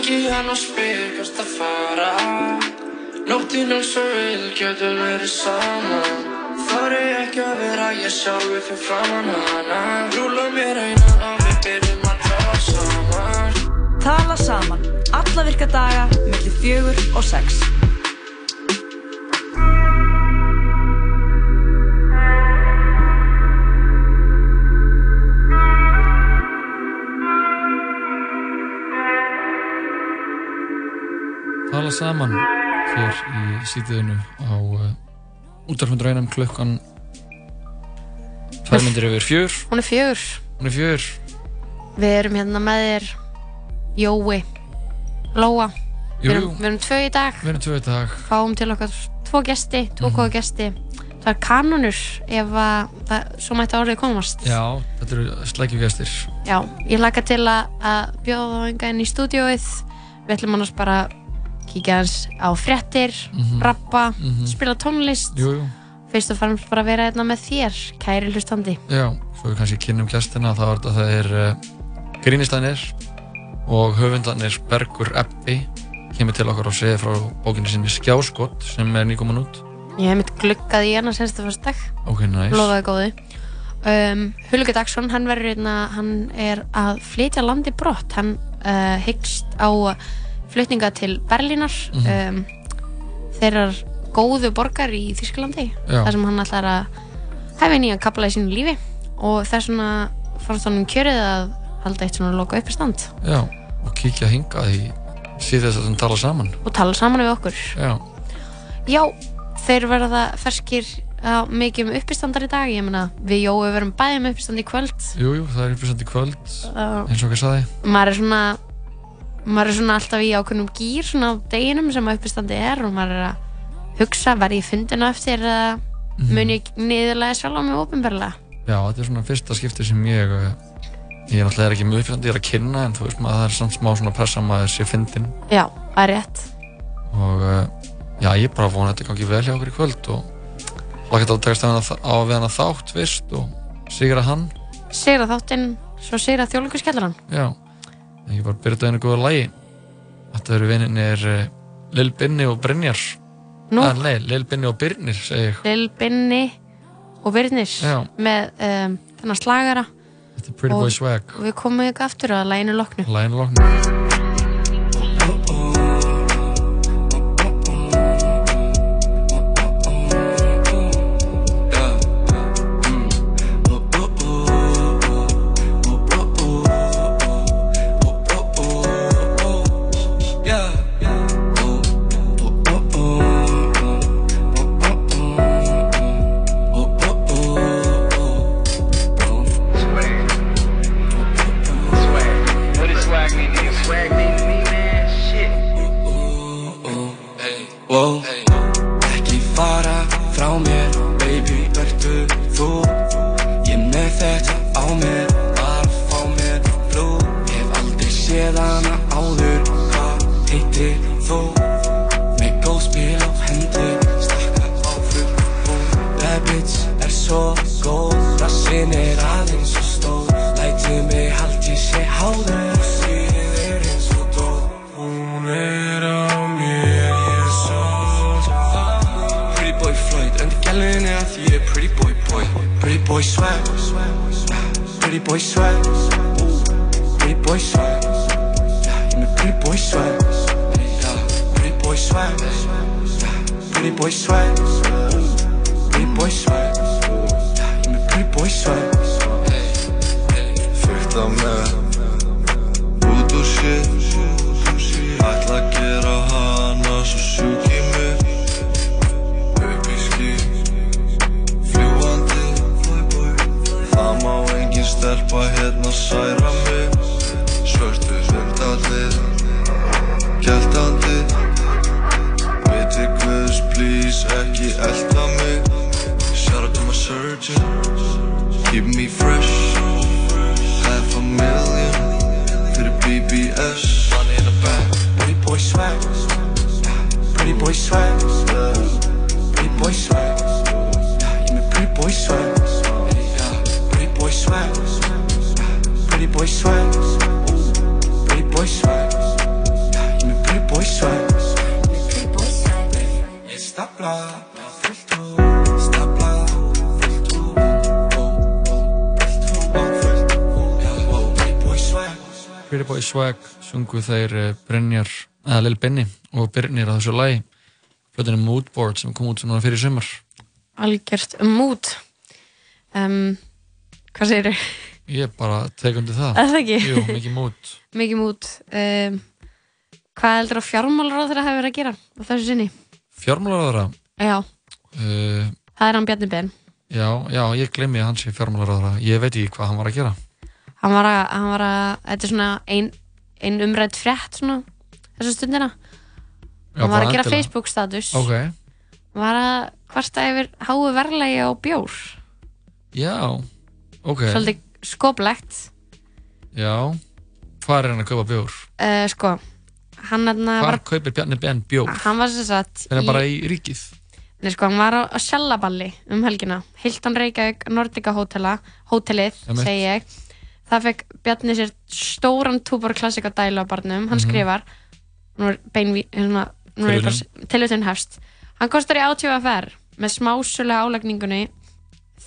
Ringi hann og spyr hvert að fara. Nóttin er svo vil, getur verið saman Þar er ekki að vera ég sjálfi fyrir framann hana Rúla mér einan og við byrjum að tala saman. Tala saman, alla virka daga, millir fjögur og sex. Tala saman hér í sítiðinu á uh, útarfundur klukkan tvær myndir yfir fjör Hún er fjör. hún er fjör Við erum hérna með þér Jói, Lóa. Við erum, við erum tvö í dag. við erum tvö í dag Fáum til okkar tvo gesti, tvo Mhm. góða gesti. Það er kanonur ef að það, svo mætti árið komast. já, þetta eru slækjugestir Já, ég hlaka til að, að bjóða þá enga inn í stúdióið. Við ætlum annars bara að kíkja hans á fréttir, Mhm. rappa, Mhm. spila tónlist. jú, jú, Fyrst og fremst bara vera hérna með þér, kæri hlustandi. já, svo við kannski kynnum gestina þá er þetta það er uh, Grínistanir og höfundanir Bergur Eppi kemur til okkar og segir frá bókinni sinni Skjáskott sem er nýkoman út Ég hef mitt gluggað í hana senstu fyrst dag. ok, nice Lofaði góðu. Um, Hulge Dagsson, hann verður hérna, hann er að flytja landi brott. Hann uh, hyggst á flutninga til Berlínar, Mhm. um, þeirrar góðu borgar í Þýskalandi. Já. þar sem hann ætlar að hefja nýja kapla í sínu lífi og þess vegna fannst honum kjörið að halda eitt svona loka uppistand já, og kíkja hingað í síðan þess að tala saman og tala saman við okkur. já, Já, þeir verða ferskir mikið um uppistandar í dag. Ég meina, við Jói verum bæði með uppistand í kvöld. jú, jú, það er upplýsandi kvöld Uh, eins og ekki saði maður er svona maður er svona alltaf í ákveðnum gýr svona á deginum sem að uppistandi er og maður er að hugsa, verði ég fundina eftir eða Mhm. mun ég niðurlega sjálf á mig ofinberlega Já, þetta er svona fyrsta skipti sem ég uh, ég er náttúrulega ekki mjög uppfyrstandi, ég er að kynna en þú veist maður það er samt smá svona pressa að maður sé fyndin já, það er rétt. Og uh, já, ég er bara að vona að þetta gangi vel hjá okkur í kvöld og hlakka til að takast á, við hana þátt fyrst og sigra hann. Sigra þáttinn, svo sigra þjóðleikurskjallaran ég bara byrja þetta einu góða lægi Þetta eru vinninir uh, Lil Binni og Brynjar. Nú? ah, Nei, Lil Binni og Byrnir, Lil Binni og Virnir Já. með um, þennan slagara. Og, og við komum ykkur aftur að læginu loknu. Læginu loknu Pretty boy swag Pretty boy swag Ég með pretty boy swag Pretty boy swag Pretty boy swag Pretty boy swag Ég með pretty boy swag Fyrta með sungu þeir eh, Brynjar, eða Lil Benny og Brynjar á þessu lagi. Flutinu Moodboard sem kom út svona fyrir sumar. Algjört mút um, hvað segir þau? ég bara tek undir það. Er það ekki? Jú, mikið mút mikið mút um, hvað heldur að á þeirra hefur verið að gera á þessu sinni? fjármálaráðara Já, uh, það er hann Bjarni Ben. já, já, ég glemmi að hann sé fjármálaráðara ég veit ekki hvað hann var að gera. Hann var að, hann var að þetta er svona ein, ein umrætt frétt svona þessu stundina. Já, hann var að gera endilega. Facebook status ok, hann var að kvarta yfir háu verðlegi á bjór. Já, ok. Svolítið skoplegt. Já, hvað er hann að kaupa bjór? uh, sko hann, hann, hvar var, kaupir Bjarni Ben bjór? hann var sem sagt er bara í ríkið? Nei, sko, hann var á, á Sjallaballi um helgina. Hilton Reykjavík Nordica hótela hótelið, Einmitt. segi ég það fekk Bjarni sér stóran túbor klassika dælu á barnum, hann Mhm. skrifar. Nú er beinví hérna, tilvitun hefst. Hann kostar í átífafær með smásölu álagningunni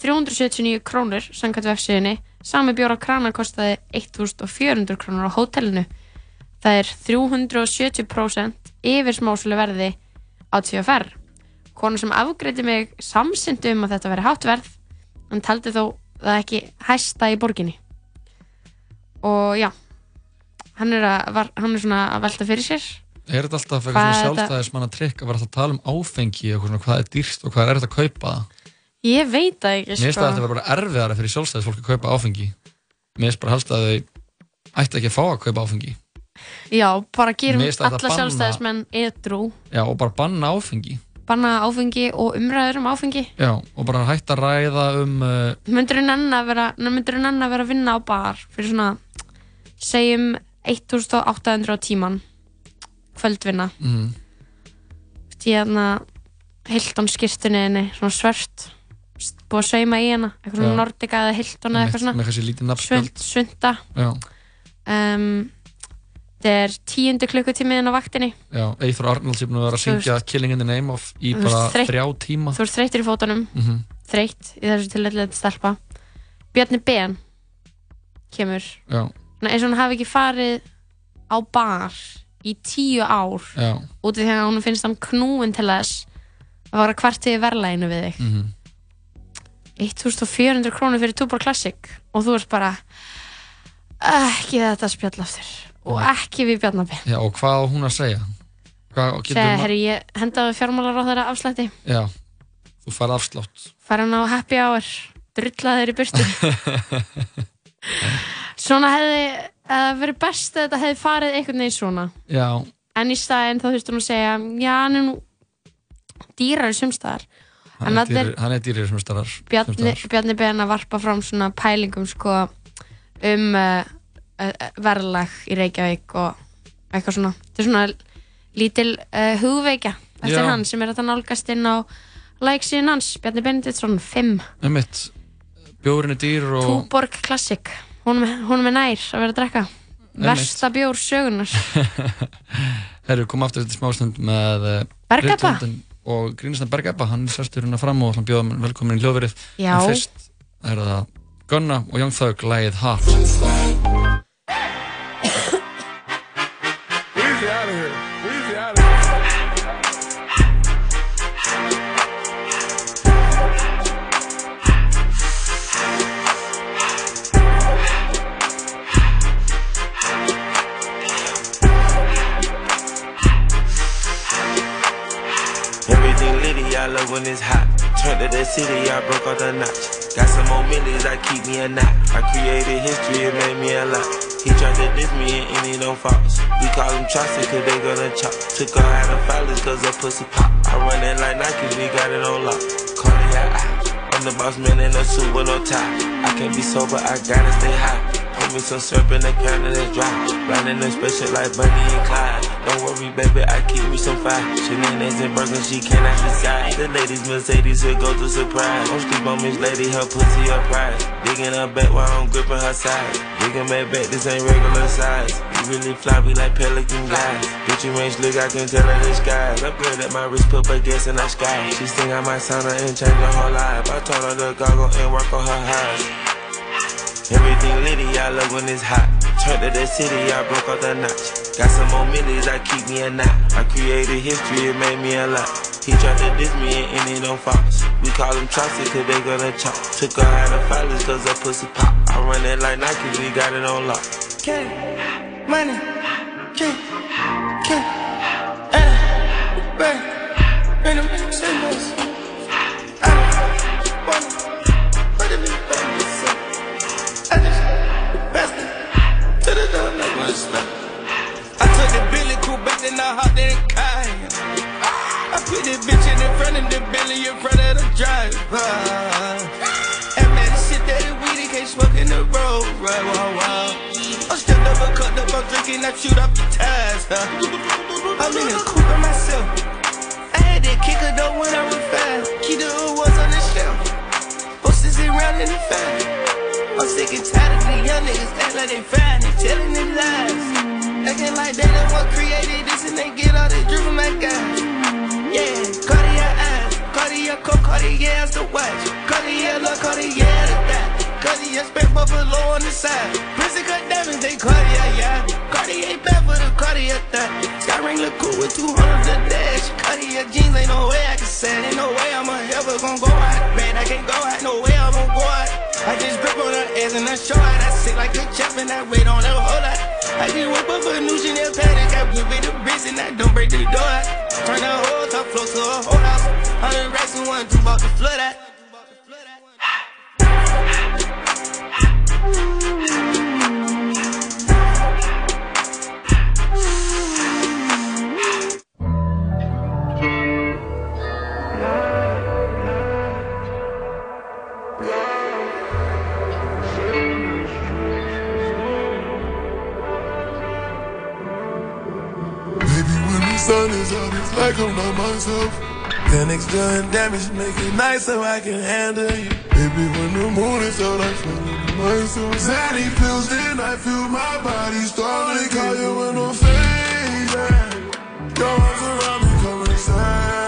379 krónur samkvæmt vefsíðinni sami bjór á krana kostaði 1400 krónur á hótelinu. Það er 370% yfir smásölu verði átífafær konu sem afgreiti mig samsyndi um að þetta veri hátt verð en taldi þó það ekki hæsta í borginni og já hann er, að, var, hann er svona að velta fyrir sér. Er þetta alltaf Hvað eitthvað svona þetta? sjálfstæðismanna trikk að vera alltaf að tala um áfengi og svona, hvað er dýrst og hvað er þetta að kaupa? Ég veit það ekki Mér finnst sko. að þetta vera bara erfiðara fyrir sjálfstæðisfólk að kaupa áfengi. Mér finnst bara helst að þau ætti ekki að fá að kaupa áfengi. Já, bara gerum alla sjálfstæðismenn edrú. Já, og bara banna áfengi. Banna áfengi og umræður um áfengi. Já, og bara hætta að ræða um uh, myndur þú nenn að vera að vera að vinna á bar fyrir svona segjum 1800 á tíman. Kvöldvinna. Mm, í hérna Hilton skirtunni svona svört búið að sauma í hana eitthvað svona. Nordica eða Hilton eða eitthvað svona. svunda Já, um, þetta er tíundu klukkutímiðin á vaktinni. Já, Eithor Arnalds er búin að vera að syngja Killing in the Name of í bara þrjá tíma. þú ert þreytur í fótunum. Mm þreytt í þessu tilfelli stelpa. Bjarni Ben kemur. Já, eins og hann hafi ekki farið á bar í tíu ár já. út af því að hún finnst hann knúin til þess að vara kvartið í verðlæginu við þig. Mm 1400 krónur fyrir Tuborg Classic og þú ert bara ekki þetta spjall aftur og ekki við Bjarnabi Já, og hvað á hún að segja? Segja, herri, ég hendaði fjármálar á þeirra afslætti. Já, þú farið afslátt. Fara hann á happy hour drullaði þeir í burtu svona hefði uh, verið best að þetta hefði farið einhvern veginn svona. Já, en í staðinn þá þurftum að segja já, hann er nú dýrari sumstaðar. En hann er dýrir, hann er dýrir sem starar Bjarni, Bjarni Ben að varpa fram svona pælingum sko um uh, uh, verðlag í Reykjavík og eitthvað svona. Þetta er svona lítil uh, hugveikja eftir Já. hann sem er þetta nálgast inn á læksíðin hans, Bjarni Benediktsson 5, Um mitt, bjórin er dýr og Túborg Classic hún er nær að vera að drekka. Versta bjór sögunar Herru, kom aftur þetta smástund með uh, Bergabba, og Grínistan Bergabba, hann sestur hérna fram og hann bjóða mér velkomin í hljóðverið. En fyrst er það Gunna og Young Thug, lægið Hot. Everything when it's hot. Turned to the city, I broke all the notch. Got some more millies, I keep me a knot. I created history, it made me a lot. He tried to diss me and any don't false. We call him Chaucer, cause they gonna chop. Took her out of filers, cause her pussy pop. I run it like Nike, we got it on lock. Cardiac eye. I'm the boss man in a suit with no tie. I can't be sober, I gotta stay high. Some syrup in the can and it's dry. Blinding them special like Bunny and Clyde. Don't worry, baby, I keep me some fire. Shenanigans and burgers, she cannot decide. The ladies Mercedes here go to surprise. Don't sleep on Miss Lady, her pussy her prize. Digging her back while I'm gripping her side. Digging back back, this ain't regular size. You really floppy like pelican guys. Bitch, you ain't slick, I can tell her this guy. the skies. Upgrade at my wrist, put her gas in the sky. She think I might sign her and change her whole life. I told her to goggle and work on her eyes. Everything litty, I love when it's hot. Turned to the city, I broke off the notch. Got some more millies, I keep me a knot. I created history, it made me a lot. He tried to diss me and ended on Fox. We call him Chaucer, cause they gonna chop. Took her out of filers, cause her pussy pop. I run it like Nike, we got it on lock. K, money, K, K, uh, bang, and I'm this. I door like? I took the Billy Cool back then I hopped in the car. I put this bitch in the front of the Billy in front of the driver. And man, the shit that weed, it can't smoke in the road. Right, wow, wow. I'm still never cut up, I'm drinking, I shoot up the tires. Huh? I'm in the coupe by myself. I had that kicker though when I was fast. Key the was on the shelf. Posters around in the fan. I'm sick and tired of the young niggas act like they fine and telling them lies. Acting like they the one created this and they get all this drip from that guy. Yeah, Cartier eyes, Cartier Cartier ass the watch. Cartier look, Cartier the that. Cartier spent buffalo on the side. Prison cut diamonds, they Cartier, yeah. Cartier bad for the Cartier that. Sky ring look cool with 200 the dash. Cartier jeans, ain't no way I can say. Ain't no way I'm ever gonna go out. Man, I can't go out, no way I'm gonna go out. I just grip on her ass and I show her I sit like a chef and I wait on her whole lot. I just whip up a new Chanel panic, I whip it the bricks and I don't break the door. Turn the whole top floor to a whole house. Hundred racks and one, two about to flood out. Is out, it's like I'm not myself. Xanax doing damage, make it nice so I can handle you. Baby, when the moon is out, I feel like myself. Zanny feels then I feel my body starting to call you when I'm fading. Your arms around me, come inside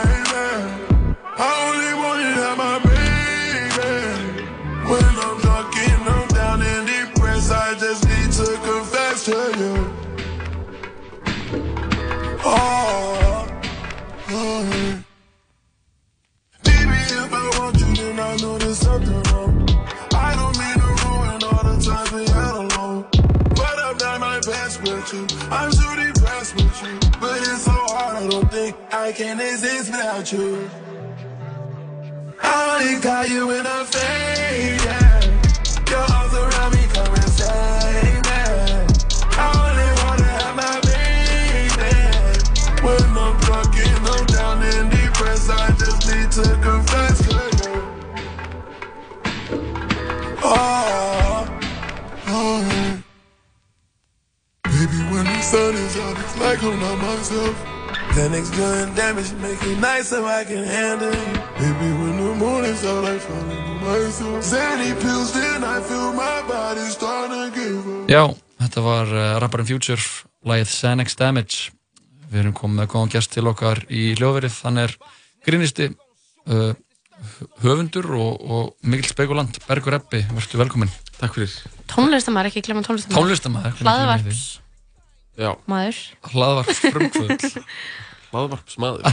I'm so depressed with you. But it's so hard, I don't think I can exist without you. I only got you in a fade, yeah. Your sun is out, it's like I'm not myself. Xanax doing damage, make it nice so I can handle you. Baby, when the moon is out, I fall into myself. Zanny pills, then I feel my body starting to give up. Já, þetta var uh, rapparinn Future, lagið Xanax Damage. Við erum komið með góðan gæst til okkar í hljóðverið. Hann er grínisti, uh, höfundur og, og mikil spekulant, Bergur Eppi. Vertu velkominn. Takk fyrir. Tónlistamæður, ekki glemma tónlistamæður. Tónlistamæður. Hlaðvarps maður. Hlaðvarps frumkvöld. hlaðvarpsmaður.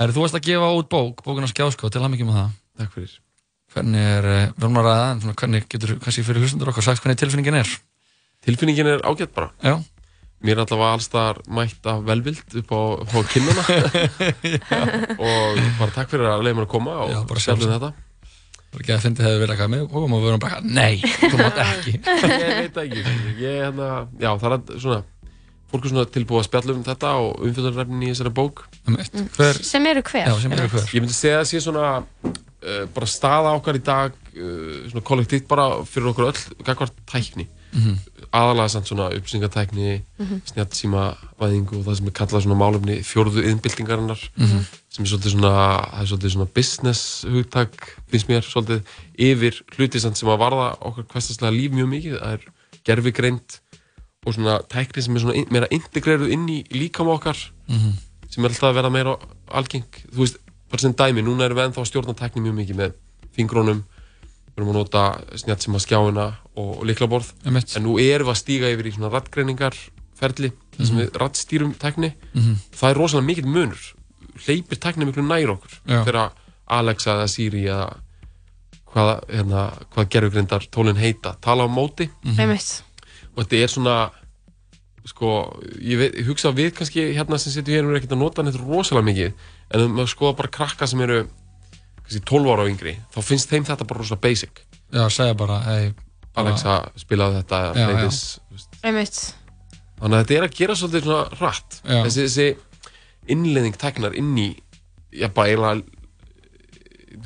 Herri, þú varst að gefa út bók, bókuna Skjásko, til hann mikið með það. Takk fyrir. Hvernig er, við erum að ræða, en svona, hvernig getur, kannski fyrir hlustundur okkar sagt hvernig tilfinningin er? Tilfinningin er ágætt bara. Já. Mér er allavega alls þar mætt af velvild upp á, á kinnuna og bara takk fyrir að leiða mér að koma og bara sjálfum þetta. Það er ekki að fyndi hefði viljað hvað með bókum og við erum bara, nei, þú mátt ekki. Ég veit það ekki. Ég, hérna, já, það er svona, fólk er svona tilbúið að spjalla um þetta og umfjöldunarefnin í þessari bók. Eitt, hver, Sem eru hver. já, sem eru hver. Ég myndi segja að sé svona uh, bara staða okkar í dag uh, svona kollektíft bara fyrir okkur öll gagvart tækni Mhm. aðalega samt svona upplýsingatækni Mhm. snjallsímavæðingu og það sem er kallað svona málefni fjórðu innbyltingarinnar Mhm. sem er svolítið svona, er svolítið svona business hugtak, finnst mér svolítið yfir hluti sem að varða okkar hverstaslega líf mjög mikið, það er gerfigreind og svona tækni sem er svona meira integreruð inn í líkama okkar Mhm. sem er alltaf að vera meira algeng þú veist, bara sem dæmi, núna erum við ennþá að stjórna tækni mjög mikið með fingrónum við erum að nota að skjáina og, og liklaborð, en nú erum við að stíga yfir í svona rattgreiningarferli þar sem Mhm. við rattstýrum tækni. Mhm. það er rosalega mikill munur. Hleypir tækni miklu nær okkur þegar Alexa eða Siri eða hvað, hérna, hvað gerfugreindar tólinn heita, tala á móti. Einmitt. og þetta er svona sko, ég, veit, ég hugsa að við kannski hérna sem sitjum hér erum ekkert að nota þetta rosalega mikið. En ef maður skoða bara krakka sem eru kannski 12 ára og yngri þá finnst þeim þetta bara rosalega basic. Já, segja bara, hei Alexa spilaði þetta. Einmitt. þannig að þetta er að gera svolítið svona rætt þessi, þessi innleðing teknar inn í já, bara eiginlega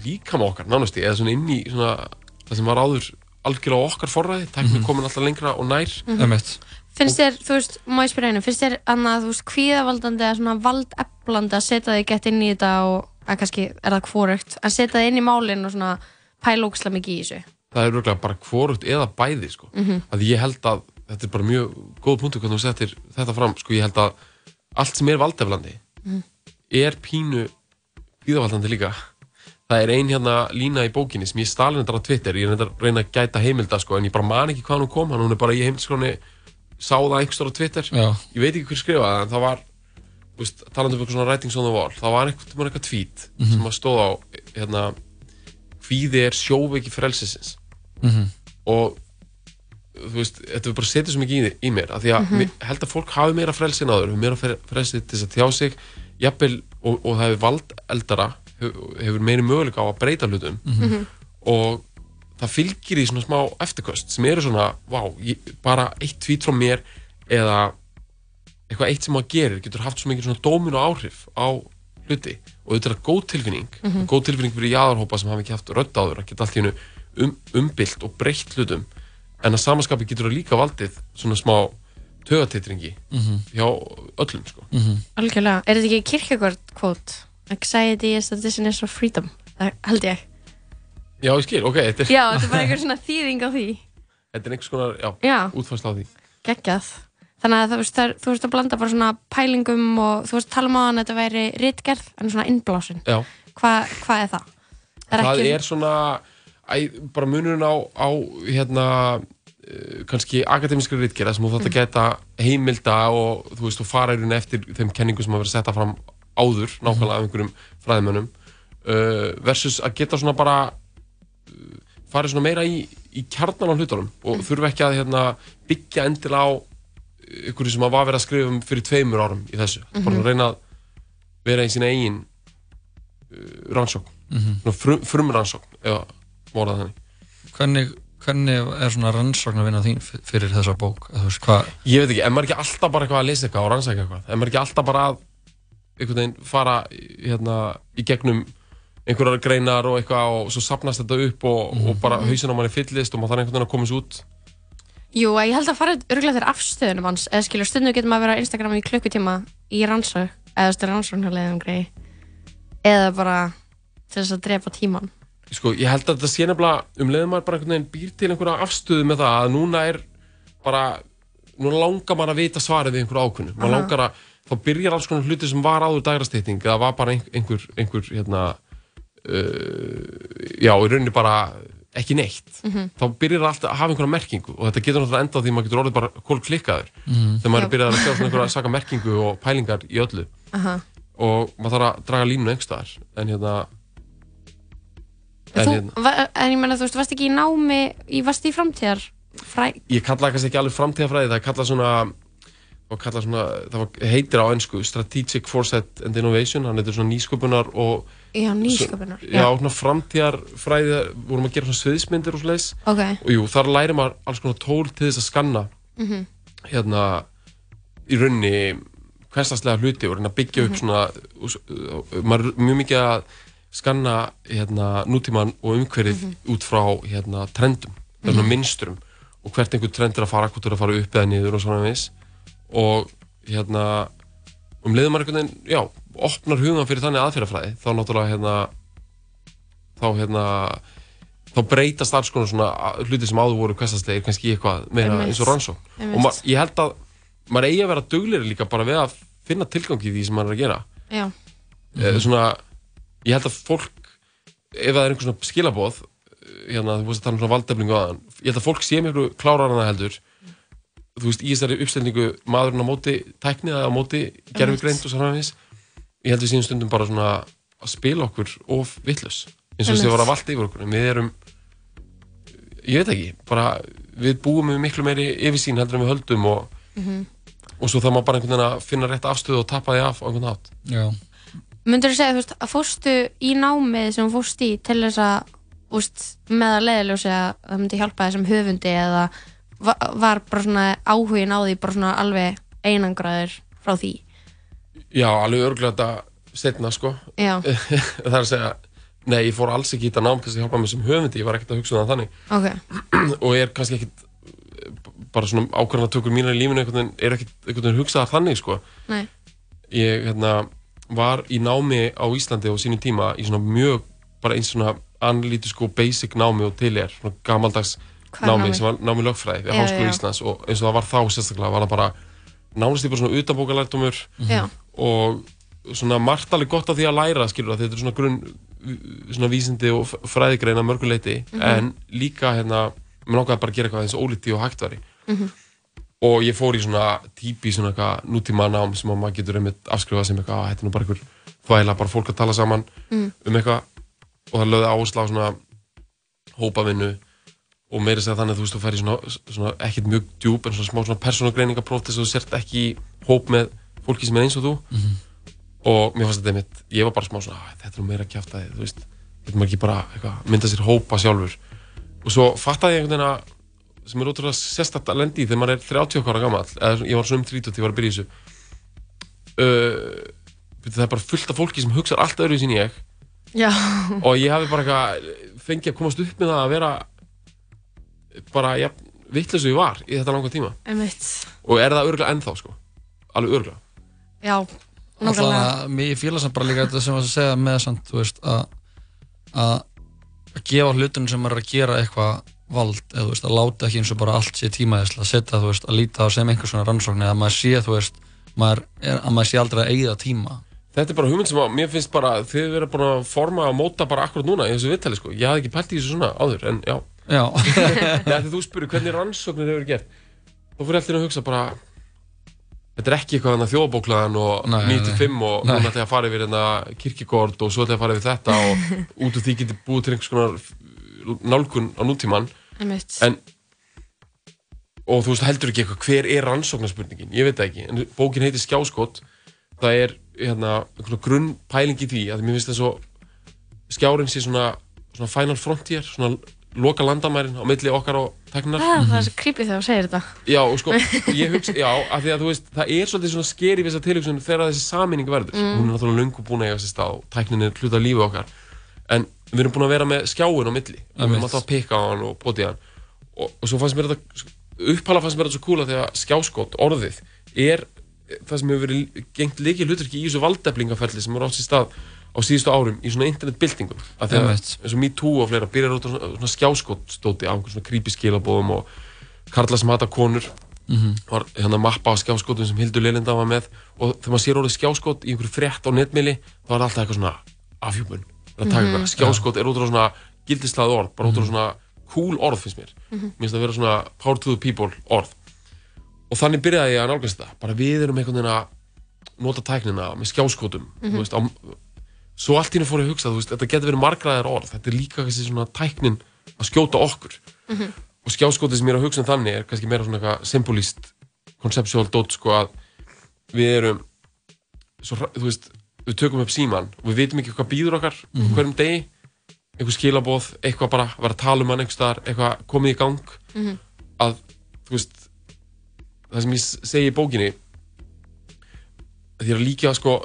líkama okkar, nánast eða svona inn í svona, það sem var áður algjörlega okkar forræði, teknir Mhm. komin alltaf lengra og nær Einmitt. Finnst þér, þú veist, má ég spyrja einu, finnst þér annað, þú veist, kvíðavaldandi eða svona valdeflandi að setja þig gett inn í þetta og, að kannski er það hvorugt, að setja þig inn í málinn og svona pæla ókslega mikið í þessu? Það er örgulega bara hvorugt eða bæði sko. Mhm. að ég held að, þetta er bara mjög góð punktu hvernig þú settir þetta fram sko, ég held að allt sem er valdeflandi Mhm. er pínu býðavaldandi líka það er ein hérna lína í bókinni sem ég stali þetta á Twitter, ég reyna að gæta heimilda sko, en ég bara man ekki hvað hún kom hún er bara í heimildskroni, sá það einhverstóra á Twitter, Já. ég veit ekki hver skrifaði það, en það var talandi um eitthvað svona writings on the wall það var einhvern tímann eitthvað tweet Mhm. sem að stóð á hérna, hvíði er sjóveiki frelsisins Mhm. og þú veist, þetta er bara setið svo mikið í, í mér af því að mm held að fólk hafi meira frelsi en áður, hefur meira fre- frelsi til þess að tjá sig jafnvel, og, og það hefur vald eldara hefur, hefur meiri möguleika á að breyta hlutum Mhm. og það fylgir í svona smá eftirköst sem eru svona, vá, ég, bara eitt tvít frá mér eða eitthvað eitt sem maður gerir getur haft svo mikið svona dómin og áhrif á hluti og þetta er góð tilfinning Mhm. góð tilfinning fyrir jaðarhópa sem hafa ekki haft rödd áður að geta allt í hennu um, umbylt og breytt hlutum en að samanskapi getur það líka valdið svona smá tögatitringi Mhm. hjá öllum sko. Algjörlega. Er þetta ekki Kierkegaard quote? Anxiety is the dissonance of freedom. Það held ég. Já, ég skil, ok, þetta er, Já, þetta er bara einhver svona þýðing á því. þetta er einhvers konar já, Já. útfærsla á því Geggjað. Þannig að það er- þú veist að blanda bara svona pælingum og þú veist tala um á hann að þetta væri ritgerð en svona innblásin. Já. Hva, hvað er það? það er svona æ, bara munurinn á, á hérna uh, kannski akademiskri ritgerða sem þú þátt að geta heimilda og þú veist, þú fara í rauninni eftir þeim kenningum sem hafa verið setta fram áður nákvæmlega af einhverjum fræðimönnum uh, versus að geta svona bara uh, fara svona meira í, í kjarnan á hlutunum og þurfa ekki að hérna, byggja endilega á ykkur sem að var verið að skrifa um fyrir tveimur árum í þessu, bara Mhm. að reyna að vera í sína eigin uh, rannsókn. Mhm. svona frum, frumrannsókn eða morðað þannig. Hvernig, hvernig er svona rannsóknarvinna þín f- fyrir þessa bók? Veist, ég veit ekki, en maður er ekki alltaf bara eitthvað að lesa eitthvað og rannsækja eitthvað, en maður er ekki alltaf bara að einhvern veginn fara hérna, í gegnum einhverjar greinar og eitthvað og svo sapnast þetta upp og, og bara hausin á manni fyllist og maður þarf einhvern veginn að koma sér út? Jú, ég held að fara örgulega þeirra afstöðunum hans eða skilur stundu getur maður að vera á Instagram í klukkutíma í rannsók eða þú veist rannsóknarlegum grei eða bara til þess að drepa tíman sko, ég held að þetta sé nefnilega um leiðum maður bara einhvern veginn býr til einhverja afstöðu með það að núna er bara núna langar maður að vita svarið við einhverju ákunnu maður langar að, þá byrjar alls konar hluti sem var áður dagrasteyting eða var bara einhver, einhver, hérna uh, já, í rauninni bara ekki neitt Mhm. þá byrjar það alltaf að hafa einhverja merkingu og þetta getur náttúrulega enda á því að maður getur orðið bara kól klikkaður Mhm. þegar maður Já. er byrjað að sjá svona einhverja saka merkingu og pælingar í öllu Aha. og maður þarf að draga línu einhverstaðar en hérna en Þú, hérna en ég menna þú veist, varst ekki í námi í, varst í framtíðar fræ, ég kalla kannski ekki alveg framtíðafræði það er kallað svona, og kallað svona það var- heitir á ennsku Strategic Foresight and Innovation hann heitir svona nýsköpunar og já, nýsköpunar já, svona framtíðarfræði vorum að gera svona sviðismyndir og svoleiðis Ok. og jú, þar lærir maður alls konar tól til þess að skanna Mhm. hérna í rauninni hverstaslega hluti og reyna að byggja upp Mhm. svona og s- uh, maður er mjög mikið að skanna hérna nútíman og umhverfið Mhm. út frá hérna trendum, þessum Mhm. minnsturum og hvert einhver trend er að fara, hvort er að fara upp eða niður og svona viss og hérna um leiðum maður einhvern veginn, já, opnar hugan fyrir þannig aðferðafræði, þá náttúrulega hérna þá hérna þá breytast alls konar svona hluti sem áður voru kvestarslegir, kannski eitthvað meira eins og Einmitt. og ma ég held að maður eigi að vera duglir líka bara við að finna tilgang í því sem maður er að gera Já, mm. svona, ég held að fólk ef það er einhver svona skilaboð hérna, þú veist að tala um svona valdeflingu aðan ég held að fólk sé miklu klárar en það heldur. Þú veist, í þessari uppstilningu maðurinn á móti tækni eða á móti gerfugreind og svona eins ég held við síðan stundum bara svona að spila okkur of vittlus eins og þess að Einmitt. var að valda yfir okkur. En við erum ég veit ekki, bara við búum með miklu meiri yfirsýn heldur en við höldum og, Mhm. og svo það má bara einhvern veginn að finna rétt afstöðu og tappa því af á einhvern hátt Já. myndur þú segja, þú veist, að fórstu í námið sem þú fórst í til þess að þú veist, með að leiðiljósi að það myndi hjálpa þessum höfundi eða va- var bara svona áhugin á því bara svona alveg einangraður frá því? Já, alveg örgulega þetta setna sko. Já. það er að segja Nei, ég fór alls ekki í þetta nám til þess að hjálpa mér sem höfundi ég var ekkert að hugsa um það þannig. Ok, og er kannski ekkit bara svona að tökur mínar í lífinu einhvern veginn, er ekkit einhvern veginn hugsaðar þannig sko. Nei, ég hérna, var í námi á Íslandi á sínum tíma í svona mjög bara eins svona analítisku og basic námi og til er svona gamaldags námi, námi? sem var námi lögfræði við já. Íslands og eins og það var þá sérstaklega var það bara nánast í bara svona utanbókalærdumur Já. og svona margt alveg gott af því að læra skilur að þetta er svona grunn svona vísindi og fræðigreina mörguleiti Mhm. en líka hérna mér langaði bara að gera eitthvað eins ólíti og hægt væri Mhm. Og ég fór í svona típi svona eitthvað nútíma nám sem að maður getur einmitt afskrifað sem eitthvað að þetta er nú bara einhver þvæla bara fólk að tala saman Mm. um eitthvað. Og það lögði áherslu á svona hópavinnu og meira segja þannig að þú veist þú færi svona, svona ekkert mjög djúb en svona smá svona persónugreiningapróf þess að þú sért ekki í hóp með fólki sem er eins og þú. Og mér fannst þetta einmitt ég var bara smá svona, "Ah, þetta er nú meira kjáftæði þú veist, þetta maður ekki bara eitthvað, mynda sér hópa sjálfur? Og svo fattaði ég einhvern veginn að sem er ótrúlega að lendi þegar maður er 30 ára gammal eða ég var svona um 30 þegar ég var að byrja þessu. Uh, það er bara fullt af fólki sem hugsa allt öðru sín ég. Já, og ég hafi bara eitthvað fengið að komast upp með það að vera bara ja, vittlis og ég var í þetta langa tíma. Einmitt. Og er það örgulega ennþá sko? Alveg örgulega já, nákvæmlega. Mér fíla samt bara líka þetta sem að segja með samt, veist, að að að gefa hlutunum sem er að gera eitthvað vald, eða þú veist, að láta ekki eins og bara allt sé tímaðislega, að setja, þú veist, að líta á sem einhvers svona rannsókn eða að maður sé, þú veist, maður er, að maður sé aldrei að eigða tíma. Þetta er bara hugmynd sem að mér finnst bara þið verið búin að forma og móta bara akkurat núna í þessu viðtali sko. Ég hafði ekki pælt í þessu svona áður en já. Já. Þegar þú spurur hvernig rannsóknir hefur gert þá fyrir allir að hugsa bara þetta er ekki eitthvað þannig þjóðabóklaðan og Nei, nei, 95 og núna ætla ég að fara yfir hérna kirkigord og svo ætla ég að fara yfir þetta og út úr því getur búið til einhvers konar nálgun á nútíman en og þú veist heldur ekki eitthvað hver er rannsóknarspurningin? Ég veit það ekki, en bókin heitir Skjáskot. Það er hérna einhvern grunn pæling í því að mér finnst það svo skjárin sé svona, svona final frontier, svona loka landamærin á milli okkar og teknar. Ah, það er svo creepy þegar þú segir þetta. Já sko, ég hugsa, já að þú veist, það er svolítið svona skeri við þessa tilhugsun þegar þessi saminning verður. Mm. hún er náttúrulega löngu búin að eiga sér stað og tæknin er hluta af lífi okkar. En við erum búin að vera með skjáin á milli. Og við erum alltaf að pikka á hann og poti hann. Og, og svo fannst mér þetta upphala fannst mér þetta svo kúla þegar skjáskot, orðið er það sem hefur verið gengt líki hlutverki í þessu valdeflingaferli sem er átt sér stað á síðustu árum í svona internetbildingum að Einmitt. eins og MeToo og fleira byrjar út á svona, svona skjáskot stóti á svona creepy skilabóðum og karla sem hata konur. Mhm. var hérna mappa á skjáskotum sem Hildur Leilinda var með. Og þegar maður sér orðið skjáskot í einhverju frétt á netmili þá er alltaf eitthvað svona afhjúpun Mhm. eitthvað, skjáskot er útrá svona gildislega orð, bara útrá svona cool orð finnst mér, Mhm. mér finnst það að vera svona power to the people orð. Og þannig byrjaði ég að nálgast þetta. Bara við erum einhvern veginn að nota tæknina með skjáskotum Mhm. þú veist, á, svo allt í henni fór ég að hugsa veist, þetta getur verið margraðar orð. Þetta er líka kannski svona tæknin að skjóta okkur. Og skjáskotið sem ég er að hugsa um þannig er kannski meira svona eitthvað symbolist conceptual dot sko að við erum svo, þú veist, við tökum upp síman og við veitum ekki hvað býður okkar Mhm. hverjum degi, einhver skilaboð eitthvað bara, vera að tala um hann einhver staðar eitthvað komið í gang Mhm. að, þú veist það sem ég segi í bókinni að er að líka sko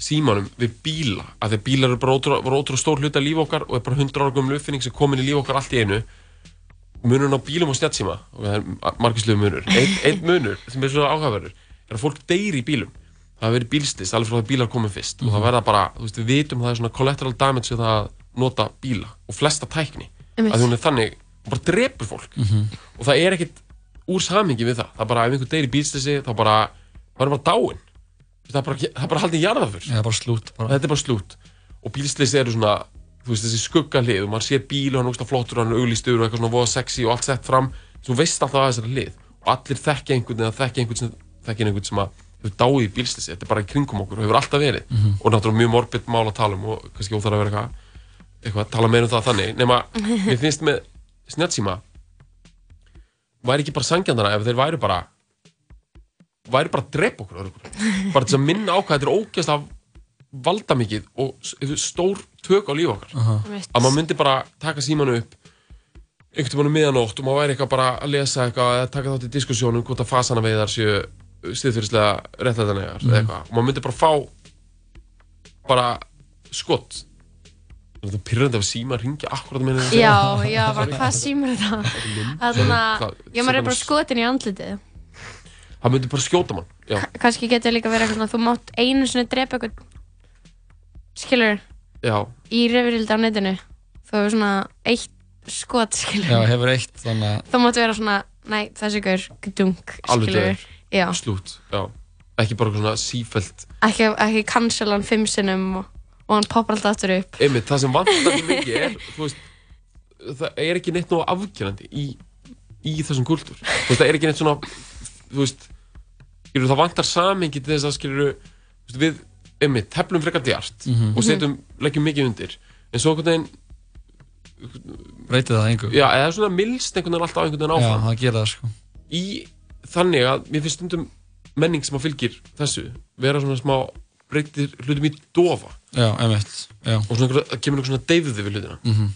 símanum við bíla að því að bílar eru bara ótrú stór hluti af líf okkar og er bara 100 ára gömul uppfinning sem komin í líf okkar allt í einu munurinn á bílum og snjáttsíma og það er margislega munur einn ein munur sem er svona áhugaverður er að fólk deyri í bílum það hefur verið bílstist alveg frá það bílar komið fyrst. Og það verða bara, þú veist, við vitum að það er svona collateral damage við það að nota bíla og flesta tækni. Einmitt. að hún er þannig, hún bara drepur fólk. Og það er ekkert úr samingi við það. Það er bara, ef einhver deyri í bílstisti þá bara, það er bara dáin. Það er bara, það er bara haldið Já, bara slút bara. þetta er bara slút og bílslis eru svona þú veist þessi skugga hlið og maður sér bíl og hann er úrst flottur og hann er auglýstur og eitthvað svona voða sexy og allt sett fram. Svo veist alltaf að þessari hlið. Og allir þekkja einhvern eða þekkja einhvern sem þekkja einhvern sem að hefur dáið í bílslisi þetta er bara í kringum okkur og hefur alltaf verið Mhm. og náttúrulega mjög morbid mál að tala um og kannski óþar að vera eitthvað eitthvað að tala meira um það þannig nema mér finnst með snjáttsíma væri ekki bara sangjandana ef þeir væri bara væri bara að drepa okkur örugglega. bara til að minna á hvað þetta er ógeðslega valda mikið og stór tök á líf okkar Einmitt. að maður myndi bara taka símanu upp einhvern veginn um miðanótt og maður væri eitthvað bara að lesa eitthvað eða taka þátt í diskussjónum hvort að fasana veiðar séu stiðfyrirslega réttlætanegar Mhm. eða eitthvað og maður myndi bara fá bara skott það er pyrrandi af síma að ringja akkurat með henni Já, já, bara hvað símur þetta? Þannig að, já, maður er bara skotin í andlitið. það myndi bara skjóta mann já, Kannski getur líka verið eitthvað svona, þú mátt einu sinni drepa eitthvað, skilur, já, í reyfirildi á netinu. Þú hefur svona eitt skot, skilur. Já, hefur eitt þannig að Þá máttu vera svona, næ, þessi gdung, alveg skilur. Já, slút, já. Ekki bara svona sífælt ekki, ekki cancela hann fimm sinnum og, og hann poppar alltaf aftur upp. einmitt, það sem vantar svo mikið er þú veist, það er ekki neitt nóg afgjörandi í, í þessum kultúr. Þú veist, það er ekki neitt svona þú veist, skilur, það vantar samengi til þess að skilur við, einmitt, teflum frekar djart Mhm. og setjum, leggjum mikið undir. En svo einhvern veginn, breytið það einhver já, eða svona milst einhvern veginn alltaf einhvern veginn Já, áfram. það gera það sko. Í þannig að mér finnst stundum menning sem að fylgir þessu vera svona smá breytir hlutum í dofa. Já, einmitt Já. Og svona kemur einhver svona deyfði við hlutina. Mm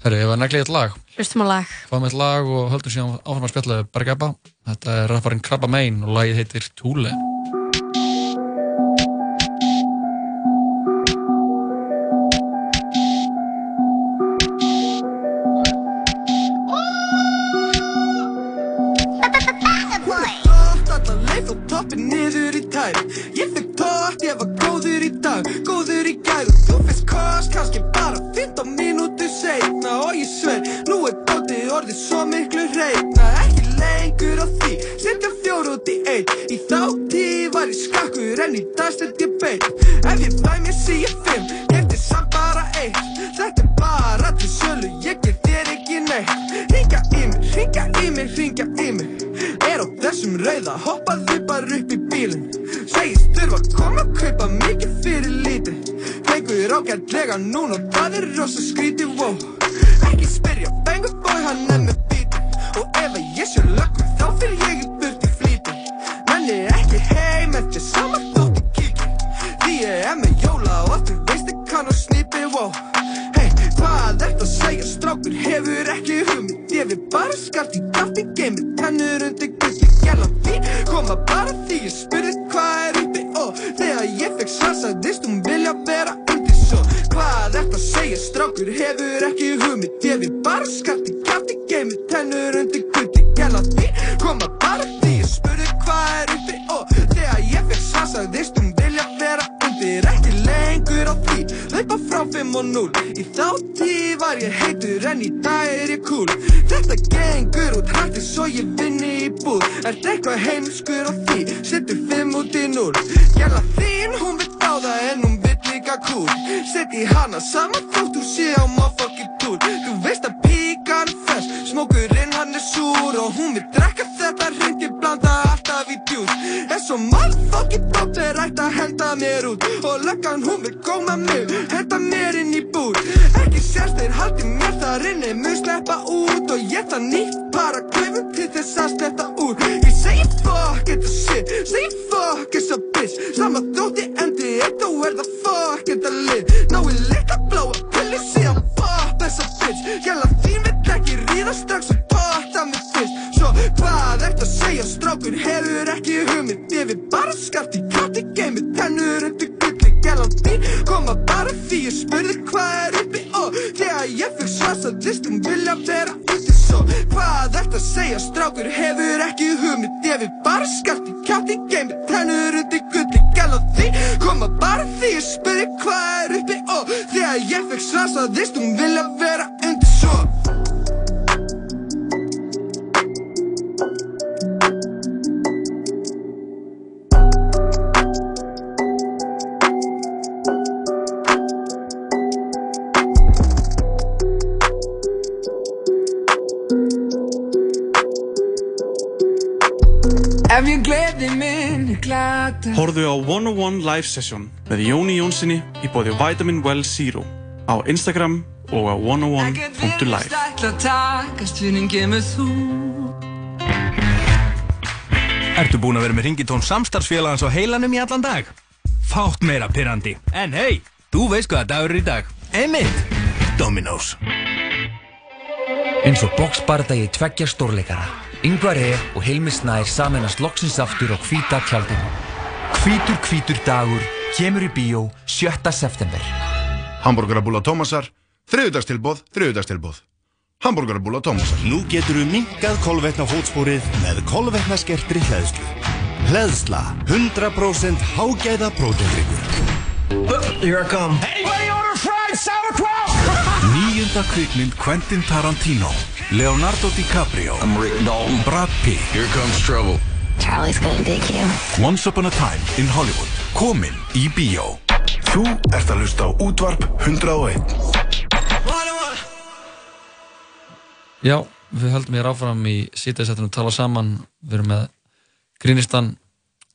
Herru, ég var neglið eitt lag. Hlustum á lag. Fáum eitt lag og höldum síðan áfram að spjalla Bergabba. Þetta er rapparinn Krabba Main og lagið heitir Tule ég var góður í dag Góður í gæð og þú fyrst kost Kannski bara 15 mínútur seinna. Og ég sver, nú er bótið orðið svo miklu hreitna Ekki lengur á því, setja fjór út í einn. Í þá tíð var ég skakkur en í dag stend ég beint Ef ég fæ mér síu fimm, kefti samt bara eitt. Þetta er bara til sölu, ég ger þér ekki neitt. Ringa í mig, ringa í mig, ringa í mig. Er á þessum rauða, hoppaðu bara upp í bílinn Segist þurfa að koma að kaupa mikið fyrir lítið. Fengur ágætlega núna og það er rosa skrítið, wow. Ekki spyrja, fengur bói hann er með bítið Og ef að ég sé löggur þá fyrir ég í burt í flýti Menni ekki heim eftir sama þótt í kíki. Því ég er með jóla og þú veist ég kann og snipi, wow hvað ert að segja, strákur? Hefur ekki hugmynd. Ég vil bara skart í kaffi, geimi tennur undir gulli Gæla þín, koma bara því ég spurði hvað er uppi Og þegar ég fekk svar sagðist hún vilja vera undir svo. Hvað ert að segja, strákur? Hefur ekki hugmynd. Ég vil bara skart í kaffi, geimi tennur undir gulli Gæla þín, koma bara því ég spurði hvað er uppi Og þegar ég fekk svar sagðist hún vera undir Ekki lengur á því, hlaupa frá 5 og 0 Í þá tíð var ég heitur en í dag er ég cool. Þetta gengur út hætti svo ég vinni í búð. Ert eitthvað heimskur á því, setur 5 út í 0 Gjalla þín, hún vill fá það en hún vill líka cool. Seti hana saman þótt þú sé á motherfucking tour Þú veist að píkan er fess, smókurinn er súr Og hún vill drekka þetta hreint, ég blanda alltaf í djús. Er svo motherfucking brótt er rætt að henda mér út Og löggan hún vill góma mig, henda mér inn í búr Ekki sérst þeir haldi mér þar inni, mun sleppa út Og ég það nýtt para klefum til þess að sleppa úr. Ég segi fuck þetta shit, segi fuck þessa bitch. Sama þótt ég endi eitt og er það fuck þetta lið Náðu líka bláa pilli síðan pop þessa bitch Gæla þín vill ekki ríða strax og potta mig fyrst. Svo hvað ert að segja strákur? Hefur ekki hugmynd. Ég vil bara skart í katti geimi tennur undir gulli Gæla þín koma bara því. Ég spurði hvað er uppi. Og Þegar ég fekk svasa listum vilja vera úti svo að segja Strákur? Hefur ekki hugmynd. Ég við bara skallt í kjátt í geimi Tennur undir gulli á því Koma bara því. Ég spurði hvað er uppi þegar ég fekk svar Saðist hún vilja vera Horðu á 101 Live Session með Jóni Jónssoni í bóði Vitamin Well Zero á Instagram og á 101.live ætla að takast fyrir en gemur þú Ertu búinn að vera með ringitón samstarfsfélagans á heilanum í allan dag? Fátt meira pyrrandi. En hei, þú veist hvaða dagur er í dag. Einmitt, Dominos. Eins og boxbardagi tveggja stórleikara. Yngvar E. og Hilmi Snær saminast loksins aftur á hvíta tjaldinu. Hvítur hvítur dagur kemur í bíó 7. september. Hamburgerabúla Tómasar, þriðudagstilbóð, þriðudagstilbóð. Hamburgerabúla Tómasar. Nú getur þú minkað kolvetna fótspórið með kolvetna skertri hlæðslu. Hlæðsla, 100% hágæða prótendryggur. Here I come. Anybody order fried sauerkraut? Nýjunda kvikmynd Quentin Tarantino. Leonardo DiCaprio. I'm Rick Dalton. Brad Pitt. Here comes trouble. Charlie's gonna dig you. Once upon a time in Hollywood. Komin í bíó. Þú ert að hlusta á útvarp 101. Já, við höldum hér áfram í sítæðisættunum tala saman við erum með grínistan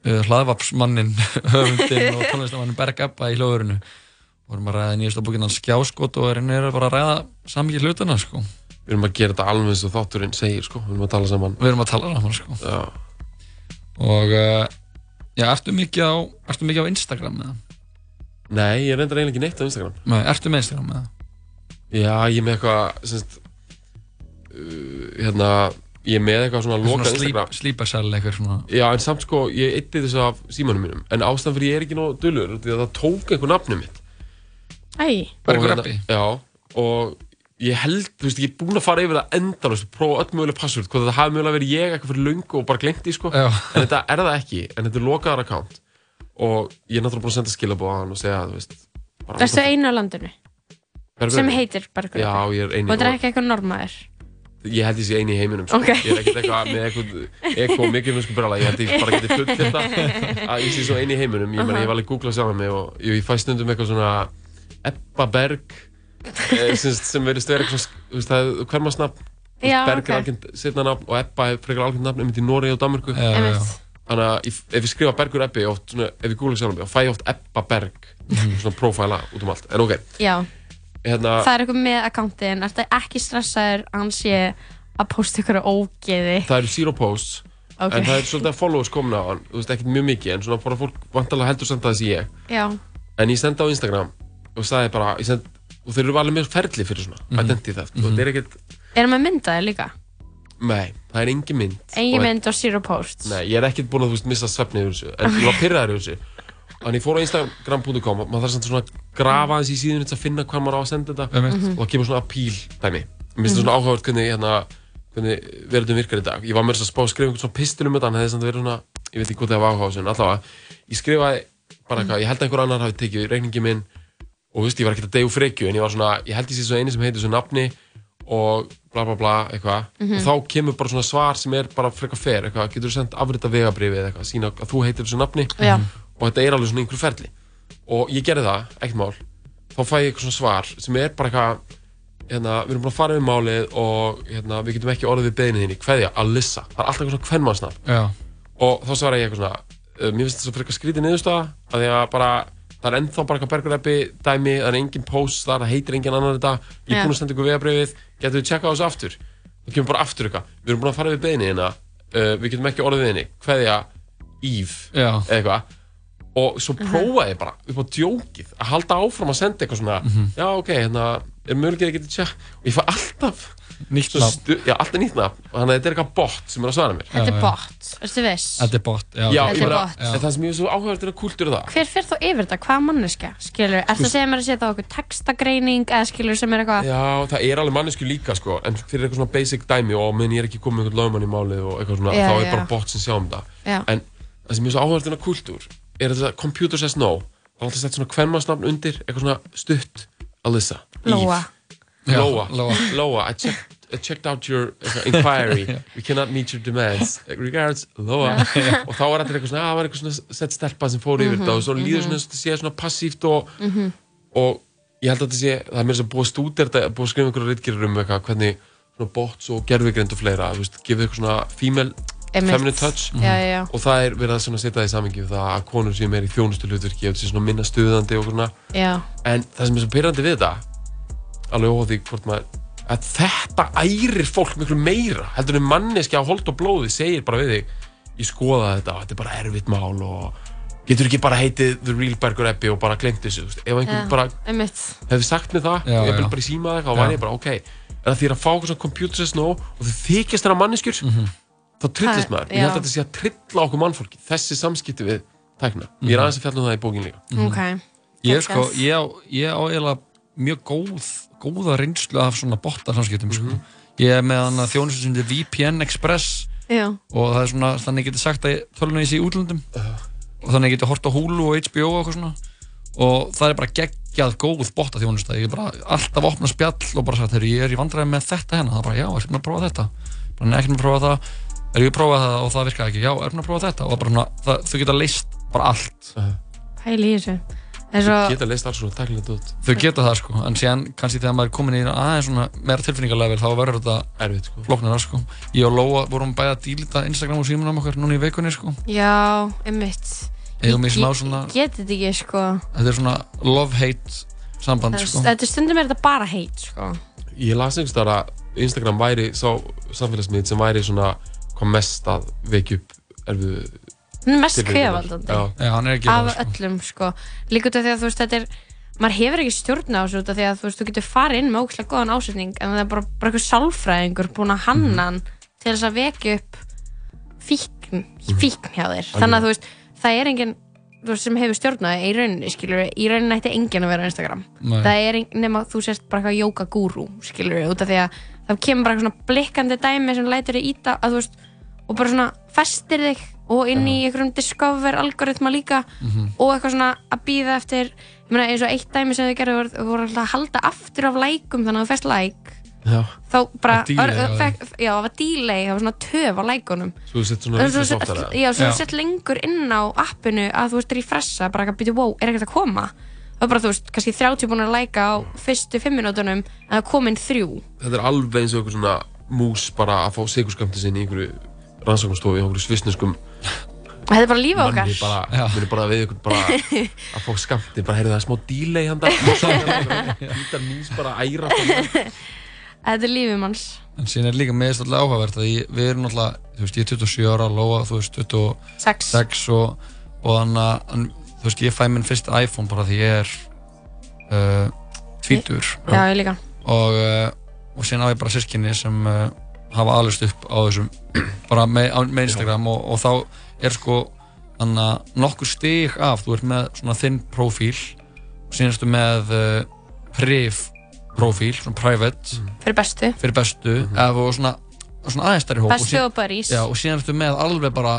uh, hlaðvapsmannin höfundin og tónlistamannin Berg Ebba í hljóðurinu við erum að ræða nýjast á búkinnan skjáskot og erum bara að ræða samvikið hlutana sko. Við erum að gera þetta alveg eins og þátturinn segir sko, við erum að tala saman Við erum að tala saman sko. Já. Og uh, já, ertu mikið á ertu mikið á Instagram með það? Nei, ég reyndar eiginlega ekki neitt á Instagram Nei, ertu með Instagram með það? Já, ég er með eitthvað semst, uh, hérna, ég er með eitthvað svona loka Instagram Slíparsæl eitthvað svona Já, en samt sko, ég eitti þessu af símanum mínum en ástæðan fyrir ég er ekki nóg dölur því að það tók einhver nafnum mitt Æ, Bara Og einhver hérna- appi? Já, og ég held, þú veist, ég er búinn að fara yfir það endalust, prófa öll möguleg password, hvað það hafi mögulega verið ég eitthvað fyrir löngu og bara glemt því, sko. Já. En þetta er það ekki, en þetta er lokaðar account. Og ég er náttúrulega búinn að senda skilabóð á hann og segja, þú veist, bara... Erstu einu á landinu sem heitir Bergur Já, ég er eini. Og þetta er ekki eitthvað normaður Ég held ég sé eini í heiminum, sko. Ok. Ég er ekkert eitthvað með eitthvað, eitthvað mikið mjög sko brala. Ég held ég bara geti fullt þetta að ég sé svo eini í heiminum. Ég meina, ég var alveg googlað sjálf mig og ég, ég fæ stundum eitthvað svona Ebba Berg sem, sem verðist vera eitthvað, svona, þú veist, það er algjönd setna nafn og Ebba er frekar algjönd nafn einmitt í Noregi og Danmörku. Þannig að ef ég skrifa Bergur Ebbi, oft, svona, ef ég googla sjálf þá fæ ég oft Ebba Berg, svona prófæla út um allt. En ok, Já, hérna, það er eitthvað með akkántin Ertu ekki stressaður að hann sé að posta ykkur ógeði? Það eru zero posts, Ok. en það er svolítið að followers komin á hann, þú veist, ekkert mjög mikið, en svona bara fólk vantarlega heldur samt að þessi ég. Já, En ég sendi á Instagram og sagði bara, ég send, og þeir eru alveg með ferli fyrir svona, Mhm. identity theft, og þetta er ekkert, við myndaðir líka? Nei, það er engin mynd. Engin Og- mynd og zero posts. Nei, ég er ekkert búinn að þú veist missa svefni yfir þessu. En ég var pyrraður yfir þessu. Þannig fór á instagram.com og maður þarf samt svona að grafa aðeins í síðan til að finna hvað maður á að senda þetta. Einmitt. og það kemur svona appeal dæmi. Mér finnst það svona áhugavert hvernig, hérna, hvernig verðum virkar í dag. Ég var með þess að spá að skrifa einhvern svona pistil um þetta en það hefði samt verið svona, ég veit ekki hvað það var áhuga á þessu en allavega, ég skrifaði bara eitthvað, ég held að einhver annar hafi tekið reikningi minn og þú veist, ég var ekkert að deyja úr frekju en ég var svona, ég held ég sé svo eini sem heitir þessu nafni og bla bla bla eitthvað Mhm. og þá kemur bara svona svar sem er bara frekar fer eitthvað, getur þú sendt afrita vegabrifi eða eitthvað, sína að þú heitir þessu nafni Já. og þetta er alveg svona einhver ferli og ég gerði það, ekkert mál þá fæ ég eitthvað svona svar sem er bara eitthvað hérna, við erum bara að fara yfir málið og hérna, við getum ekki orðið við beðinu þínu hverja, Alyssa, það er alltaf eitthvað svona kvennmannsnafn Já. og þá svara ég eitthvað svona mér finnst þetta svo frekar skrítið niðurstaða að því að bara, það er ennþá bara eitthvað bergureppi dæmi, það er engin post þar, það heitir engin annar þetta, ég er Já. búinn að senda ykkur vegabrifið getur við tjekkað á þessu aftur? Það kemur bara aftur eitthvað, við erum búin að fara við beðinu þína uh, við getum ekki orðið við henni. Hverja eða eitthvað. Og svo prófaði ég bara upp á djókið að halda áfram að senda eitthvað svona. Mhm. já ok, hérna, er mögulega að geta tjekk og ég fæ alltaf Nýtt nafn. stu- Já, alltaf nýtt nafn Þannig að þetta er eitthvað bot sem er að svara mér Þetta er bot, veistu viss? Þetta er bot, já. Já, Þetta ég er meina, bot. en það sem ég er svo áhugavert er að kúltur það Hver fyrir þá yfir þetta? Hvaða manneska? Skilur, er það að segja mér að setja á okkur textagreining eða skilur sem er eitthvað Já, það er alveg mannesku líka sko En fyrir eitthvað svona basic dæmi og menn ég er ekki komið með eitthvað lögmann í málið og eitthvað svona Já, Þá er já. bara bot sem sjá um það Já. En það sem er svo áhugavert en að kúltur Er þetta computer says no Það er alltaf sett svona kvenmannsnafn undir Eitthvað svona stutt Alyssa Lóa. Eve, Já, Lóa Lóa. Lóa I checked I checked out your uh, inquiry We cannot meet your demands Regards, Lóa Og þá var þetta eitthvað svona, að það var eitthvað svona sett stelpa sem fór yfir Mhm, þetta og svo líður mhm. svona, þetta sé svona passíft og, Mhm. og ég held að þetta sé, það er mér sem búið þetta, búið að skrifa einhverju reitgerir um eitthvað, hvernig svona bots og gerfigrind og fleira, þú veist, gefið eitthvað svona female, feminine touch Já, já, já. og það er verið að svona setja það í samingi við það að konur séu meir í þjónustu hlutverki og sé svona minna stuðandi og svona Já. en það sem er svo pyrrandi við þetta alveg því hvort maður að þetta ærir fólk miklu meira heldur en manneski á hold og blóði segir bara við þig, ég skoða þetta og þetta er bara erfitt mál og getur ekki bara heitið The Real Berger Ebbi og bara glemt þessu, ef einhvern Já, bara hefði sagt mér það, Já, ég vil bara í síma eitthvað og væri ég bara, ok, er það því að fá svona computer says no og þau þykjast þeirra manneskjur? Mhm. þá trillist Það- maður, ég held að þetta sé að trilla okkur mannfólki, þessi samskipti við tækna, ég er Mhm. aðeins að fjalla um það í bókin líka. Ok. Ég, sko, ég, á, ég á mjög góð, góða reynslu af svona botarsamskiptum sko. Mhm. Ég er með þjónustu sem þetta VPN Express. Já. og það er svona, þannig geti sagt að tölunum ég sé í útlöndum. Og þannig geti hort á Hulu og HBO og eitthvað svona. Og það er bara geggjað góð botta þjónusta, ég er bara alltaf opna spjall og bara sagt, heyrðu, ég er í vandræði með þetta hérna, það er bara, já, er ekki með að prófa þetta? Bara, nei, ekki með að prófa það, er ég að prófa það og það virkaði ekki, já, er með að prófa þetta? Og bara, svona, það, þau geta leist bara allt. Pæli í þessu. Það svo... geta leist alls svona tæknilega út. Þau geta það sko, en síðan kannski þegar maður er komin í aðeins svona meira tilfinningarlevel þá verður þetta erfitt sko. flóknara sko. Ég og Lóa vorum bæði að dílita Instagram og símanum okkar núna í vikunni sko. Já, við Ég- smá ég- svona- Ég get þetta ekki, sko. þetta er svona love-hate samband sko. Þetta er stundum er þetta bara heit, sko. ég las einhvers þar að Instagram væri sá samfélagsmið sem væri svona hvað mest að vekja upp erfiðu Hann er mest ekki Af það, sko. öllum, sko. Líka út af því að þú veist, þetta er... Maður hefur ekki stjórn á þessu út af því að þú veist, þú getur farið inn með ógæslega góðan ásetning en það er bara, bara eitthvað sálfræðingur búinn að hanna hann til þess að vekja upp fíkn, fíkn hjá þér. Þannig að þú veist, það er enginn sem hefur stjórn á það í rauninni, skilur í rauninni ætti enginn að vera á Instagram. Nei. Það er enginn nema þú sést bara eitthvað jóka gúrú, skilur út af því að það kemur bara eitthvað svona blikkandi dæmi sem lætur þig íta að þú veist, og bara svona festir þig og inn í einhverjum discover algoritma líka Mhm. og eitthvað svona að býða eftir ég meina eins og eitt dæmi sem þau gerðu voru, voru alltaf að halda aftur af lækum þannig að þú fest læk Já. þá bara, Og já það var delay það var svona töf á lækunum. Svo þú sett svona Og já, svo þú sett lengur inn á appinu að þú veist refresha, bara að byrja, wow, er ekkert að koma? Það var bara, þú veist, kannski 30 búin að læka á fyrstu 5 minútonum en það kom inn þrjú. Þetta er alveg eins og einhver svona mús bara að fá sigurskamti sinni í einhverju rannsóknarstofu í einhverju svissneskum þetta er bara lífið okkar. bara, muni bara við ykkur bara að fá skamti, bara heyrðu það er smá delay handa. Hvítar mís bara að æra þetta er lífið manns. En síðan er líka meðist alltaf áhugavert að ég, við erum alltaf, þú veist, ég er 27 ára Lóa, þú veist, 26 og, og þannig að, en, þú veist, ég fæ minn fyrst iPhone bara því ég er uh, tvítur Já, ég líka. og, uh, og síðan á ég bara sískinni sem uh, hafa aðlust upp á þessum bara með, á, með Instagram og, og þá er sko þannig að nokkur stig af þú ert með svona þinn profíl og ertu með uh, priv profíl, svona private fyrir bestu fyrir bestu eða þú svona, svona aðeins stærri hóp Bestu og buddies. já, og síðan ertu með alveg bara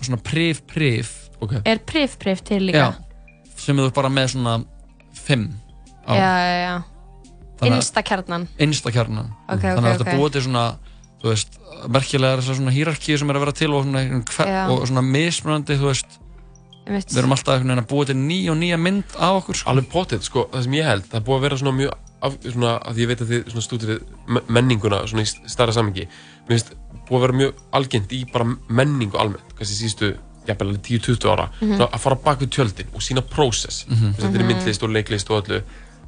svona priv priv okay. er prif prif til líka já, sem þú ert bara með svona fimm á. já, já, já. Þannig að- Instakjarnan Insta-kjarnan Ok, ok, þannig að þetta ok. búið til svona þú veist, merkilega þessar svona hýrarkíu sem er að vera til og svona, og svona mismunandi þú veist, við erum alltaf einhvern veginn að búið til ný og nýja mynd af okkur sko. alveg potið, sko, það sem ég held það búið að vera svona mjög af, svona, að ég veit að þið me- menninguna svona í starra samingi mér finnst búið að vera mjög algengt í bara menningu almennt, kannski síðustu jafnvel alveg 10-20 ára, Mhm. svona að fara bak við tjöldin og sína prósess, Mhm. þetta er Mhm. myndlist og leiklist og öllu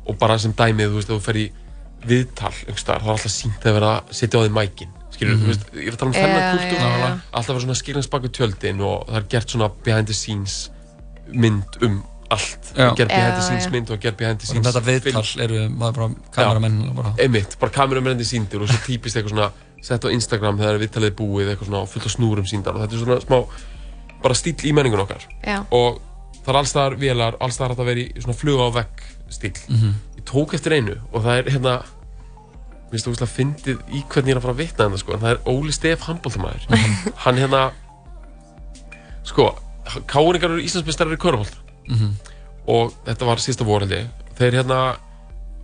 og bara sem dæmið, þú veist, þú fer í viðtal þá er alltaf sínt að vera að setja á því mækin, skilur, Mhm. þú veist ég er að tala um þennan kultúr, já. alltaf vera svona skilnast bak við tjöldin og það er gert svona behind the scenes mynd um allt Já. gerð behind the scenes mynd og gerð behind the scenes þetta viðtal eru maður bara kameramenn bara. einmitt, bara kameramenn síndir og svo típist eitthvað svona sett á Instagram þegar viðtalið er búið eitthvað svona fullt af snúrum síndar og þetta er svona smá bara stíl í menningun okkar Já. og það er allstaðar vélar, allstaðar að vera í svona fluga á vegg stíl Mhm. ég tók eftir einu og það er hérna mér finnst þú veist að fyndið í hvernig ég er að fara að vitna þetta sko en það er Óli Stef handbóltamæður hann hérna sko, káringar eru Íslandsmeistarar í körfólta Mhm. og þetta var sísta vorhaldi þeir hérna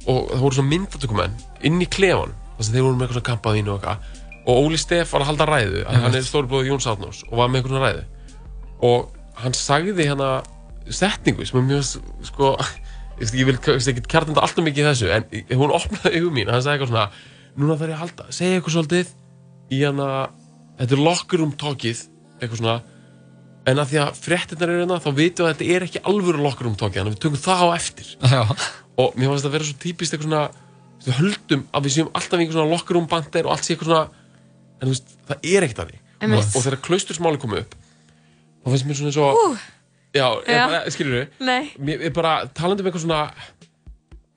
og það voru svona myndatökumenn inn í klefan þar sem þeir voru með eitthvað svona kampaðínu og eitthvað. Og Óli Steff var að halda ræðu að hann er stórblóði Jóns Átnós og var með eitthvað svona ræðu. Og hann sagði hérna setningu sem er mjög sko ég veist, ég vil ekki kjartanda alltaf mikið í þessu en hún opnaði augun mín hann sagði eitthvað svona núna þarf ég að halda, segja eitthvað svolítið í hérna þetta er locker room talkið eitthvað svona en að því að fréttinnar eru hérna þá vitum við að þetta er ekki alvöru locker room talkið þannig að við tökum það á eftir Já. og mér fannst þetta að vera svo típist eitthvað svona við höldum að við séum alltaf einhver svona locker room bandir og allt sé eitthvað svona en þú veist, það er ekkert að því og, og þegar klaustursmáli komu upp þá finnst mér svona svo Ú. já, ég Já. skilur við Nei. mér er bara talandi um eitthvað svona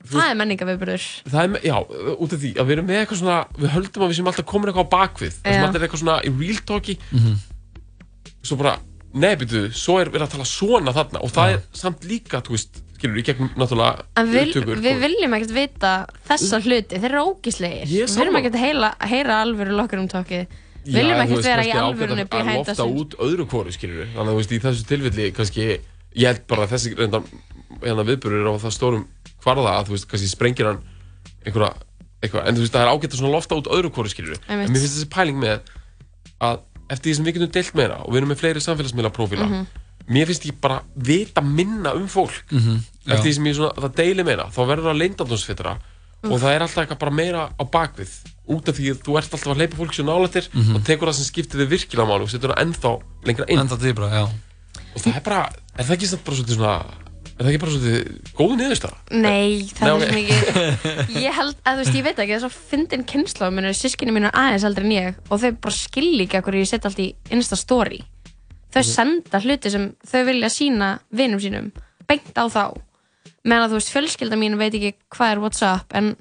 Það er menningaviðburður. það er, me- já, út af því að við erum með eitthvað svona við höldum að við séum alltaf komin eitthvað á bakvið þar sem alltaf er eitthvað svona í real talki Mhm. svo bara, nei, byrju, svo er verið að tala svona þarna og það er samt líka, þú veist, skilur, í gegnum náttúrulega En upptökur, við og- viljum ekkert vita þessa hluti, þeir eru ógíslegir. Ég er Við viljum ekkert heyra, lokkur um. Við viljum veist, vera í alvörunni að- lofta scenes. út öðru kóru, skilur þannig að þú veist, í þessu tilfelli, kannski ég held bara að þessi hérna viðburður á það stórum hvarða að þú veist, kannski sprengir hann einhverja, eitthvað, en þú veist, það er ágætt að lofta út öðru kóru, skilur en mér finnst þessi pæling með að eftir því sem við getum deilt meira og við erum með fleiri samfélagsmiðla prófíla Mhm. mér finnst ég bara vita minna um fólk. Mhm, já. eftir því sem ég svona, það deili meira þá verður það leindandónsfittra og það er alltaf eitthvað bara meira á bakvið út af því að þú ert alltaf að hleypa fólk sér nálættir Mhm. og tekur það sem skiptir þig virkilega máli og setur það ennþá lengra inn ennþá dýbra, já og það er bara, er það ekki bara svolítið svona er það ekki bara svolítið góð niðurstaða? Nei, það Nei, er ok. sem ekki Ég held, að þú veist, ég veit ekki, þess að fyndin kynsla minna, sískinni mínu er aðeins eldri en ég og þau bara skilja ekki okkur ég setja allt í Insta story þau Mhm. senda hluti sem þau vilja sína vinum sínum, beint á þá meðan að þú veist, fjölskylda mín veit ekki hvað er Whatsapp en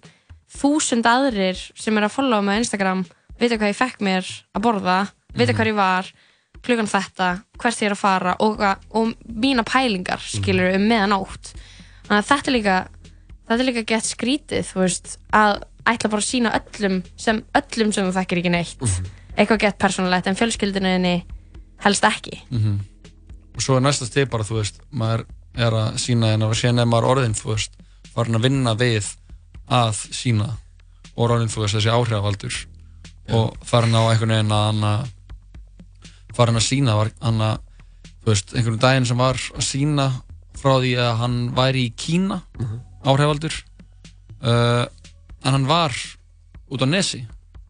þúsund aðrir sem er að followa með Instagram vita hvað ég fekk mér að borða vita Mhm. hvað ég var klukkan þetta, hvert ég er að fara og, og mína pælingar skilur um meðanótt þannig að þetta er líka þetta er líka gett skrítið þú veist, að ætla bara að sína öllum sem öllum sem þú þekkir ekki neitt. Eitthvað gett persónulegt en fjölskyldunni helst ekki. Mhm. og svo er næsta stið bara, þú veist maður er að sína en að síðan er maður orðin, þú veist farin að vinna við að sína og orðin, þú veist, þessi áhrifavaldur og farin á einhvern veginn að hann að farin að sína var hann að, þú veist, einhvern daginn sem var að sína frá því að hann væri í Kína áhrifavaldur uh, en hann var út á Nesi.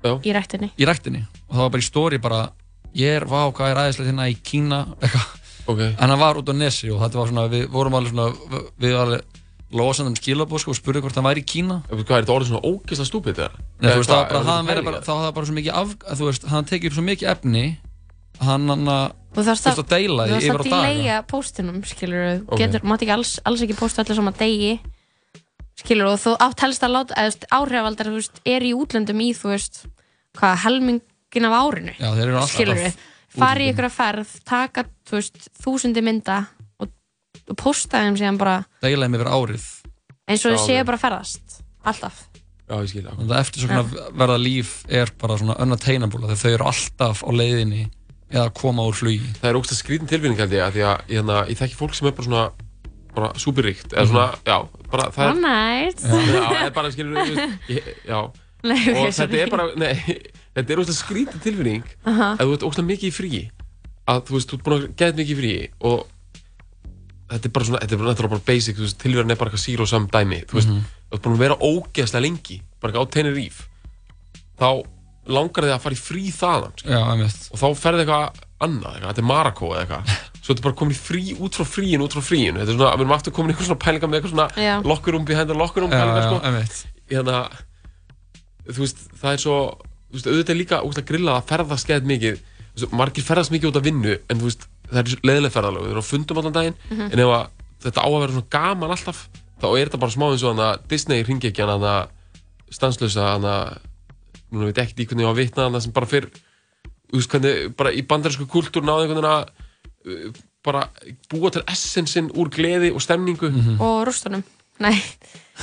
Í rættinni í ræktinni. Og það var bara í stóri bara ég er, vá, hvað er aðeinslega hérna í Kína? Eitthvað, okay. en hann var út á Nesi og þetta var svona, við vorum alveg svona við alveg losandi um skilabóð sko, og spurði hvort hann væri í Kína Hvað er þetta orðið svona ógeðslega stúpid eða? Nei, þú veist, það var bara, hann verið bara, þá hafði það bara svo mikið af, að þú veist, hann tekið upp svo mikið efni að hann, hann að, þú þarfst að, að deila þú því yfir á að daga delaya póstinum skilur, Ok. getur, mátt ekki alls, alls ekki pósta allir saman degi skilur, og þú átt helst að láta, eða þú veist, áhrifaldar, þú veist, er í útlöndum í, þú veist, hvað, helmingin af árinu Já, þeir eru alltaf skilur útlöndum. ykkur að ferð, taka, þú veist, þúsundi mynda og, og posta þeim síðan bara, deila þeim yfir árið. Eins og þau séu bara að ferðast, alltaf. Já, ég skil Þannig að eftir svona verða líf er bara svona unattainable þegar þau eru alltaf á leiðinni eða að koma úr flugi. Það er ógst að skrítin tilfinning held ég að því að ég, hérna, ég þekki fólk sem er bara svona bara superríkt eða svona, já, bara það All night. Já, bara ég, já. Og þetta er bara, nei, þetta er ógst að skrítin tilfinning Aha. að þú ert ógst mikið í fríi. Að þú veist, þú ert búin að geða mikið í fríi og þetta er bara svona, þetta er náttúrulega bara basic, þú veist, tilverðin er bara eitthvað zero sum dæmi, þú veist, Mhm. þú ert búin að vera ógeðslega lengi, bara eitthvað á Tenerife. Þá langar þig að fara í frí þaðan, sko. Og þá ferði eitthvað annað, eitthvað, þetta er Marako eða eitthvað. Svo þetta er bara komin í frí út frá fríinu, út frá fríinu. Þetta er svona, við erum aftur komin í eitthvað svona pælinga með eitthvað svona lokkurum behind the lokkurum pælinga, já, sko. einmitt. hérna, þú veist, það er svo þú veist, auðvitað er líka úst, að grilla að ferðast skeið mikið, margir ferðast mikið út af vinnu en þú veist, það er leðileg ferðalög, þeir eru á fundum allan daginn Mhm. en ef að þetta á að vera svona gaman alltaf þá er þetta bara smá eins og hann að Disney ringi ekki hann að stanslösa hann að núna veit ekkert í hvernig ég á að vitna hann sem bara fyrr bara í bandarísku kultúr náði einhvern veginn að uh, bara búa til essensin úr gleði og stemningu. Og rústunum. Nei,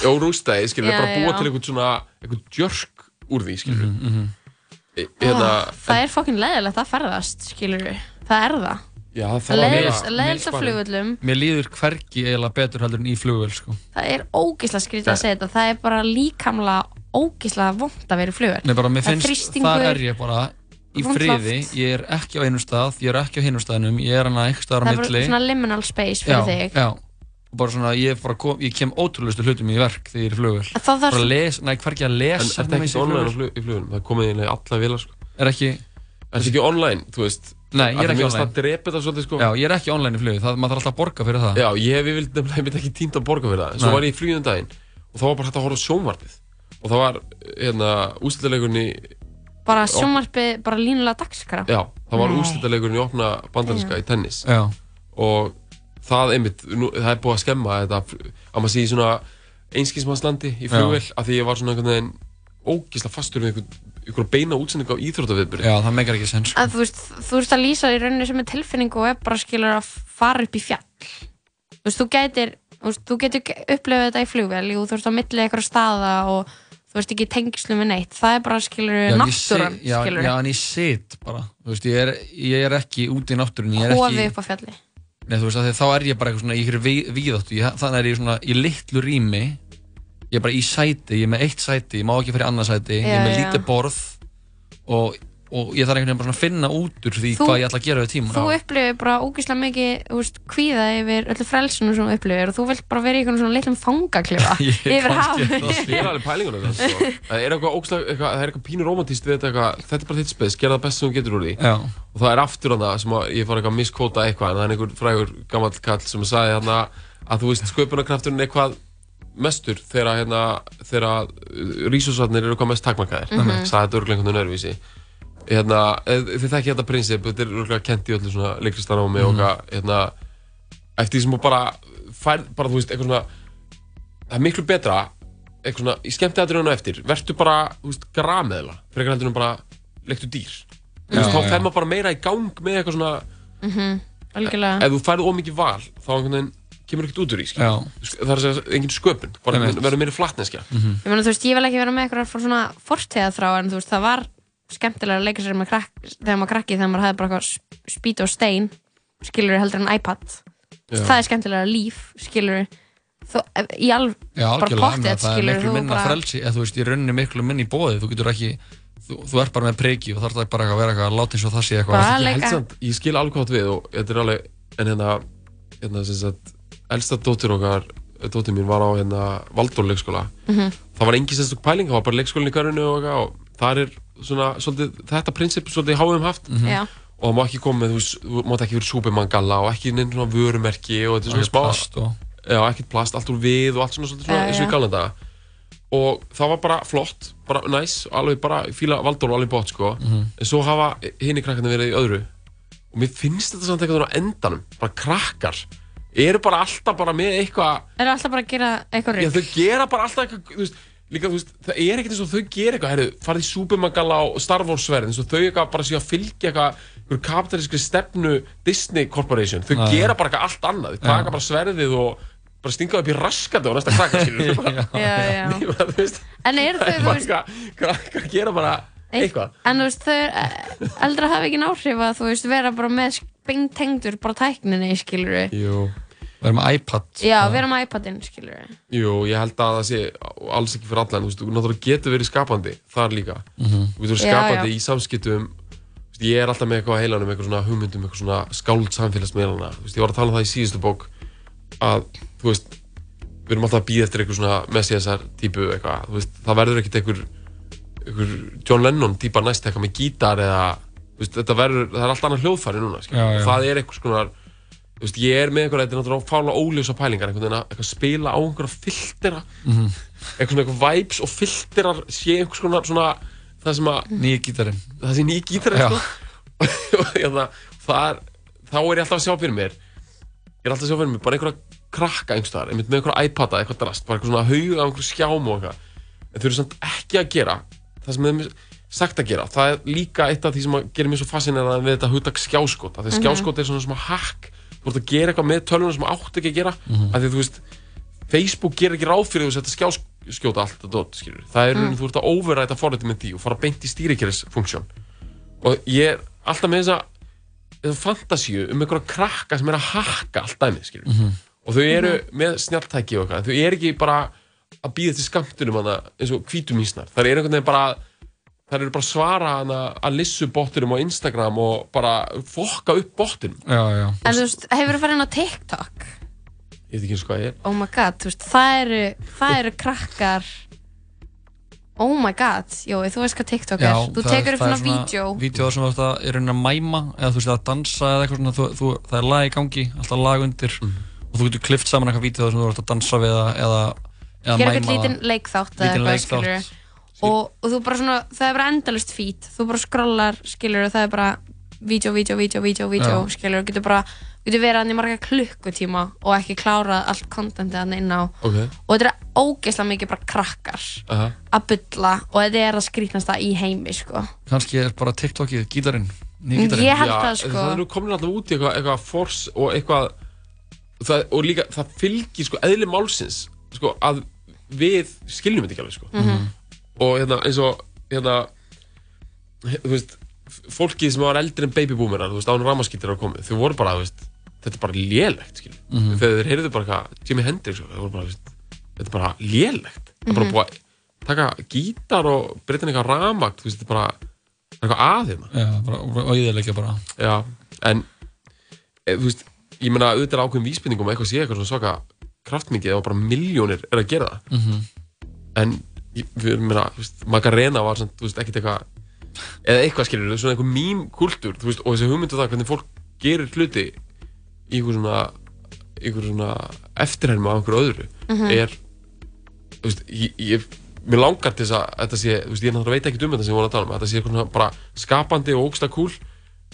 og rústæði, skilur, Já, bara búa já. til einhvern svona einhvern djörk úr því, skilur mm Mhm, hérna, Ah, það er fokkin leiðilegt að ferðast skilur það er það já, það það flugvöllum. Mér líður hvergi eiginlega betur heldur en í flugvél sko. það er ógísla skrítið að segja þetta. Það er bara líkamlega ógísla vond að vera í flugvöll Nei, bara mér Það er þar er ég bara í friði, ég er ekki á einum stað, ég er ekki á hinum staðnum, ég er hana eitthvað staðar á það er milli. bara svona liminal space fyrir já, þig. já, bara svona, ég, bara kom, ég kem ótrúlustu hlutum í verk þegar ég er í flugvél. Það þarf- bara les, næ, hvergi að lesa er þetta nema ekki online í flugunum það er sko. er er ekki online, þú veist Nei, ég er ekki online. það drepa þetta svolítið sko. Já, ég er ekki online í flug, það, maður þarf alltaf að borga fyrir það. Já, ég hef yfirleitt nefnilega ekki tímt að borga fyrir það. Svo Nei. var ég í fluginu daginn og þá var bara hægt að horfa sjónvarpið. Og það var, hérna, úrslitaleikurinn í bara sjónvarpi, bara línulega dagskrá. Já, það var Nei. úrslitaleikurinn í opna bandarinska í tennis. Já. og það einmitt, nú, það er búið að skemma þetta, að maður sé í svona einskismannslandi í flugvél af því ég var svona einhvern veginn ógisla fastur við einhvern, einhvern beina útsendingu á íþróttaviðbyrði Já, það meikar ekki sens að þú veist, þú veist að lýsa í rauninni sem er tilfinning og er bara skilur að fara upp í fjall. Þú veist, þú gætir þú, veist, þú getur upplifað þetta í flugvél jú, þú veist, á milli eitthvað staða og þú veist ekki tengislu með neitt. Það er bara skilur ég náttúran já, skilur já, en ég sit bara. Þú veist, ég er, ég er ekki úti í náttúrunni ég er ekki, upp á fjalli. Nei, þú veist, af því að þá er ég bara eitthvað svona í ykkur víðáttu, ég, þannig er ég svona í litlu rými, ég er bara í sæti, ég er með eitt sæti, ég má ekki fyrir annað sæti, ég er Já, með já. lítið borð og, og ég þarf einhvern veginn bara að finna út úr því Þú- hvað ég ætla að gera við tíma. þú upplifir bara ógeðslega mikið þú veist, kvíða yfir öllu frelsinu sem þú upplifir og þú vilt bara vera í einhvern svona litlum fangaklifa Ég yfir hafið Það er alveg pælingunum það, sko. Það er eitthvað ógslag, eitthvað, það er eitthvað pínu romantíst við þetta eitthvað, þetta er bara þitt spes, gera það best sem þú getur úr því. Já. Og það er aftur hann sem að ég fór eitthvað að miskóta eitthvað, en það er einhver frægur gammal kall sem sagði hérna að þú veist sköpunarkrafturinn er eitthvað mestur þegar hérna, þegar rísosvarnir eru hvað mest takmarkaðir. Mhm. Sagði þetta örglega einhvern veginn öðruvísi. Hérna, eh, þið þekki þetta prinsip, þetta er örglega kent í öllu svona leiklistanámi og Mhm. eitthvað, hérna, eftir því sem þú bara færð, bara þú veist, eitthvað svona það er miklu betra eitthvað svona, í skemmtiðatriðinu eftir verður bara, þú veist, grameðla frekar heldur en bara, leiktu dýr þú veist, þá fer maður bara meira í gang með eitthvað svona Mhm, algjörlega ef þú færð ómikið val, þá einhvern veginn kemur ekkert út úr í, veist, það er að segja, engin sköpun bara verður meira flatneskja. Ég meina, þú veist, ég vil ekki vera með eitthvað svona fortíðaþrá en þú veist, það var skemmtilega að leika sér með krakk þegar maður krakki þegar maður hefði bara eitthvað spýt og stein skilur heldur en iPad. Já. það er skemmtilega líf, skilur þú, í alv, Já, bara menn, það er miklu minna bara frelsi, eða þú veist, ég rauninni miklu minni í bóði, þú getur ekki, þú, þú ert bara með preki og þarf það bara að vera eitthvað að láta eins og það sé eitthvað. Ég, leika- held samt, ég skil alveg átt við og þetta er alveg en hérna, hérna sem sagt, elsta dóttir okkar dóttir mín var á hérna Valdór leikskóla Mhm. það var engin sérstök pæling, það var bara leikskólinn í hverjunu og, og það er svona svolítið, þetta prinsip svolítið háum haft Mhm. Já. og það má ekki koma með, þú, veist, þú mátt ekki vera Superman galla og ekki neinn svona vörumerki og þetta er svona smá plast og- já, ekkert plast, allt úr við og allt svona, svolítið svona eins og í galanda og það var bara flott, bara næs og alveg bara fíla Valdór og alveg bótt sko Mhm. en svo hafa hinni krakkarnir verið í öðru og mér finnst þetta samt eitthvað á endanum bara krakkar eru bara alltaf bara með eitthvað eru alltaf bara að gera eitthvað Já, rugg þau gera bara alltaf eitthvað, þú veist, líka, þú veist, það er ekkert eins og þau gera eitthvað, herru, farið í Superman gala á Star Wars sverð, eins og þau eitthvað bara séu að fylgja eitthvað, einhver kapitalískri stefnu Disney Corporation, þau gera bara eitthvað allt annað, þau taka bara sverðið og bara stinga upp í raskandi og næsta krakka, þau Já, já. Þú veist, en þau, er þú bara veist eitthvað, krakkar gera bara eitthvað. en þú veist, þau eh, eldra hafa ekki áhrif að þú veist, vera bara með beintengdur bara tækninni, skilur Jú. Verðum með iPad. já, vera með iPadinn, skilur Jú, ég held að það sé alls ekki fyrir alla, en þú veist, þú náttúrulega getur verið skapandi þar líka. Mhm. Þú getur verið Já, skapandi já. í samskiptum, þú veist, ég er alltaf með eitthvað á heilanum, eitthvað svona hugmyndum, eitthvað svona skáld samfélagsmiðlana. Þú veist, ég var að tala um það í síðustu bók að, þú veist, við erum alltaf að býða eftir eitthvað svona messiasar típu eitthvað, þú veist, það verður ekkert eitthvað John Lennon típa næst eitthvað með gítar eða, veist, þetta verður, það er allt annað hljóðfæri núna. Já, já. Það er eitthvað svona, ég er með eitthvað, þetta er náttúrulega fála óljósa pælingar, einhvern veginn að eitthvað spila á einhverja filtera, Mhm. eitthvað svona eitthvað vibes og filterar sé einhvers konar svona, það sem að, Nýja gítarinn. það sé nýja er, þá er ég alltaf að sjá fyrir mér, ég er alltaf að sjá fyrir mig bara einhverja krakka einhverstaðar, með einhverja iPada, eitthvað drast, bara eitthvað svona haug af einhverju skjám og eitthvað. En þau eru samt ekki að gera það sem þeim er sagt að gera. Það er líka eitt af því sem að gerir mér svo fascinerað við þetta hugtak skjáskot. Því Mhm. skjáskot er svona svona hack, þú ert að gera eitthvað með tölvunum sem átt ekki að gera. Mhm. Af því þú veist, Facebook gerir ekki ráð fyrir þú setja skjáskjóta allt dot. Það er Mm. mm. þú ert að overræta forrætti með því og fara beint í stýrikerrisfunksjón. Og ég er alltaf með þessa, þessa fantasíu um einhverja krakka sem er að hakka allt dæmið, skilur. Mhm. Og þau eru með snjalltæki og eitthvað. Þau eru ekki bara að býða til skamtunum hana eins og hvítum ísnar. Það er einhvern veginn bara það eru bara svara hana að lissu bottinum á Instagram og bara fokka upp bottinum. Já, já. En þú veist, hefur þú farið inn á TikTok? Ég veit ekki eins og hvað ég er. Oh my god, þú veist, það eru, það eru krakkar Oh my god, Jói, þú veist hvað TikTok er Þú tekur upp svona vídeo Vídeó sem þú er raunin að mæma eða þú veist að dansa eða eitthvað svona þú, þú, það er lag í gangi, alltaf lag undir og þú getur klift saman eitthvað vídeo sem þú ert að dansa við eða, er mæma eitthvað lítinn leikþátt eða Lítinn eitthvað, leikþátt. skilur og, og þú bara svona, það er bara endalust feed þú bara scrollar, skilur og það er bara vídeo, vídeo, vídeo, vídeo, vídeo Já. skilur og getur bara, getur verið hann í marga klukkutíma og ekki klárað allt kontentið hann inn á Ok. og þetta er ógeðslega mikið bara krakkar Aha. að bylla og þetta er að skrýtnasta í heimi sko. Kannski er bara TikTokið, gítarinn nýja gítarinn Ég held Já, það, sko. Það eru komin alltaf út í eitthvað, eitthvað force og eitthvað það, og líka það fylgir sko eðli málsins sko að við skiljum þetta ekki alveg sko Mhm. og hérna eins og hérna þú veist fólkið sem var eldri en babyboomerar þú veist án ramaskýttir að komið þau voru bara þú veist þetta er bara lélegt skilur Mhm. þegar þeir heyrðu bara eitthvað Jimi Hendrix og þau voru bara þú veist þetta er bara lélegt það er bara Mhm. búið að taka gítar og breyta eitthvað ramagt þú veist þetta er bara er eitthvað að hérna Já, bara, og íðilegja bara Já, en e, þú veist, ég meina auðvitað er ákveðin vísbendingum að eitthvað sé eitthvað svona svaka kraftmikið og bara miljónir er að gera það Mhm. en ég- við erum meina, Magarena var svona, þú veist, ekkert eitthvað eða eitthvað skilur, svona einhver mím kultúr þú veist, og þessi hugmyndu það hvernig fólk gerir hluti í einhver svona svona eftirhermi á einhverju öðru Mhm. er þú veist, ég, ég mér langar til þess að þetta sé, þú veist, ég náttúrulega veit ekki um þetta sem ég voru að tala um, þetta sé eitthvað bara skapandi og ógsta kúl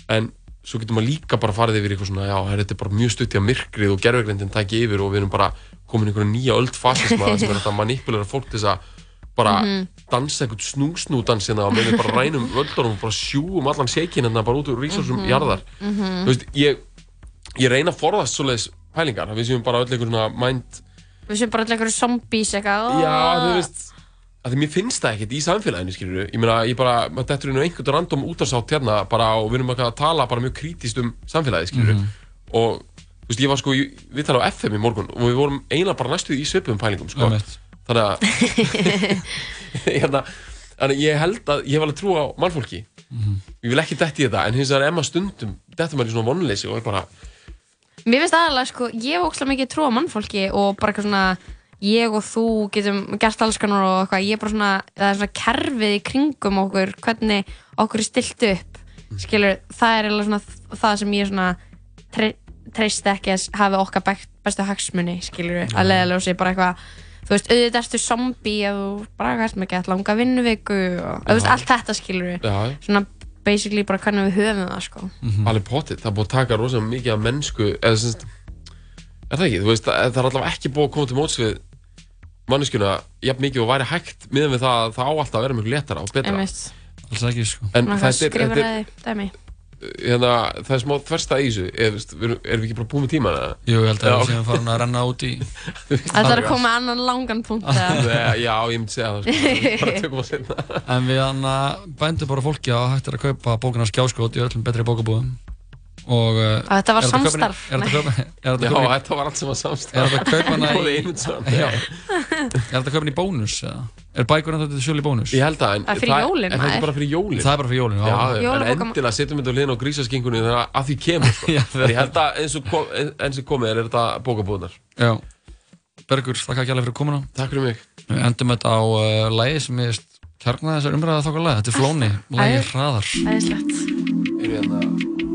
en svo getur maður líka bara farið yfir eitthvað svona, já, her, þetta er bara mjög stutt í að myrkrið og gerfugrindin tæki yfir og við erum bara komin í einhverja nýja öld fasisma sem er þetta manipulera fólk til þess að bara Mhm. dansa eitthvað snúsnúdans hérna og við bara rænum völdunum og bara sjúum allan seikin hérna bara út úr rísórsum Mhm. jarðar Mhm. þú veist, ég, ég reyna að forðast svoleiðis pælingar, við séum bara öll einhver svona mind við séum bara til einhverju zombies eitthvað Já, þú veist að því mér finnst það ekkert í samfélaginu, skilur ég meina, ég bara, maður dettur inn á einhvern random útarsátt hérna bara og við erum að tala bara mjög krítískt um samfélagið, skilur Mhm. og, þú veist, ég var sko, í- við tala á FM í morgun og við vorum eiginlega bara næstu í svipum pælingum, sko. Einmitt. þannig að hérna, ég held að ég hef alveg trú á mannfólki. Ég vil ekki detti í þetta, en hins vegar er maður stundum dettur maður í svona vonleysi og er bara Mér finnst aðalega, sko, ég hef ókslega mikið trú á mannfólki og bara eitthvað svona ég og þú getum gert alls konar og eitthvað, ég er bara svona, það er svona kerfið í kringum okkur, hvernig okkur er stilt upp, skilur það er svona það sem ég svona tre, treyst ekki að hafi okkar best, bestu hagsmunni, skilur að leiðaljósi, bara eitthvað þú veist, auðvitað ertu zombie ef þú bara hvað ertu með gett langa vinnuviku og þú veist, allt þetta skilur Já. svona basically bara hvernig við höfum það, sko. Alveg potið, það búið að taka rosalega mikið af mennsku eða semst er það ekki, þú veist, það er allavega ekki búið að koma til móts við manneskjuna jafn mikið og væri hægt miðan við það að það á alltaf að vera mjög letara og betra. Alls ekki, sko. En eitthvað er, þetta er hérna, það er smá þversta í þessu. Erum, erum við ekki bara búið með tíma eða? Jú, ég held að við séum farin að renna út í Þetta er að koma annan langan punkt Já, ég myndi segja það sko. bara tökum að setna En við hann bændum bara fólki að hægt er að kaupa bókina skjáskot í öllum betri bókabúðum og uh, Að þetta var er samstarf? Er þetta kaupa- er þetta Já, kaupa henni- þetta var allt sem var samstarf Er þetta að kaupa hana. Er þetta að kaupa hana í bónus eða? Er bækur hann þetta sjölu í bónus? Ég held að, en Það er fyrir jólin, En það er bara fyrir jólin Það er bara fyrir jólin, en endilega setjum við þetta hlýðin á grísaskingunni þegar að því kemur sko. En ég held að eins og, kom, eins og komið er, er þetta bókabúðunar Já. Bergur, þakka ekki alveg fyrir komuna. Takk fyrir mig. Við endum þetta á uh, lægi sem ég kjarnaði þessar umræða þokkarlega. Þetta er Flóni, lægi hraðar. Æðislegt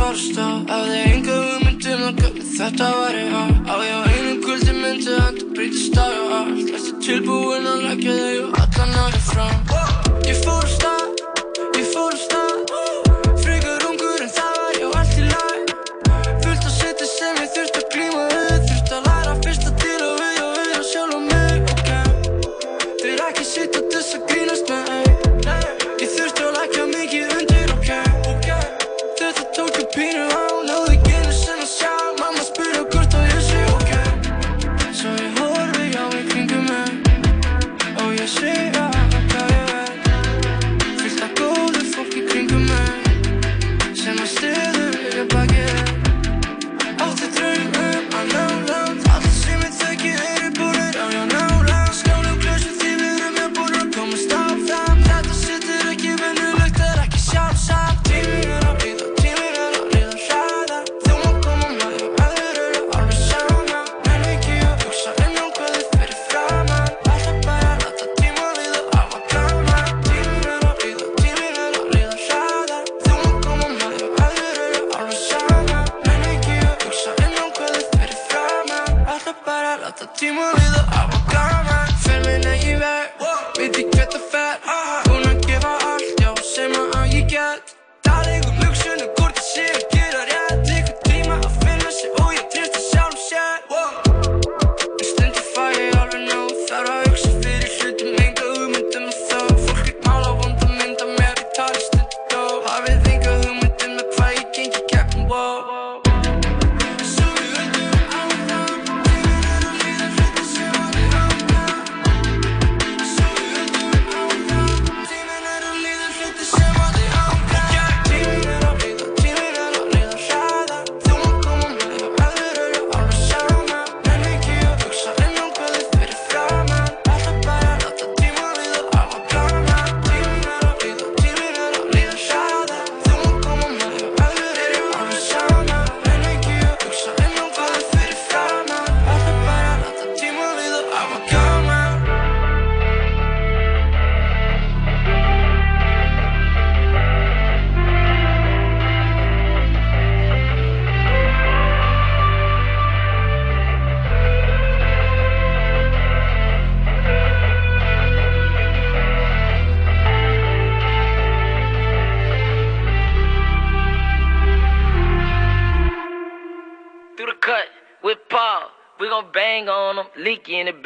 farst á Hafði enga hugmynd um að hvernig þetta væri á Á ég á einu kvöldi myndi þetta breytist dag og allt. Tilbúinn að leggja þig og allan aðeins fram. Ég fór á stað, ég fór á stað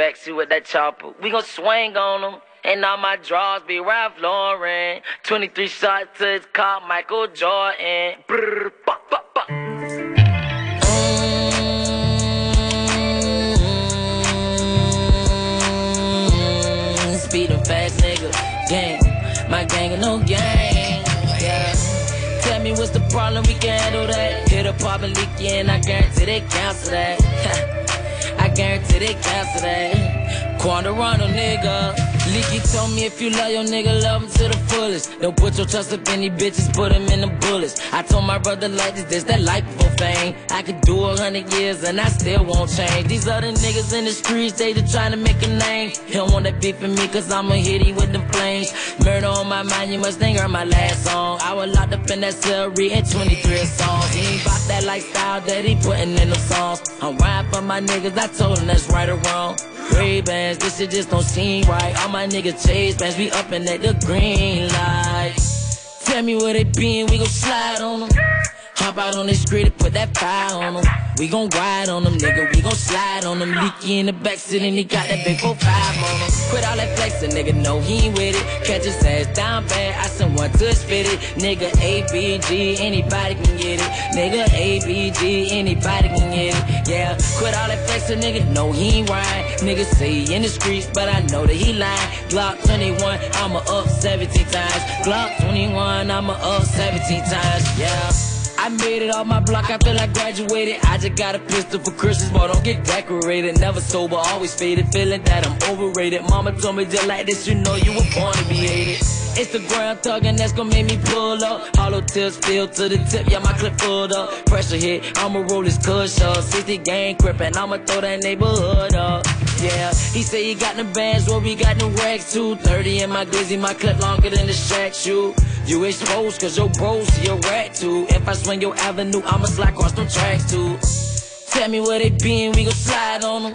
backseat with that chopper. We gon' swing on them, and all my draws be Ralph Lauren. 23 shots to his car, Michael Jordan. Brr, bop, bop, bop. Mm, Speeding fast, nigga. Gang, my gang and no gang. Yeah. Tell me what's the problem, we can handle that. Hit a pop and leak you, and I guarantee they cancel that. I guarantee they cancel that. Nigga. Leaky told me if you love your nigga, love him to the fullest. Don't put your trust up in these bitches, put him in the bullets. I told my brother like this, this that life before fame. I could do a hundred years and I still won't change. These other niggas in the streets, they just trying to make a name. He don't want that beef with me, cause I'ma hit him with the flames. Murder on my mind, you must think heard my last song. I was locked up in that cell, reading 23 songs. He ain't about that lifestyle that he putting in the songs. I'm riding for my niggas, I told him that's right or wrong. Ray bands, this shit just don't seem right. All my niggas chase bands, we up and at the green light. Tell me where they been, we gon' slide on them. Hop out on the street and put that fire on them. We gon' ride on them, nigga. We gon' slide on them. Leaky in the backseat and he got that big 4-5 on him. Quit all that flexing, nigga. No, he ain't with it. Catch his ass down bad. I sent one to spit it. Nigga, ABG, anybody can get it. Nigga, ABG, anybody can get it. Yeah, quit all that flexing, nigga. No, he ain't right. Nigga say he in the streets, but I know that he lying. Glock 21, I'ma up 17 times. Glock 21, I'ma up 17 times. Yeah. I made it off my block, I feel like graduated. I just got a pistol for Christmas, but don't get decorated. Never sober, always faded, feeling that I'm overrated. Mama told me just like this, you know you were born to be hated. Instagram thuggin', that's gonna make me pull up. Hollow tips filled to the tip, yeah, my clip full up. Pressure hit, I'ma roll this cush up. 60 gang crippin', I'ma throw that neighborhood up. Yeah, he say he got the bands, well, we got the racks too. 30 in my glizzy, my clip longer than the shack shoe. You exposed cause your bros a rat too. If I swing your avenue, I'ma slide across them tracks too. Tell me where they been, we gon' slide on them.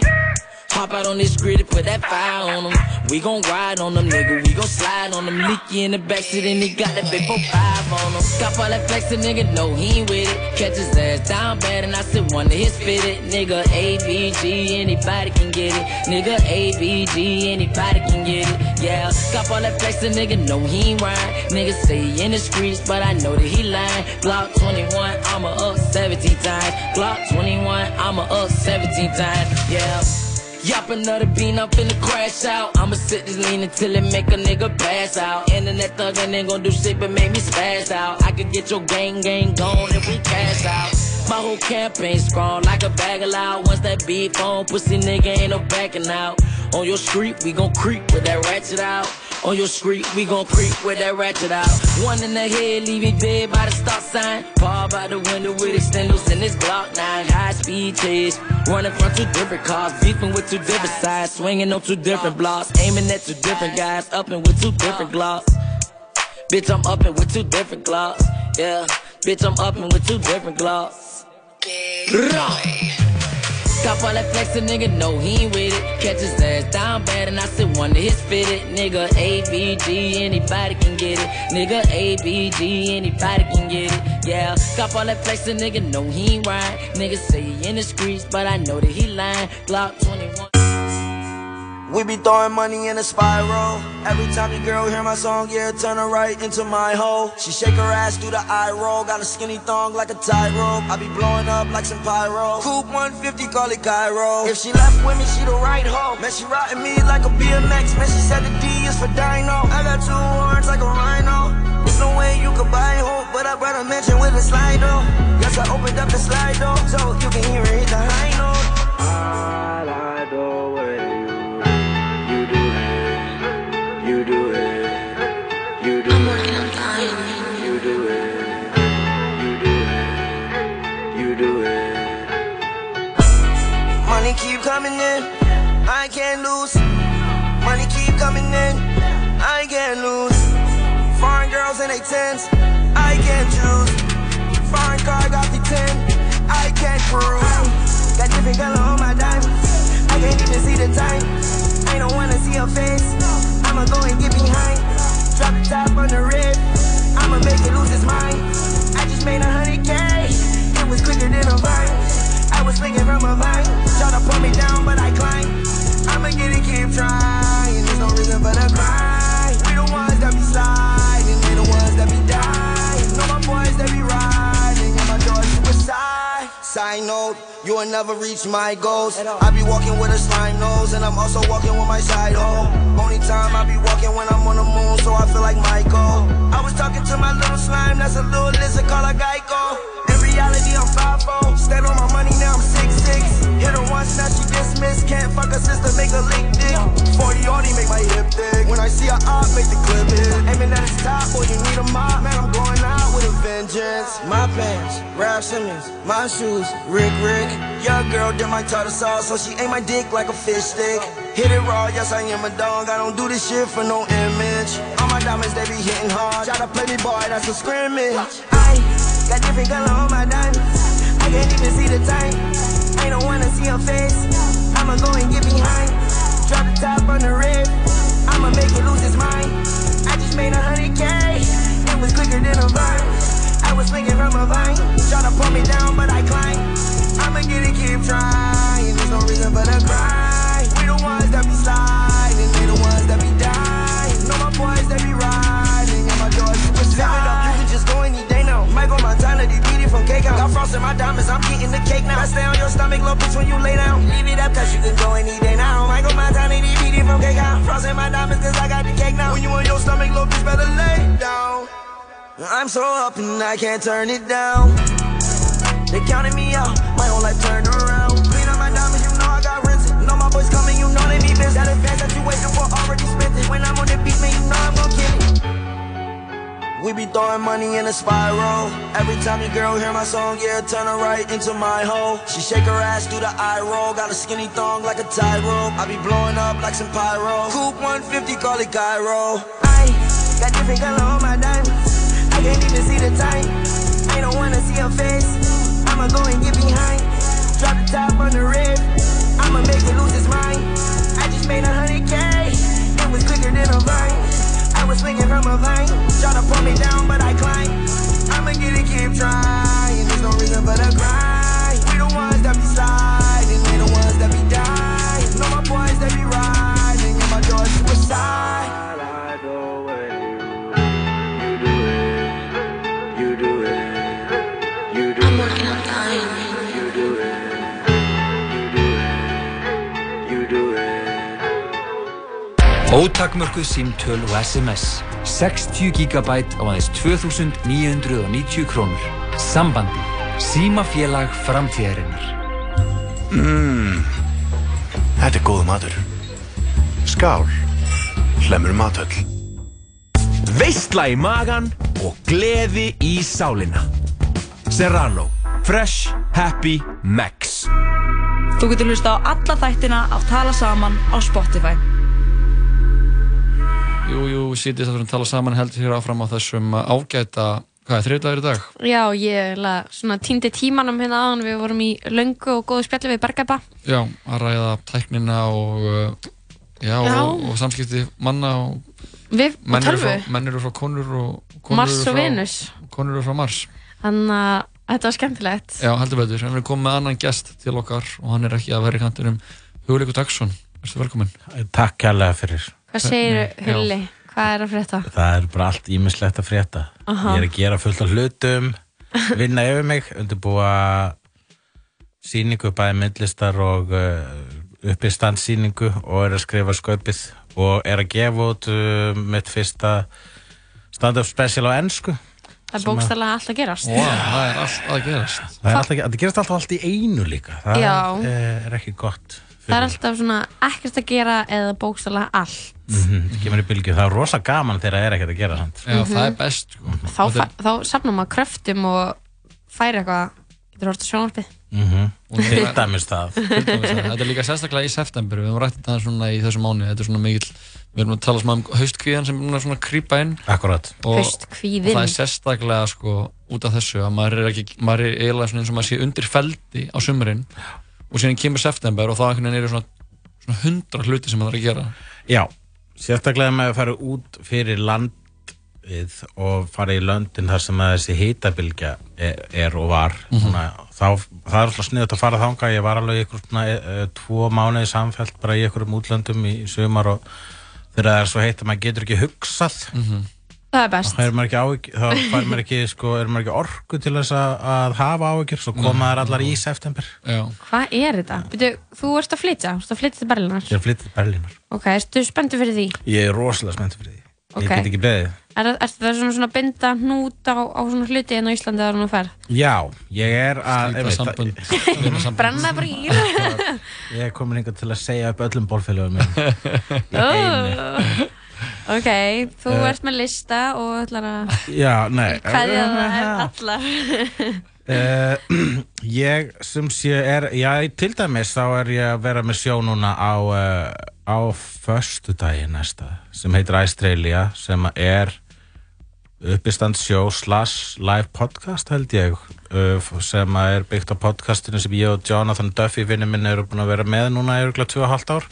Hop out on this grid and put that fire on them. We gon' ride on them, nigga. We gon' slide on them. Leaky in the backseat and he got that big 4-5 on him. Got all that flex, nigga No, he ain't with it. Catch his ass down bad and I said one of his fitted. Nigga, ABG, anybody can get it. Nigga, ABG, anybody can get it. Yeah, got all that flex, nigga No, he ain't right. Nigga say he in the streets, but I know that he lying. Glock 21, I'ma up 17 times. Glock 21, I'ma up 17 times. Yeah. Yop another bean in the crash out. I'ma sit this lean until it make a nigga pass out. Internet thuggin' ain't gon' do shit but make me spaz out. I could get your gang gang gone if we cash out. My whole campaign strong like a bag of loud. Once that beat on, pussy nigga ain't no backing out. On your street, we gon' creep with that ratchet out. On your street, we gon' creep with that ratchet out. One in the head, leave me dead by the stop sign. Paw by the window with extenders in this Glock 9. High speed chase, running from two different cars. Beefing with two different sides, swinging on two different blocks. Aiming at two different guys, upping with two different glocks. Bitch, I'm upping with two different glocks. Yeah, bitch, I'm upping with two different glocks. Got all that flex, nigga know he ain't with it. Catch his ass down bad and I said one of his fitted. Nigga, ABG, anybody can get it. Nigga, ABG, anybody can get it. Yeah, cop all that flex, nigga know he ain't right. Nigga say he in the streets, but I know that he lying. Glock 21. We be throwing money in a spiral. Every time your girl hear my song, yeah, turn her right into my hole. She shake her ass through the eye roll. Got a skinny thong like a tightrope. I be blowing up like some pyro. Coupe 150, call it Cairo. If she left with me, she the right hoe. Man, she riding me like a BMX. Man, she said the D is for Dino. I got two horns like a rhino. There's no way you could buy a hope, but I brought a mansion with a slide though. Yes, I opened up the slide though, so you can hear it the high note. I like coming in. I can't lose. Money keep coming in. I can't lose. Foreign girls in they tens. I can't choose. Foreign car got the 10. I can't cruise. Got different color on my diamonds. I can't even see the time. I don't wanna see her face. I'ma go and get behind. Drop the top on the red. I'ma make it lose its mind. I just made a hundred K. It was quicker than a vine. I was swinging from a vine. Try to pull me down, but I climb. I'ma get it, keep trying. There's no reason for the cry. We the ones that be sliding. They the ones that be dying. Know my boys that be riding. And my doors suicide. Side note, you will never reach my goals. I be walking with a slime nose, and I'm also walking with my side hoe. Only time I be walking when I'm on the moon, so I feel like Michael. I was talking to my little slime, that's a little lizard called a Geico. Reality, I'm 5'0. Stand on my money, now I'm 6'6. Hit her once, now she dismissed. Can't fuck her sister, make her lick dick. 40 already make my hip thick. When I see her up, make the clip hit. Aiming at the top, boy, you need a mop. Man, I'm going out with a vengeance. My pants, Ralph Simmons. My shoes, Rick Rick. Your girl did my tartar sauce, so she ate my dick like a fish stick. Hit it raw, yes, I am a dog. I don't do this shit for no image. All my diamonds, they be hitting hard. Try to play me, boy, that's a scrimmage. I got different color on my diamonds. I can't even see the time. I don't wanna see her face. I'ma go and get behind. Drop the top on the red. I'ma make it lose its mind. I just made a hundred K. It was quicker than a vine. I was swinging from a vine. Try to pull me down, but I climb. I'ma get it, keep trying. There's no reason for the cry. We the ones that be sliding. They the ones that be dying. Know my boys that be riding. And my doors super it up, you can just go now. Michael Montana, they beat it from cake out. Got frost in my diamonds, I'm getting the cake now. I stay on your stomach, little bitch, when you lay down. Leave it up, cause you can go any day now. Michael Montana, they beat it from cake out. Frost in my diamonds, cause I got the cake now. When you on your stomach, little bitch, better lay down. I'm so up and I can't turn it down. They counted me out, my whole life turned around. We be throwing money in a spiral. Every time your girl hear my song, yeah, turn her right into my hole. She shake her ass through the eye roll. Got a skinny thong like a tightrope. I be blowing up like some pyro. Coupe 150, call it Cairo. I got different color on my diamonds. I can't even see the time. I don't wanna see her face. I'ma go and get behind. Drop the top on the red. I'ma make it lose his mind. I just made a hundred K. It was quicker than a vine. Was swinging from a vine. Tryna pull me down, but I climb. I'ma get it, keep trying. There's no reason for the grind. We the ones that be sliding, we the ones that be dying. Know my boys that be riding, and my door suicide. Ótakmörkuð símtöl og SMS 60 GB á aðeins 2990 krónur Sambandi Símafélag framtíðarinnar Mmm, þetta er góð matur. Skál, hlemur matöll. Veistla í magan og gleði í sálina. Serrano. Fresh, happy, max. Þú getur hlusta á alla þættina af Tala Saman á Spotify. Jú, jú, sítið þátturinn tala saman heldur hér áfram á þessum ágæta, hvað er þriðdagur í dag? Já, ég la, svona týndi tímanum hérna aðan við vorum í löngu og góðu spjalli við Bergæpa Já, að ræða tæknina og, uh, já, Já. og, og samskipti manna og Við og tölvu. frá, menn eru frá konur og konur Mars eru og frá- Venus. Konur eru frá Mars. Þannig að þetta var skemmtilegt Já, heldur betur. En við erum komið með annan gest til okkar og hann er ekki að vera í kantinum Hugleikur Dagsson. Verstu velkominn. Takk kærlega fyrir. Hvað segir. Hulli? Hvað er að frétta? Það er bara allt ímislegt að frétta. Aha. Ég er að gera fullt af hlutum, vinna yfir mig, undirbúa síningu bæði myndlistar og uh, uppistandsíningu og er að skrifa sköpið og er að gefa út uh, mitt fyrsta stand-up special á ennsku. Það er bókstæðlega allt að gerast Vá, það er allt að gerast. Það, er alltaf, það gerast alltaf allt í einu líka. Það Já. er, er ekki gott. Það er alltaf svona ekkert að gera eða bókstæðlega allt Mm Það kemur í bylgju. Það er rosa gaman þegar það er ekkert að gera samt. Já, það er best. Sko. Þá, þá safnar maður kröftum og færi eitthvað Getur hort að sjónvarpið Mm Og Til það- dæmis það. Það. Þetta er líka sérstaklega í september. Við höfum rætt þetta svona í þessu mánu. Þetta er svona mikill, við erum að tala smá um haustkvíðan sem er svona að krýpa inn. Akkurat. Og, og það er sérstaklega sko út af þessu að maður er ekki, maður er eiginlega svona eins og maður sé undir feldi á sumurinn og síðan kemur september og veginn eru svona, svona hundra hluti sem maður er að gera. Já, sérstaklega með að fara út fyrir landið og fara í löndin þar sem þessi hitabilgja er, er og var Mhm. svona, þá, það er alltaf sniðut að fara þangað ég var alveg í ykkur svona, e, tvo mánuði samfelt bara í ykkurum útlöndum í sumar og þegar það er svo heitt að maður getur ekki hugsað Það er best. Þá er fær maður ekki, sko, er maður ekki orku til þess að, að hafa áhyggjur? Svo koma þær allar í september. Já. Hvað er þetta? Byrju, þú ert að flytja, þú ert að flytja til Berlínar. Ég er flyttið til Berlínar. Ok, ertu spenntur fyrir því? Ég er rosalega spennt fyrir því. Ok. Ég get ekki beðið. Er, ertu það svona, svona að binda hnút á, á svona hluti en á Íslandi þegar hún fer? Já, ég er að Slíta sambönd. það- Brenna brýr Ég er komin hingað til að segja upp öllum bólfélögum Ok, þú Eh. ert með lista og ætlar að nei. Kveðja það allar. Uh, Ég sem sé er Já, til dæmis þá er ég að vera með sjó núna á uh, á föstu næsta sem heitir Australia sem er uppistand sjó slash live podcast held ég uh, sem er byggt á podcastinu sem ég og Jonathan Duffy vinnu minn eru búin að vera með núna í örgulega 2,5 ár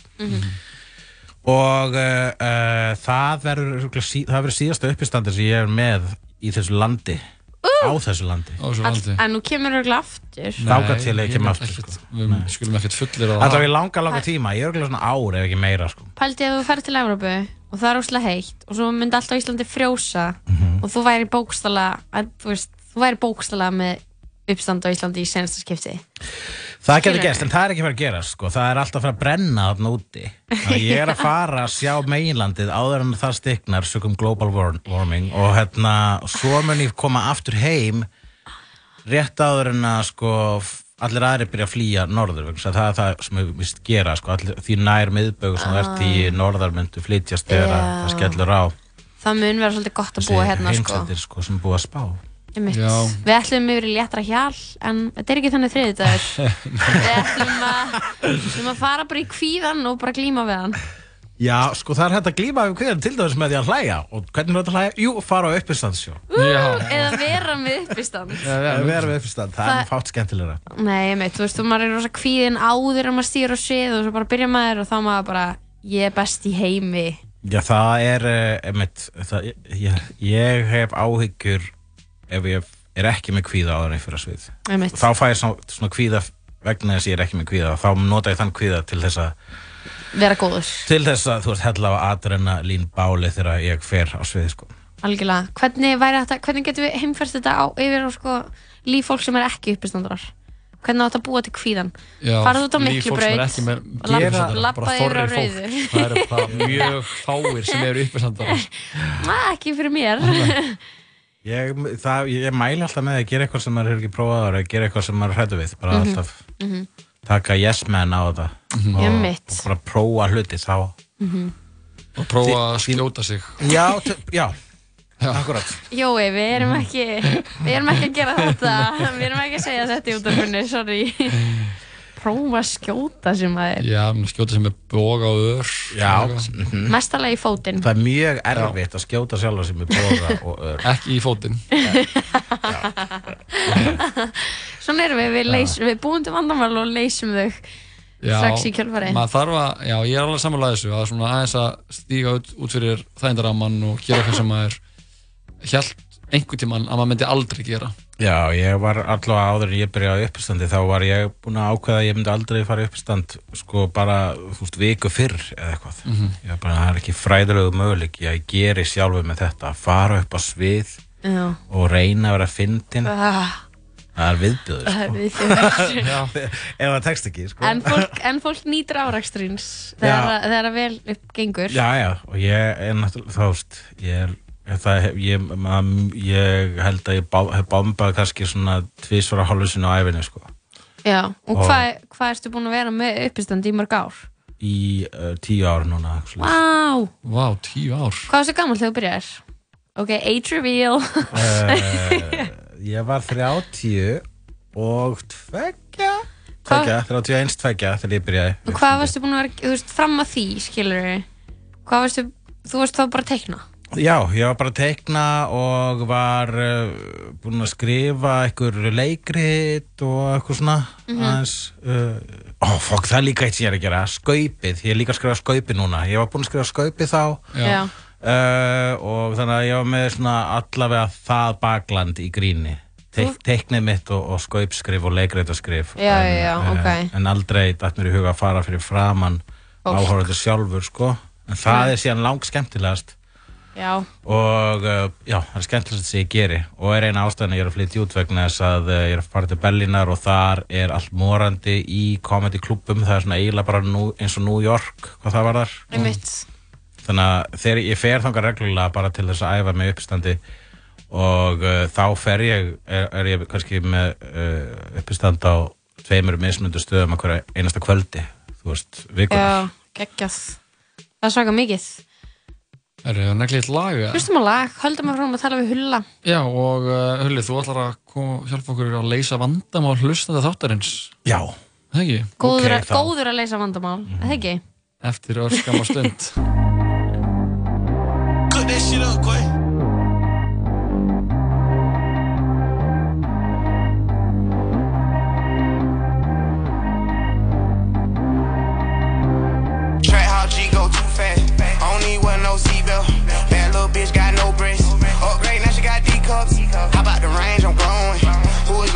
og uh, uh, það verður síðasta uppistandi sem ég er með í þessu landi. Á þessu landi. Á þessu landi. En nú kemur örugglega aftur. Þangað til ég kem veit aftur, ekkert- Við skulum ekkert fullir Það. í langa, langa tíma, ég er örugglega svona ár ef ekki meira sko. Pældi að þú ferð til Európu og það er óslega heitt og svo myndi allt á Íslandi frjósa Mhm. og þú væri bókstala að, þú veist, þú væri bókstala með uppstand á Íslandi í senasta skipti Það getur gerst, en það er ekki fyrir að gera sko. það er alltaf fara að brenna þarna úti Þannig ég er að fara að sjá meginlandið áður en það stiknar sögum global war- warming og hérna, svo mun ég koma aftur heim rétt áður en að sko, allir aðri byrja að flýja norður það er það sem við vist gera sko, allir, því nær miðbögu sem þú ert í norðar myndu flytjast þegar Ah. Já. það skellur á Það mun vera svolítið gott að búa hérna sko. heimsendir sko, sem búið að spá. Við ætlum yfir í léttra hjal en þetta er ekki þannig þriðdagur Við ætlum að, við ætlum að fara bara í kvíðan og bara glíma við hann. Já, sko það er hægt að glíma við kvíðan til dæmis með því að hlæja. Og hvernig er þetta að hlæja? Jú, fara á uppistandsjó Eða vera með uppistand. Eða vera við uppistand, það Það- er fátt skemmtilegra. Nei, ég meit, þú veist, þú maður er rosa kvíðin áður en maður stýr á svið og svo bara byrja maður og þá maður bara, ég er best í heimi. Já, það er, einmitt, það, ég, ég hef áhyggjur ef ég er ekki með kvíða áður en fyrir að svið. Einmitt. Þá fæ ég svona, svona kvíða vegna þess að ég er ekki með kvíða. Og þá nota ég þann kvíða til þess að vera góður, til þess að þú veist hella á adrenalín báli þegar ég fer á sviði sko. algjörlega. Hvernig væri þetta, hvernig getum við heimfært þetta á, yfir á sko líf fólk sem er ekki uppistandarar Hvernig á þetta að búa til kvíðan? Já, Farðu út á líf fólks sem er ekki með- Miklubraut og Gera- labba- labba bara yfir á þorri fólk. rauðu Það eru mjög fáir sem eru uppistandarar Næ, ekki fyrir mér ég, það, ég mæli alltaf með að gera eitthvað sem maður hefur ekki prófað áður að gera eitthvað sem maður er hrættu við. Bara Mhm. alltaf Mhm. taka yes man á þetta. Og, Einmitt. og bara prófa hluti þá Mhm. og prófa að skjóta sig. Já, t- já, akkurat Jói, við erum ekki við erum ekki að gera þetta. Við erum ekki að segja þetta í útdarfunni, sorry prófa að skjóta sem að er. Já, skjóta sem er boga og ör. Já, Mhm. mestalega í fótinn. Það er mjög erfitt að skjóta sjálfa sem er boga og ör. Ekki í fótinn. Svona erum við, við, leys, við búum til vandamál og leysum þau strax í kjölfari maður þarf að, já, ég er alveg samanlega þessu að svona aðeins að stíga út, út fyrir þægindaramman og gera eitthvað sem maður held einhvern tímann að maður myndi aldrei gera Já, ég var allavega áður en ég byrjaði á uppstandi þá var ég búinn að ákveða að ég myndi aldrei fara í uppstand sko bara, þú veist, viku fyrr eða eitthvað. Mhm. Ég var bara, það er ekki fræðilegu möguleik, ég geri sjálfur með þetta, að fara upp á svið Já. og reyna að vera fyndin. Ah, Það er viðbjöður, Það er sko. viðbjóður. Ef það tekst ekki, sko. en, fólk, en fólk nýtur árakstrins þegar, Já. þegar að vel upp gengur Já, já, og ég er náttúrulega, þá veist, ég er, það, ég, ég held að ég hef bombað kannski svona tvísvara hálfusinu á æfinni, sko. Já, og Og- hvað, hvað ertu búin að vera með uppistand í mörg ár? Í uh, tíu ár núna, actually. Vá, Vá, tíu ár hvað varstu gammal þegar þú byrjar? Ok, age reveal uh, ég var 30 og tveggja tveggja, 31 tveggja þegar ég byrjaði Og hvað varstu búin að vera, þú veist, fram að því, skilur Hvað varstu, þú varst þá bara að teikna já, ég var bara að teikna og var uh, búinn að skrifa einhver leikrit og eitthvað svona Mhm. aðeins uh, ó, fokk, það er líka eitt sem ég er að gera skaupið, ég er líka að skrifa skaupið núna ég var búinn að skrifa skaupið þá Já. Uh, og þannig að ég var með svona allavega það bakland í gríni Teik, teiknið mitt og, og skaupskrif og leikreitaskrif Já, en, já, já, ok. en aldrei dætt mér í huga að fara fyrir framann Fólk. áhörður sjálfur sko en það Nei. er síðan lang skemmtilegast Já, og uh, já, það er skemmtilegast sem ég geri. Og er eina ástæðan að ég er að flytja út vegna þess að uh, ég er að fara til Berlínar og þar er allt morandi í comedy klubum það er svona eiginlega bara nú, eins og New York hvað það var þar einmitt þannig að þegar ég fer þangar reglulega bara til þess að æfa mig uppstandi og uh, þá fer ég er, er ég kannski með uh, uppistand á tveimur mismundu stöðum að hverja einasta kvöldi þú veist, geggjað. Það er svaka mikið Er það neglið lag? Hlustum á lag, höldum að fram að tala við Hulla Já, og uh, Hulli, þú ætlar að koma, hjálpa okkur að leysa vandamál hlustandi þáttarins Já Það ekki? Góður, að, góður að leysa vandamál, mm. eða ekki? Eftir örskamma stund Cook that shit up, Quay.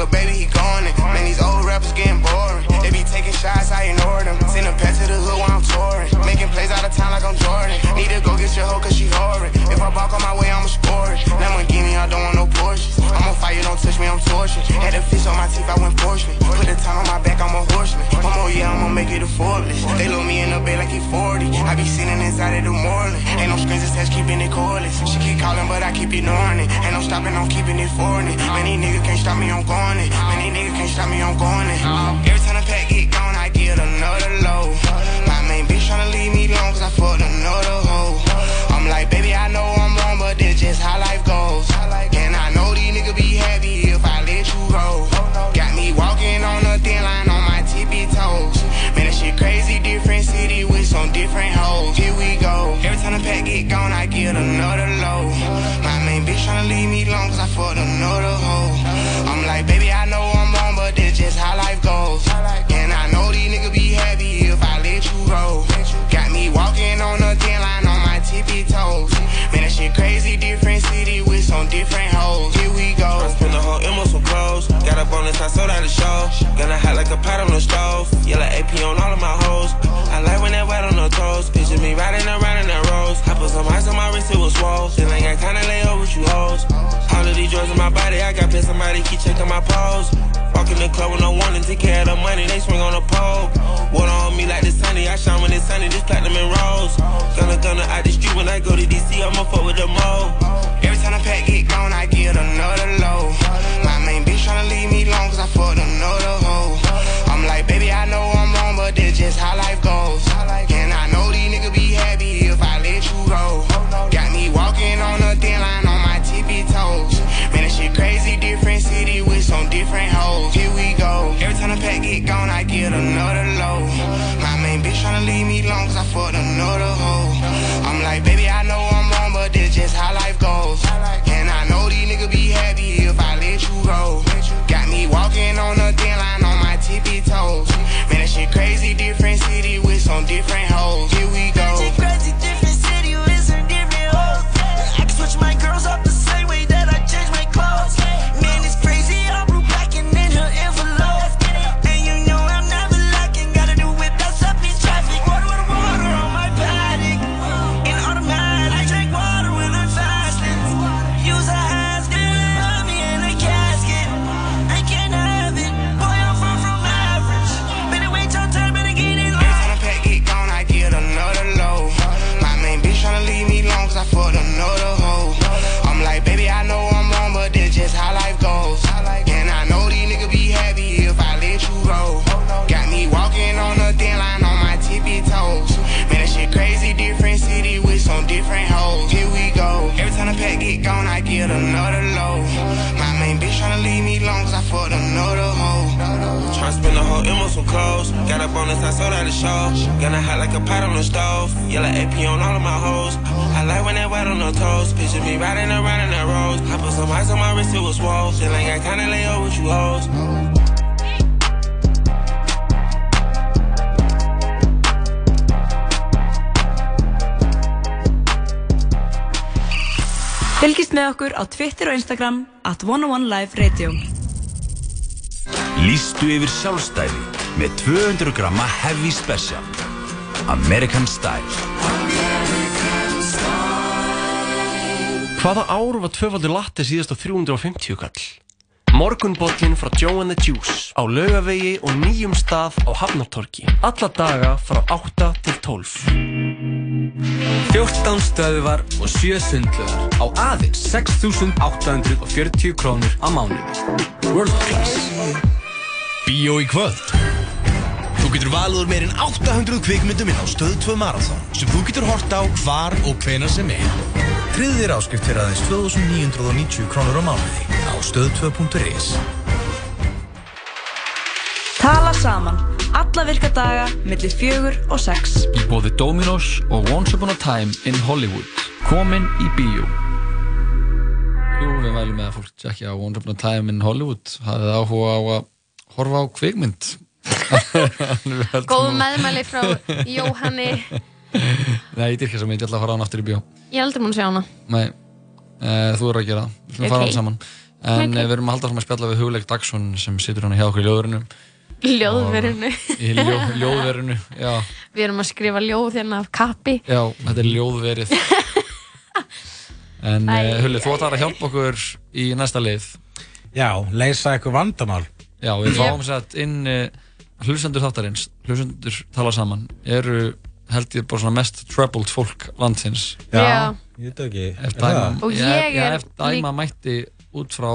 The baby? He gone. Man, these old rappers getting boring. They be taking shots, I ignore them. Send a pet to the hood while I'm touring. Making plays out of town like I'm Jordan. Need to go get your hoe cause she horrid. If I balk on my way, I'ma score it. Lamborghini, I don't want no Porsche. I'm on fire, don't touch me, I'm tortured. Had a fish on my teeth, I went fortunate. Put the time on my back, I'm a horseman. One more year, I'ma make it a Forbes. They load me in the bed like he 40. I be sitting inside of the Moreland. Ain't no strings attached, keeping it cordless. She keep calling, but I keep ignoring it. Ain't no stopping, I'm keeping it foreign. Many niggas can't stop me, I'm going it. Many niggas can't stop me, I'm going it. Every time the pack get gone, I get another load. Ain't bitch tryna leave me long cause I fucked another hoe. I'm like, baby, I know I'm wrong, but that's just how life goes. And I know these niggas be happy if I let you go. Got me walking on a thin line on my tippy toes. Man, that shit crazy, different city with some different hoes. Here we go. Every time the pack get gone, I get another low. My main bitch tryna leave me long cause I fucked another different hoes. Here we go. I spent the whole M on some clothes. Got a bonus, I sold out a show. Gonna hide like a pot on the stove. Yellow AP on all of my hoes. I like when they wet on the toes. Picture me riding around in the rows. I put some ice on my wrist, it was swole. Feeling I kinda lay over with you hoes. All of these drugs in my body, I got pissed. Somebody keep checking my pose. Walk in the club with no warning, take care of the money, they swing on the pole. Water on me like the sunny, I shine when it's sunny, this platinum and rose. Gonna gonna out the street when I go to DC, I'ma fuck with the mo. Every time the pack get gone, I get another low. My main bitch tryna leave me alone cause I fucked another clothes. Got on this, I sold out the show. Gonna hot like a pot on the stove. Yellow AP on all of my hoes. I like when they wet on the toes. Picture me riding around in that rose. I put some ice on my wrist, it was swole. Feel like I kinda lay over with you hoes. Fylgist með okkur á Twitter og Instagram at 101live radio. Lýstu yfir sjálfstæði með 200 gramma Heavy Special. American Style. Hvaða ár var tvöfaldur latte síðast á 350 kall? Morgunbollin frá Joe and the Juice á laugavegi og nýjum stað á Hafnartorki. Alla daga frá 8 til 12. 14 stöðvar og 7 sundlöðar á aðeins 6.840 krónur á mánuði. World Class. Bíó í kvöld Þú getur valið úr meirinn 800 kvikmyndum inn á Stöð 2 Marathon sem þú getur hort á hvar og hvena sem er. Tryggðir áskrift fyrir aðeins 2990 krónur á mánuði á stöð2.is Tala saman. Alla virka daga millir fjögur og sex. Í bóði Dominos og Once Upon a Time in Hollywood. Komin í bíó. Jú, við mælum með að fólk tjekkja á Once Upon a Time in Hollywood. Hafið áhuga á að horfa á kvikmynd. Góð meðmæli frá Jóhanni. Nei, ég dyrkja sem ég ætla að fara á hann aftur í bíó. Ég er aldrei múin að sjá hana. Nei, uh, þú eru að gera það. Við slum Ok. fara hann saman. En Ok. okay. við erum að halda fram að spjalla við Hugleik Dagsson sem situr hann hjá okkur í ljóðverinu. Ljóðverinu. Í ljó, ljóðverinu, já. Við erum að skrifa ljóð hérna af kappi. Já, þetta er ljóðverið. En uh, Hulli, þú ætlar að hjálpa okkur í næsta lið. Já, leysa eitthvað vandamál. Já, við fáum sett inn uh, hlustendur þáttarins, hlustendur tala saman, eru held ég bara svona mest troubled fólk landsins. Já, ég veit ekki. Ef Er dæma, það? Og já, ég já, er ef dæma mætti út frá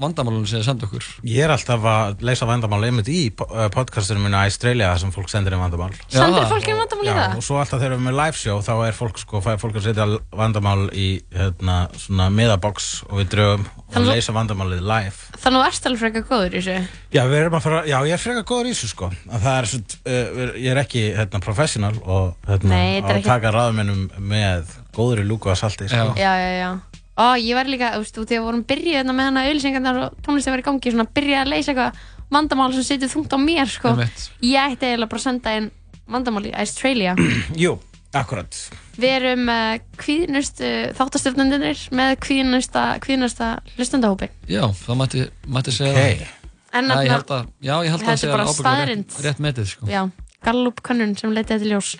vandamálunum sem þið senda okkur. Ég er alltaf að leysa vandamál einmitt í po- uh, podcastinu mínu Australia þar sem fólk sendir inn vandamál. Sendir fólk inn vandamál í Já, það? og svo alltaf þegar við erum með live show þá er fólk sko, fær fólk að setja vandamál í hérna svona miðabox og við drögum og leysa vandamálið live. Þannig að þú ert alveg frekar góður í þessu. Já, við erum að fara, já, ég er frekar góður í þessu sko. Að það er svona, uh, ég er ekki hérna professional og hérna Nei, að ekki- taka ráðmennum með góður í lúku að salti sko. Ó, ég var líka, þú veist, þegar við vorum byrjuð hérna með hana auðlýsingarnar og tónlistið var í gangi, svona byrjuð að leysa eitthvað vandamál sem setur þungt á mér, sko. Einmitt. Ég ætti eiginlega bara að senda inn vandamál í Australia. Jú, akkurat. Við erum uh, kvíðnustu þáttastjórnendunir með kvíðnusta, kvíðnusta hlustandahópi. Já, það mætti, mætti segja okay. En það. Ég held að, já, ég held að ábyggilega staðreynd. rétt, rétt metið, sko. Já, Gallup könnun sem leitið til ljós.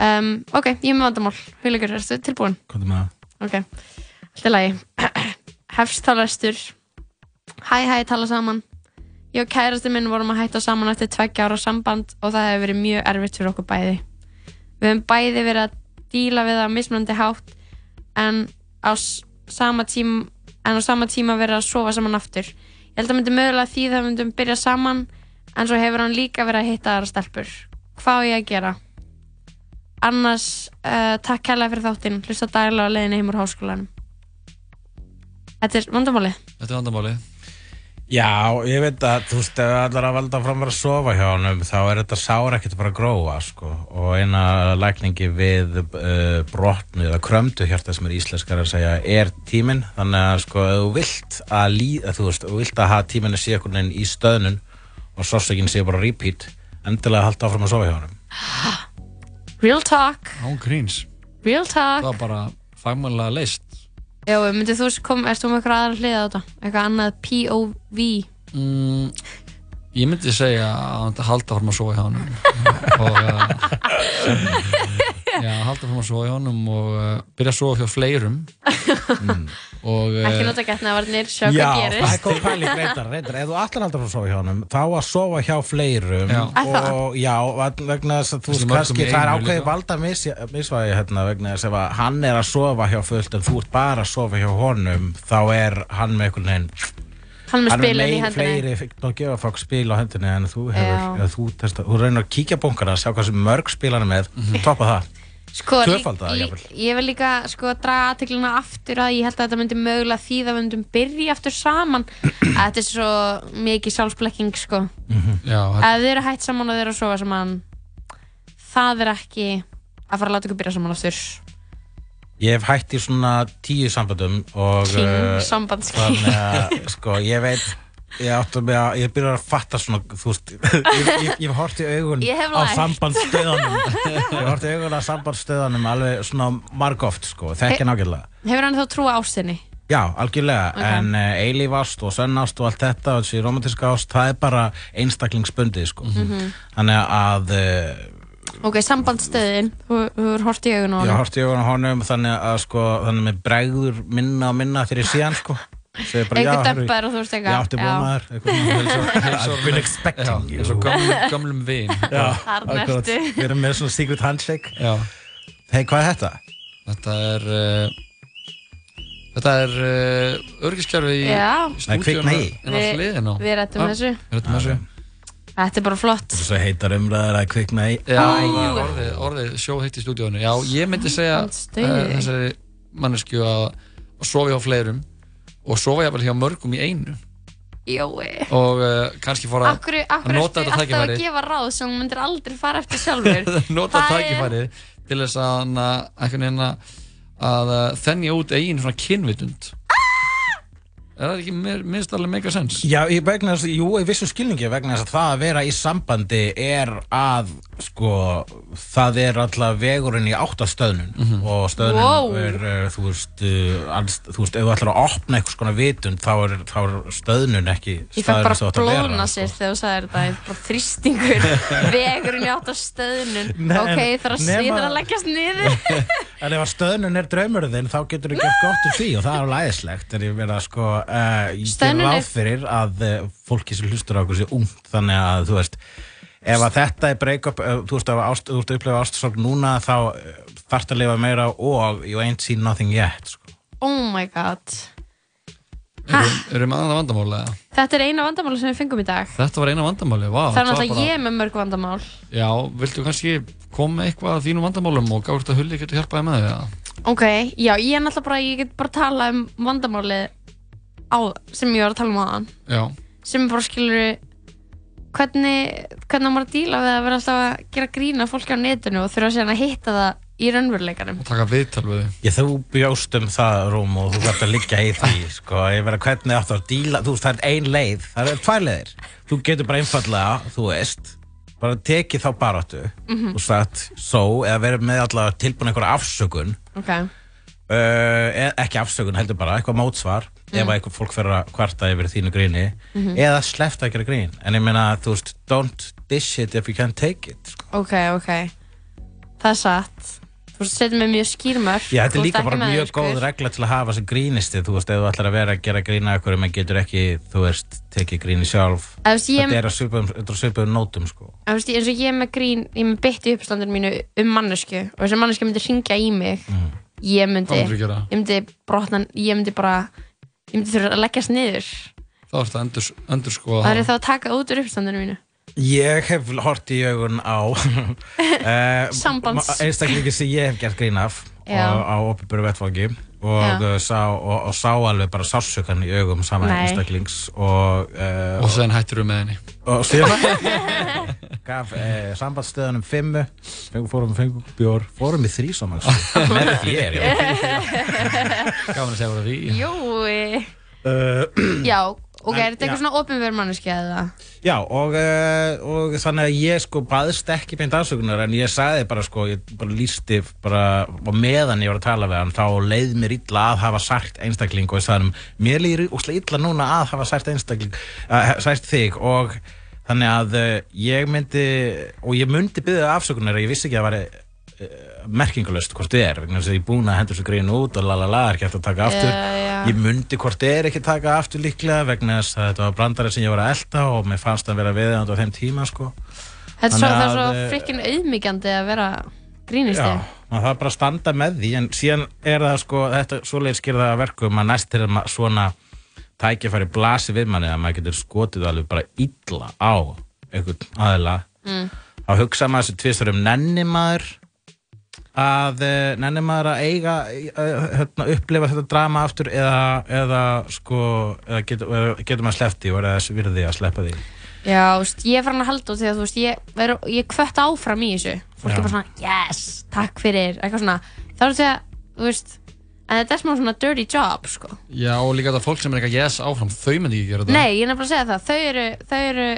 Um, ok, ég er með vandamál. Hugleikur, erstu tilbúin? Með það? Ok, allt er lagi. hefst þá lestur Hæ hæ, tala saman. Ég og kærasti minn vorum að hætta saman eftir tveggja ára samband og það hefur verið mjög erfitt fyrir okkur bæði. Við höfum bæði verið að díla við það mismunandi hátt en á sama tíma tíma verið að sofa saman aftur. Ég held að myndi mögulega því það myndum byrja saman en svo hefur hann líka verið að hitta aðra stelpur. Hvað á ég að gera? Annars, uh, takk kærlega fyrir þáttinn. Hlusta daglega á leiðinni heim úr háskólanum Þetta er vandamálið Þetta er vandamáli Já, ég veit að, þú veist, ef allar að valda fram að sofa hjá honum, þá er þetta sár ekkert bara að gróa, sko. Og eina lækningi við uh, brotnu eða krömdu hjarta sem er íslenskar að segja er tíminn. Þannig að, sko, ef þú vilt að líða, þú veist, ef þú vilt að hafa tíminni sé einhvern veginn í stöðnun og sársökinn sé bara repeat, endilega halda áfram að sofa hjá honum. Real talk, Án gríns real talk Það var bara fagmannlega leist Já, myndið þú kom, erst þú með eitthvað aðra hlið á þetta? Eitthvað annað POV mm, Ég myndi segja að hann halda fram að sofa hjá honum og uh, já, halda fram að sofa hjá honum og uh, byrja að sofa hjá fleirum mm. Og Ekki nota getnavarnir, sjá Já, hvað það er gerist góð pæling reyndar, reyndar. Ef þú allar aldrei að sofa hjá honum, þá að sofa hjá fleirum Já. Og já, vegna þess að þú veist kannski, það er ákveði valda mis, misvægi hérna vegna þess að hann er að sofa hjá fullt en þú ert bara að sofa hjá honum, þá er hann með einhvern veginn Hann með hann spilin í með hendinni fleiri fikk og gefa fólk spil á hendinni en þú Já. hefur, þú, testa, þú reynir að kíkja bónkana, sjá hvað sem mörg spil hann er með, toppa það Sko, Tvöfalda það, lí- jafnvel. ég vil líka sko draga aðteklina aftur að ég held að þetta myndi mögulega því að við myndum byrja aftur saman að þetta er svo mikið sjálfsblekking sko já, ef þið eru hætt saman og þið eru að sofa saman það er ekki að fara að láta ykkur byrja saman aftur Ég hef hætt í svona tíu sambandum og King eh, sambandsking. þannig að, sko, ég veit ég að, ég byrjar að fatta svona, þú veist, ég, ég, ég hef hort í augun hef á sambandstöðanum ég hef hort í augun á sambandstöðanum alveg svona margóft, sko, þekki He- nákvæmlega Hefur hann þá trúa ástinni? Já, algjörlega, Ok. en uh, eilíf ást og sönn ást og allt þetta þessi romantíska ást, það er bara einstaklingsbundið, sko Mhm. þannig að uh, Ok, sambandsstöðin, þú hefur hort í augun á Ég hann horfði í augun á honum þannig að sko, þannig með bregður minna og minna þegar ég sé hann sko. Segir bara, Einhver já, herru, dempar og þú veist eitthvað, Ég átti já. bónaður. I've been expecting you. eins og gömlum vin. Við erum með svona secret handshake. Já. Hei, hvað er þetta? Þetta er uh, Þetta er uh, örgiskerfi í á á Við rættum þessu Við rættum þessu Þetta er bara flott Svo heitar umræðar að kvikna í. Orðið, orðið sjóð heitt í stúdíónu Já, ég myndi segja uh, þessari mannesku að, sofa hjá fleirum og sofa jafnvel hjá mörgum í einu. Jói. Og uh, kannski fara Akkur, að akkur nota ertu þetta alltaf að tækifæri gefa ráð sem þú myndir aldrei fara eftir sjálfur? Nota Það er- tækifæri til þess að að að, að uh, þennja út eigin svona kynvitund. Er það ekki minnst alveg mega sens? Já, ég vegna þess, jú, í vissum skilningi vegna þess að það að vera í sambandi er að, sko, það er alltaf vegurinn í áttastöðnun Mhm. og stöðnun Wow. er, uh, þú veist, uh, alls, þú veist, ef þú ætlar að opna eitthvað svona vitund, þá er, þá er stöðnun ekki Ég staðurinn bara sem þú átt að vera, blóðna sko. sér þegar þú sagði þetta Ég er bara þrýstingur Vegurinn í átt á stöðnun Nei, Ok, en þarf að leggjast niður En ef stöðnun er draumurinn þinn, þá getur þú gert gott úr því og það er alveg æðislegt. En ég verða sko, uh, ég ger er- ráð fyrir að uh, fólki sem hlustur á okkur sé ungt, þannig að þú veist, ef að þetta er break-up, þú ert að upplefa ástasokk núna, þá uh, þarft að lifa meira og you ain't seen nothing yet, sko. Oh my god. Erum, erum aðan vandamáli eða? Þetta er eina vandamáli sem við fengum í dag. Þetta var eina vandamáli, vá Það er náttúrulega bara- ég með mörg vandamál. Já, viltu kannski koma eitthvað að þínum vandamálum og gáður þetta hulli getur hjálpaði með því að Ok, já, ég er náttúrulega bara, ég get bara tala um vandamáli á, sem ég var að tala um aðan Já, sem er bara skilur hvernig, hvernig maður að díla við að vera alltaf að gera grína fólki á netinu og þurfa síðan að hitta það í raunveruleikanum? Og taka viðtal við þig Ég þú bjóst um það, Rúm, og þú þarft að liggja í því, sko, ég verða hvernig áttu að díla, þú veist, það er ein leið, það er tvær leiðir. Þú getur bara einfallega, þú veist, bara tekið þá baráttu Mhm. og sagt so, eða verið með allavega tilbúin einhverja afsökun, Ok, uh, ekki afsökun, heldur bara, eitthvað mótsvar, ef að eitthvað fólk fer að kvarta yfir þínu gríni, Mhm. eða sleppt að gera grín. En ég meina, þú veist, don't dish it if you can't take it. Sko. ok, ok Það er satt þú veist, setjum við mjög skýrmör Já, þetta er líka bara mjög góð regla til að hafa sem grínisti, þú veist, ef þú ætlar að vera að gera grína ykkur, menn getur ekki, þú veist, tekið gríni sjálf. Þetta er að að svipaðum nótum, sko. En, þú veist, eins og ég er með grín, ég er með bytti uppstandinu mínu um mannesku og þess að ég myndi, ég myndi brotna, ég myndi bara ég myndi þurfa að leggjast niður þá er þetta endur, endur sko það er þá að taka út úr uppstandinu mínu Ég hef hort í augun á uh, Sambands. einstaklingi sem ég hef gert grín af Já. og, á opinböru vettfangi og, uh, sá, og, og sá alveg bara sársökan í augum sama einstaklings og uh, og sen hættir við með henni. Og síðan gaf uh, sambandsstöðunum fimmu fengum, fórum, fengum bjór, fórum í þrísam með þér já. Gaman að segja frá því. Jói uh, Já, ok, En, er þetta eitthvað svona opinverð manneski eða? Já, og, uh, og þannig að ég sko baðist ekki beint afsökunar en ég sagði bara sko, ég bara lísti bara, og meðan ég var að tala við hann þá leið mér illa að hafa sagt einstakling og ég sagði hann, mér líður úslega illa núna að hafa sagt einstakling, að sagt þig og þannig að uh, ég myndi, og ég myndi byggja afsökunar, ég vissi ekki að það væri merkingalöst hvort þið er vegna þess að ég er búin að hendur svo grein út og lalala, er ekki eftir að taka aftur Já, já. ég myndi hvort þið er ekki að taka aftur líklega vegna þess að þetta var brandari sem ég var að elda og mér fannst það vera viðeigandi á þeim tíma sko. Þetta er svo, það er svo að, eh, frikkin auðmyggjandi að vera grínisti Já, maður þarf bara að standa með því en síðan er það sko, þetta svoleiðis gerir það að verkum að næst er ma- svona tækifæri blasi við manni að maður getur skotið alveg bara að eh, nenni maður að eiga uh, hérna, upplifa þetta drama aftur eða, eða sko eða getur, eða getur maður sleppt því og er það virði að sleppa því? Já, veist, ég er farin að halda út því að veist, ég, ég kvött áfram í þessu. Fólk er bara svona, yes, takk fyrir eitthvað svona, þá er þetta þú veist, en þetta er smá svona dirty job sko. Já, og líka þetta fólk sem er eitthvað yes áfram, þau myndi ekki gera þetta. Nei, ég er nefnilega að segja það, þau eru þau eru,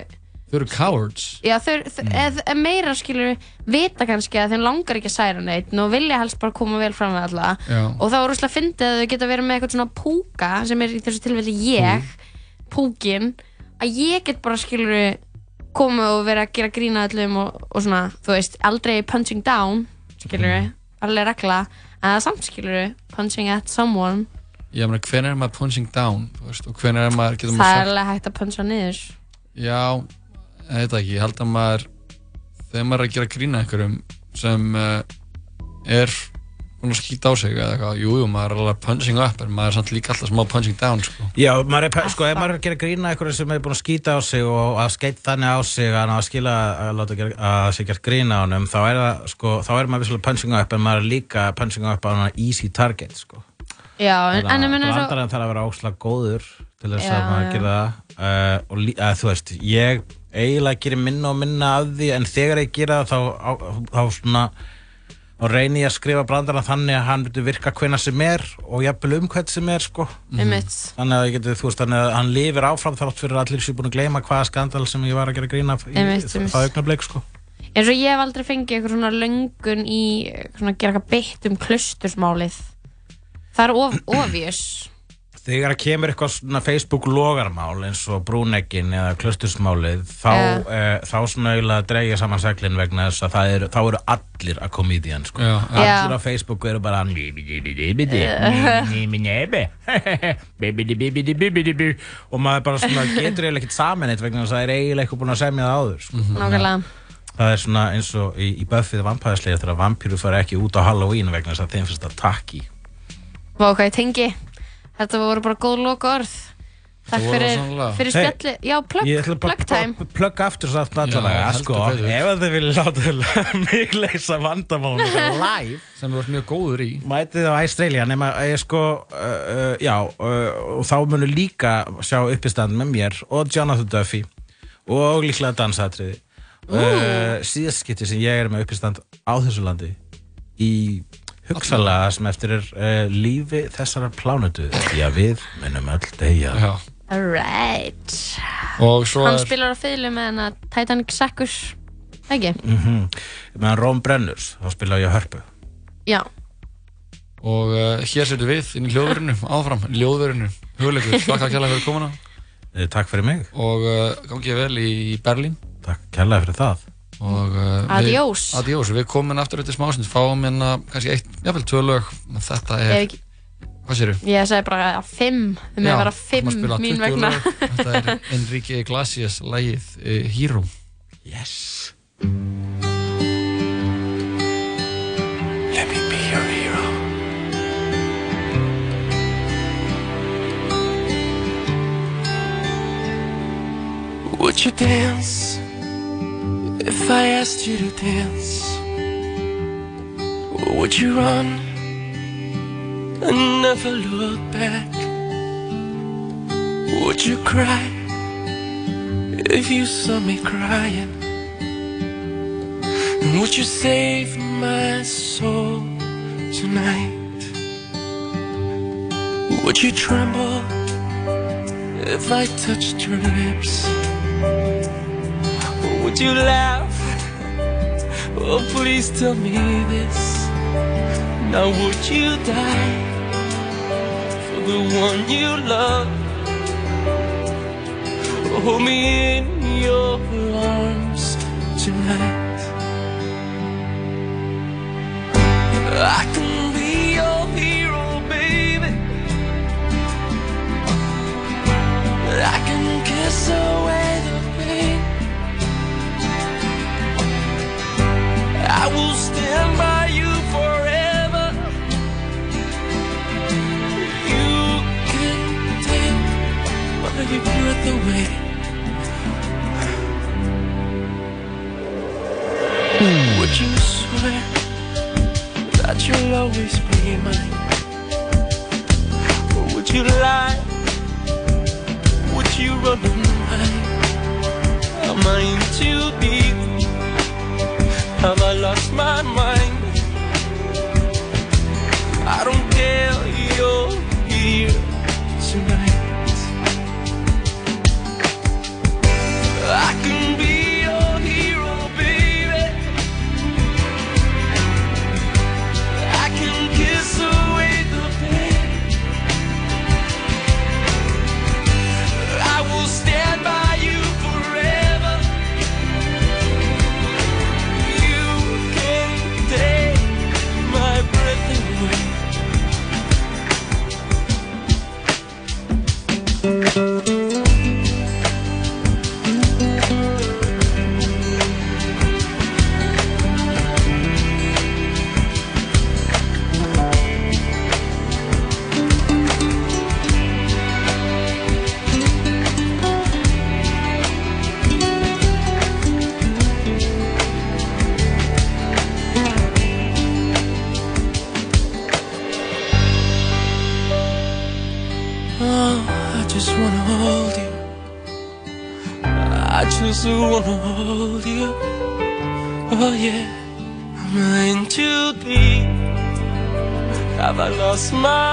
Þau eru cowards já, þau, þau Mm. eð, eð meira skilur vita kannski að þeim langar ekki að særa neitt og vilja helst bara koma vel fram við alla Já. og þá er rúslega fyndið að þau geta verið með eitthvað svona púka sem er í þessu tilfelli ég púkin, að ég get bara skilur koma og vera að gera grína öllum og, og svona, þú veist, aldrei punching down skilur, mm. alveg regla en það er samt skilur, punching at someone Ég meina, hvenær er maður punching down þú veist, og hvenær er maður, getur það maður er alveg hægt að puncha niður Já, ég veit það ekki, ég held að maður þegar maður er að gera grína einhverjum sem uh, er búin að skýta á sig eða eitthvað, jú, jú, maður er alveg punching up en maður er samt líka alltaf smá punching down sko. Já, maður er, sko, ef maður er að gera grína eitthvað sem er búin að skýta á sig og að skeita þannig á sig að að skila að láta gera, að sé gert grína á honum þá er það, sko, þá er maður vissulega punching up en maður er líka punching up á hana easy target, sko. Já, en, en ég menna svo Brandarinn þarf að vera óslag góður til þess Já, að maður gera það. Uh, og að, þú veist, ég eiginlega gerir minna og minna af því en þegar ég gera það þá, á, þá svona og reyni ég að skrifa brandarinn þannig að hann myndi virka hvenna sem er og jafnvel um hvern sem er sko. Einmitt. þannig að ég geti, þú veist, þannig að hann lifir áfram þátt fyrir að allir séu búin að gleyma hvaða skandal sem ég var að gera grína í það einmitt. augnablik sko. Eins og ég hef aldrei fengið eitthvað svona löngun í svona gera eitthvað beitt um klustursmálið það er of, Þegar kemur eitthvað svona Facebook logarmál eins og brúneggin eða klustursmálið þá, Já. uh, þá svona eiginlega dreigja saman seglinn vegna þess að það eru, þá eru allir að koma í því sko. Já. Allir á Facebook eru bara og maður bara svona getur eiginlega ekkert saman eitt vegna þess að það er eiginlega eitthvað búin að semja það áður sko. nákvæmlega Það er svona eins og í, í Buffyð vampæðislega þegar vampýru fara ekki út á Halloween vegna þess að þeim finnst það takki Vá, hvað ég tengi þetta voru bara góð loka orð. Takk fyrir, fyrir Hey, spjalli já, plug, Ég ætla bara plug time. að plugga aftur svo aftur allavega, sko, ef að þið viljið láta mig leysa vandamálum live sem þú ert mjög góður í. Mætið á Australia nema ég sko uh, uh, já, uh, og þá munu líka sjá uppistand með mér og Jonathan Duffy og líklega dansatriði. Uh, síðast skipti sem ég er með uppistand á þessu landi í hugsalega sem eftir er uh, lífi þessarar plánutu því að við munum öll deyja. Já. alright hann er spilar á fiðlu með hana Titanic Sakkur ekki? mm meðan Róm brennurs þá spila ég hörpu. Já, og uh, hér setjum við inn í hljóðverinu áfram, hljóðverinu, hugleikur þakka kærlega fyrir komuna. Eh, Takk fyrir mig. Og uh, gangið vel í Berlín. Takk kærlega fyrir það og uh, Adiós. við, adiós, við komum aftur eftir smásins fáum hérna kannski eitt, jáfnvel tvö lög þetta er, Ef ekki- hvað séru? Ég segi bara að fimm, þau með að vera fimm mín vegna. þetta er Enrique Iglesias lagið uh, Hero Yes Let me be your hero. Would you dance I asked you to dance? Would you run and never look back? Would you cry if you saw me crying? And would you save my soul tonight? Would you tremble if I touched your lips? Or would you laugh? Oh, please tell me this. Now, would you die for the one you love? Hold me in your arms tonight. I can be your hero, baby. I can kiss away stand by you forever. You can take my breath away. Would you swear that you'll always be mine? Or would you lie? Would you run hide? Am I too? Have I lost my mind? I don't care, Have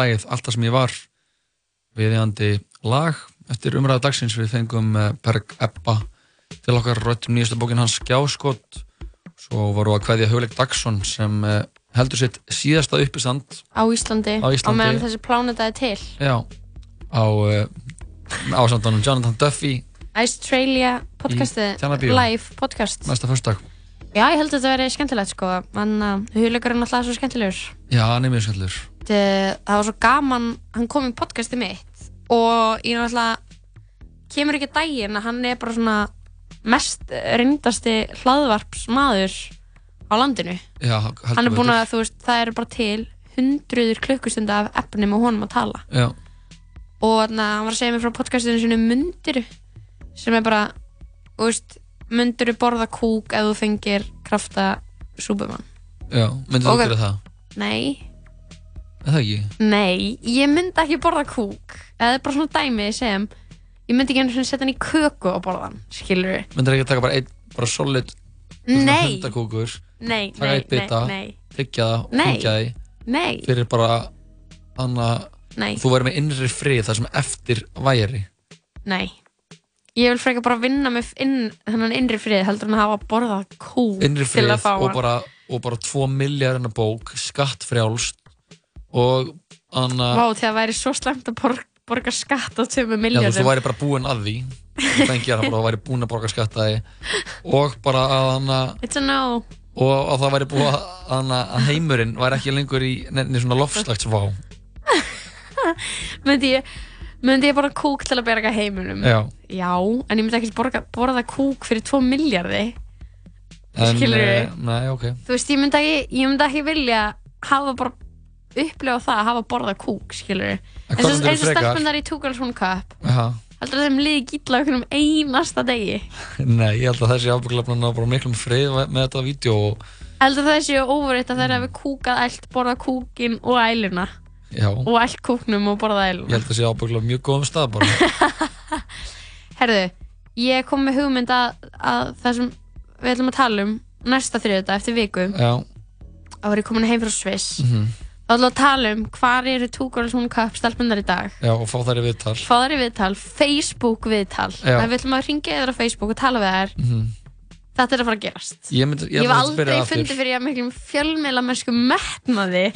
lægið Alltaf sem ég var viðjandi lag. Eftir umræðu dagsins við fengum uh, Berg Ebba til okkar röttum nýjastu bókin hans Skjáskott svo voru að kveðja Hugleik Dagsson sem uh, heldur sitt síðasta uppistand á Íslandi, Á Íslandi. meðan þessi pláneta er til. Já, á uh, ásandunum Jonathan Duffy Australia Tjarnarbíó. live podcast. Næsta fyrstak Já, ég held að þetta verið skemmtilegt sko. En uh, hugleikur er náttúrulega svo skemmtilegur. Já, hann er mjög skemmtilegur. Það, var svo gaman, hann kom í podcastið mitt og ég náttúrulega kemur ekki daginn að hann er bara svona mest reyndasti hlaðvarpsmaður á landinu. Já, hann er búin að, þú veist, það eru bara til hundruður klukkustunda af efni með honum að tala. Já, og þannig að hann var að segja mér frá podcastinu sinu Mundiru sem er bara, þú veist Mundiru borða kúk ef þú fengir krafta súbumann já, myndir þú gera það? Nei, Er það ekki? nei, ég myndi ekki borða kúk það er bara svona dæmi sem ég myndi ekki einu svona setja hann í köku og borða hann, skilur við Myndir ekki taka bara einn, bara solid Nei. hundakúkur Nei, taka eitt bita, tyggja það, því Nei. fyrir bara anna, Nei. þú verður með innri frið það sem eftir væri Nei Ég vil frekar bara vinna með inn, þennan innri frið heldur en að hafa borðað kúk innri frið að og bara, og bara 2 miljardina bók skattfrjálst og anna, Vá, því að það væri svo slemt að borga, borga skatt á já, tömu þú veist, þú væri bara búinn að því. Þú fengir það væri búinn að borga skatta því. Og bara að anna, It's a no. og, það væri búið að, að heimurinn væri ekki lengur í nefnir svona lofslagsvá myndi ég, myndi ég borða kúk til að berga heiminum? Já. Já, en ég myndi ekki borga, borða kúk fyrir 2 miljardi en, Skilurðu? eh, nei, ok. Þú veist, ég myndi ekki, ég myndi ekki vilja hafa bara upplefa það að hafa borða kúk, skilur En eins og, stelpunar í Two Girls One Cup. Aha. heldur þeim liði gilla okkur um einasta degi? Nei, ég held að þessi ábygglega ná bara miklum frið með þetta vídeo og heldur það séu óveritt að þeir hafi kúkað allt, borðað kúkin og æluna já, og allt kúknum og borðað ég æluna held að þessi ábygglega mjög góðum stað bara. Herðu, ég kom með hugmynd að, að það sem við ætlum að tala um næsta þriðudag eftir viku. Já, þá er ég komin heim frá Sviss. Mhm, þá ætlum við að tala um hvar eru One Cup stelpunar í dag. Já, og fá þær í viðtal. Fá þær í viðtal, Facebook viðtal. Við ætlum að ringja yfir á Facebook og tala við þær. Mhm. Þetta er að fara að gerast. Ég, myndi, Ég ætla að aldrei fundið fyrir að miklum fjölmeila mennsku metnaði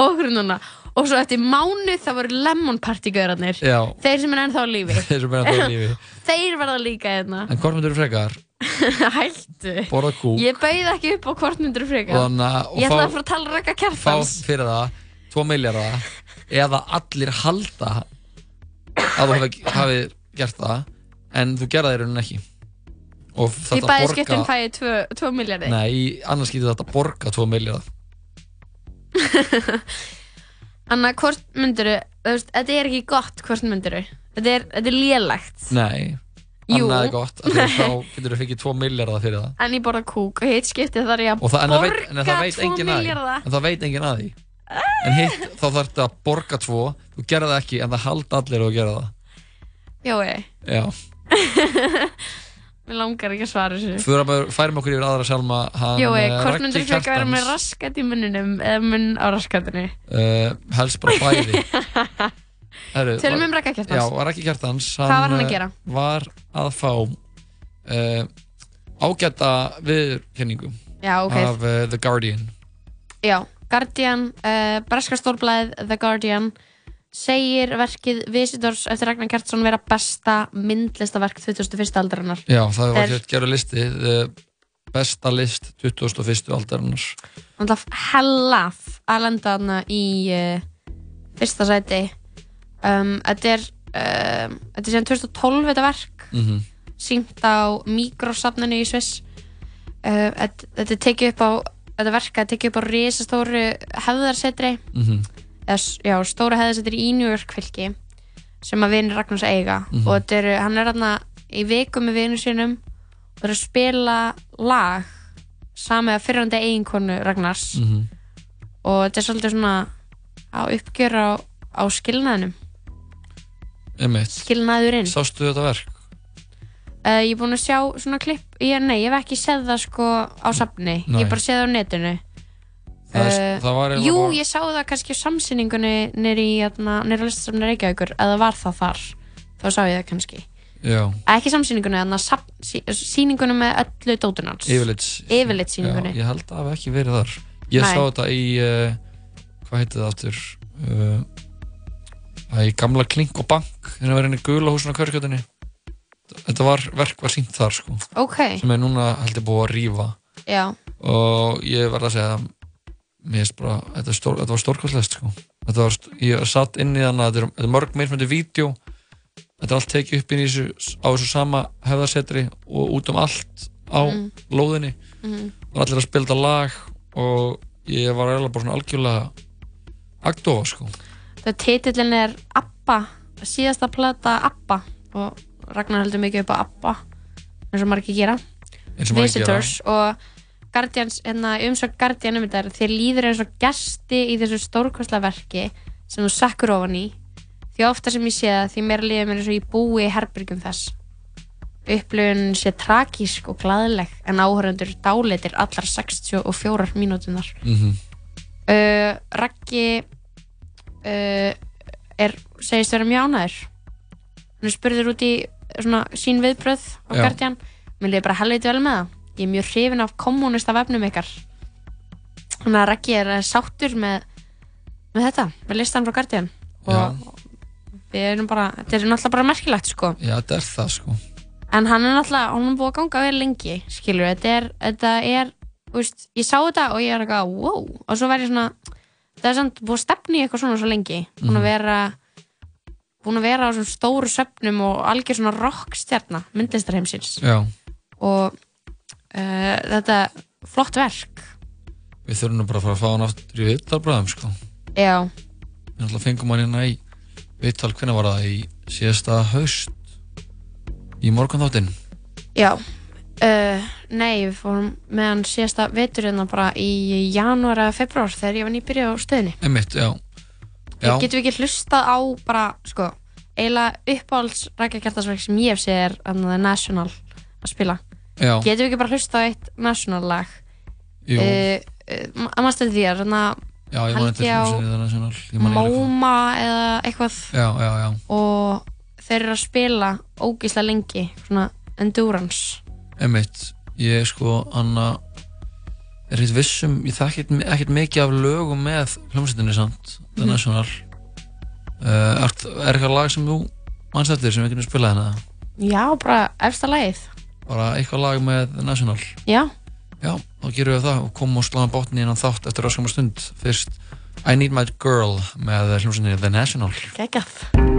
og núna. Og svo eftir mánu það voru lemon party gaurarnir Já. þeir sem er ennþá lífi. Þeir lífi. þeir verða líka hérna. En hvort myndur þú frekar? kúk. Ég bauð ekki upp á hvort myndur frekar. Og þannig að- og ég ætla fá- að fara að tala rækka Fá kjartans. fyrir það 2 miljardar eða allir halda að þú hafi, hafi gert það en þú gerða í rauninni ekki í bæði borga skiptum fæ ég 2 miljardi Nei, í annars getur þetta borga 2 miljardar Anna, hvort myndur þetta er ekki gott hvort myndur þetta er, þetta er lélegt. Nei, Jú. annað er gott þá getur þú fengið 2 miljardar fyrir það. En ég borða kúk og hitt skiptið þar ég að borga en það veit 2 enginn að því. milljarða. En það veit enginn að því. En hitt þá þarf þetta að borga 2 þú gerða það ekki en það halda allir að gera það. Jói, Já, mér langar ekki að svara þessu að- færum okkur yfir aðra hann, Jói, eh, hvort myndur þú frekar vera með raskat í munninum eða munn á raskatinu uh, helst bara bæði Tölum um Ragga Kjartans. Já, Raggi Kjartans Hvað var hann að eh, gera? Var að fá uh, ágæta viðurkenningu Já, ok. af uh, The Guardian Já, Guardian, breska stórblæð The Guardian segir verkið Visitors eftir Ragnar Kjartansson vera besta myndlistaverk 2001. aldarinnar Já, það var hér gerðu listi the besta list 2001. aldarinnar náttúrulega hellaf að lenda þarna í uh, fyrsta sæti um, þetta er um, þetta er síðan 2012 þetta verk Mhm. sínt á mikrosafninu í Sviss uh, þetta, þetta tekið upp á þetta verk er tekið upp á risastóru hefðarsetri Mhm. Eða já, stóru hefðarsetri í New York fylki sem að vinir Ragnars eiga. Mhm. og þetta er, hann er þarna í viku með vinur sínum og það er að spila lag samið af fyrrandi eiginkonu Ragnars. Mhm. og þetta er svolítið svona á uppgjör á, á skilnaðinum. Skilnaðurinn. Sástu þetta verk? uh, ég er búin að sjá svona klipp ég, nei, ég hef ekki séð það sko á safni. Ég hef bara séð það á netinu Það, Eh, það eiginlega jú, bara- ég sá það kannski á samsýningunni nýri í hérna, nýri á listasafni Reykjavíkur eða var það þar, þá sá ég það kannski. Já, ekki samsýningunni, þannig að safn, sí, síningunni með öllu dótunans yfirlits yfirlit síningunni Já, ég held að það hafi ekki verið þar. Ég Nei. sá þetta í uh, hvað heitir það aftur? Uh, það í gamla klink og bank þegar það var inn í gula húsinu á Körkjötunni Þetta var, verk var sínt þar sko. Ok, sem er núna held ég búið að rífa. Já, og ég verð að segja að mér finnst bara, þetta, er stór, þetta var stórkvæslegt sko. þetta var, st- ég satt inn í þannig að þetta er, þetta er mörg meirfmyndi vídeo þetta er allt tekið upp í þessu á þessu sama hefðarsetri og út um allt á Mhm. lóðinni Mhm. og allir að spila þetta lag og ég var eiginlega bara svona algjörlega agndofa sko það titillin er Abba, síðasta plata Abba og Ragnar heldur mikið upp á Abba eins og gera og margir gera. Visitors og Guardians, hérna, umsök Guardian um þetta þér líður eins og gesti í þessu stórkostla verki sem þú sekkur ofan í. Því ofta sem ég sé það því meira líður mér eins og ég búi í herbyrgjum þess. Upplifun sé tragísk og glaðleg en áhörundur dáleitir allar 64 mínútunar Mhm. uh, Raggi uh, er segist vera mjög ánæður hann spurður út í svona sín viðbröð á. Guardian. Mér liði bara helviti vel með það ég er mjög hrifin af kommunista vefnum ykkar. Þannig að Raggi er eh, sáttur með, með þetta, með listan frá Guardian. Og við erum bara þetta er náttúrulega bara merkilegt sko. Já, þetta er það sko. En hann er náttúrulega, hann er búið að ganga vel lengi skilur, þetta er, þetta er veist, ég sá þetta og ég er eitthvað wow, og svo verð ég svona það er samt búið að stefni eitthvað svona svo lengi. Búin að Mhm. vera búin að vera á svona stóru söfnum og algjör svona rockstjarna myndlistarheimsins. Já, og uh, þetta er flott verk. Við þurfum nú bara að fara að fá hann aftur í viðtalbræðum sko. Já, Við náttúrulega fengum hann hérna í viðtal, hvernig var það? Í síðasta haust? Í morgunþáttinn? Já. Uh, nei, við fórum með hann síðasta vetur hérna bara í janúar eða februar þegar ég var nýbyrja á stöðinni. Einmitt, já. Já, Getum við ekki hlustað á bara, sko, eiginlega uppáhalds rækjakjartasverk sem ég hef séð er annað The National að spila. Já. Getum við ekki bara hlustað á eitt National lag? Jú. Uh, að maður stöði því að held eftir ég á. Móma eða eitthvað Já, já, já og þeir eru að spila ógíslega lengi, svona endurance. Einmitt, ég sko, Anna er hitt vissum, ég þekki ekkert- mikið af lögum með hljómsveitinni samt The Mhm. National uh, er, er eitthvað lag sem þú manst eftir sem við getum spilað hérna Já, bara efsta lagið. Bara eitthvað lag með The National Já. Já, þá gerum við það og komum og sláðum bátni innan þátt eftir öskum stund fyrst I Need My Girl með hljómsveitinni The National Gekkað.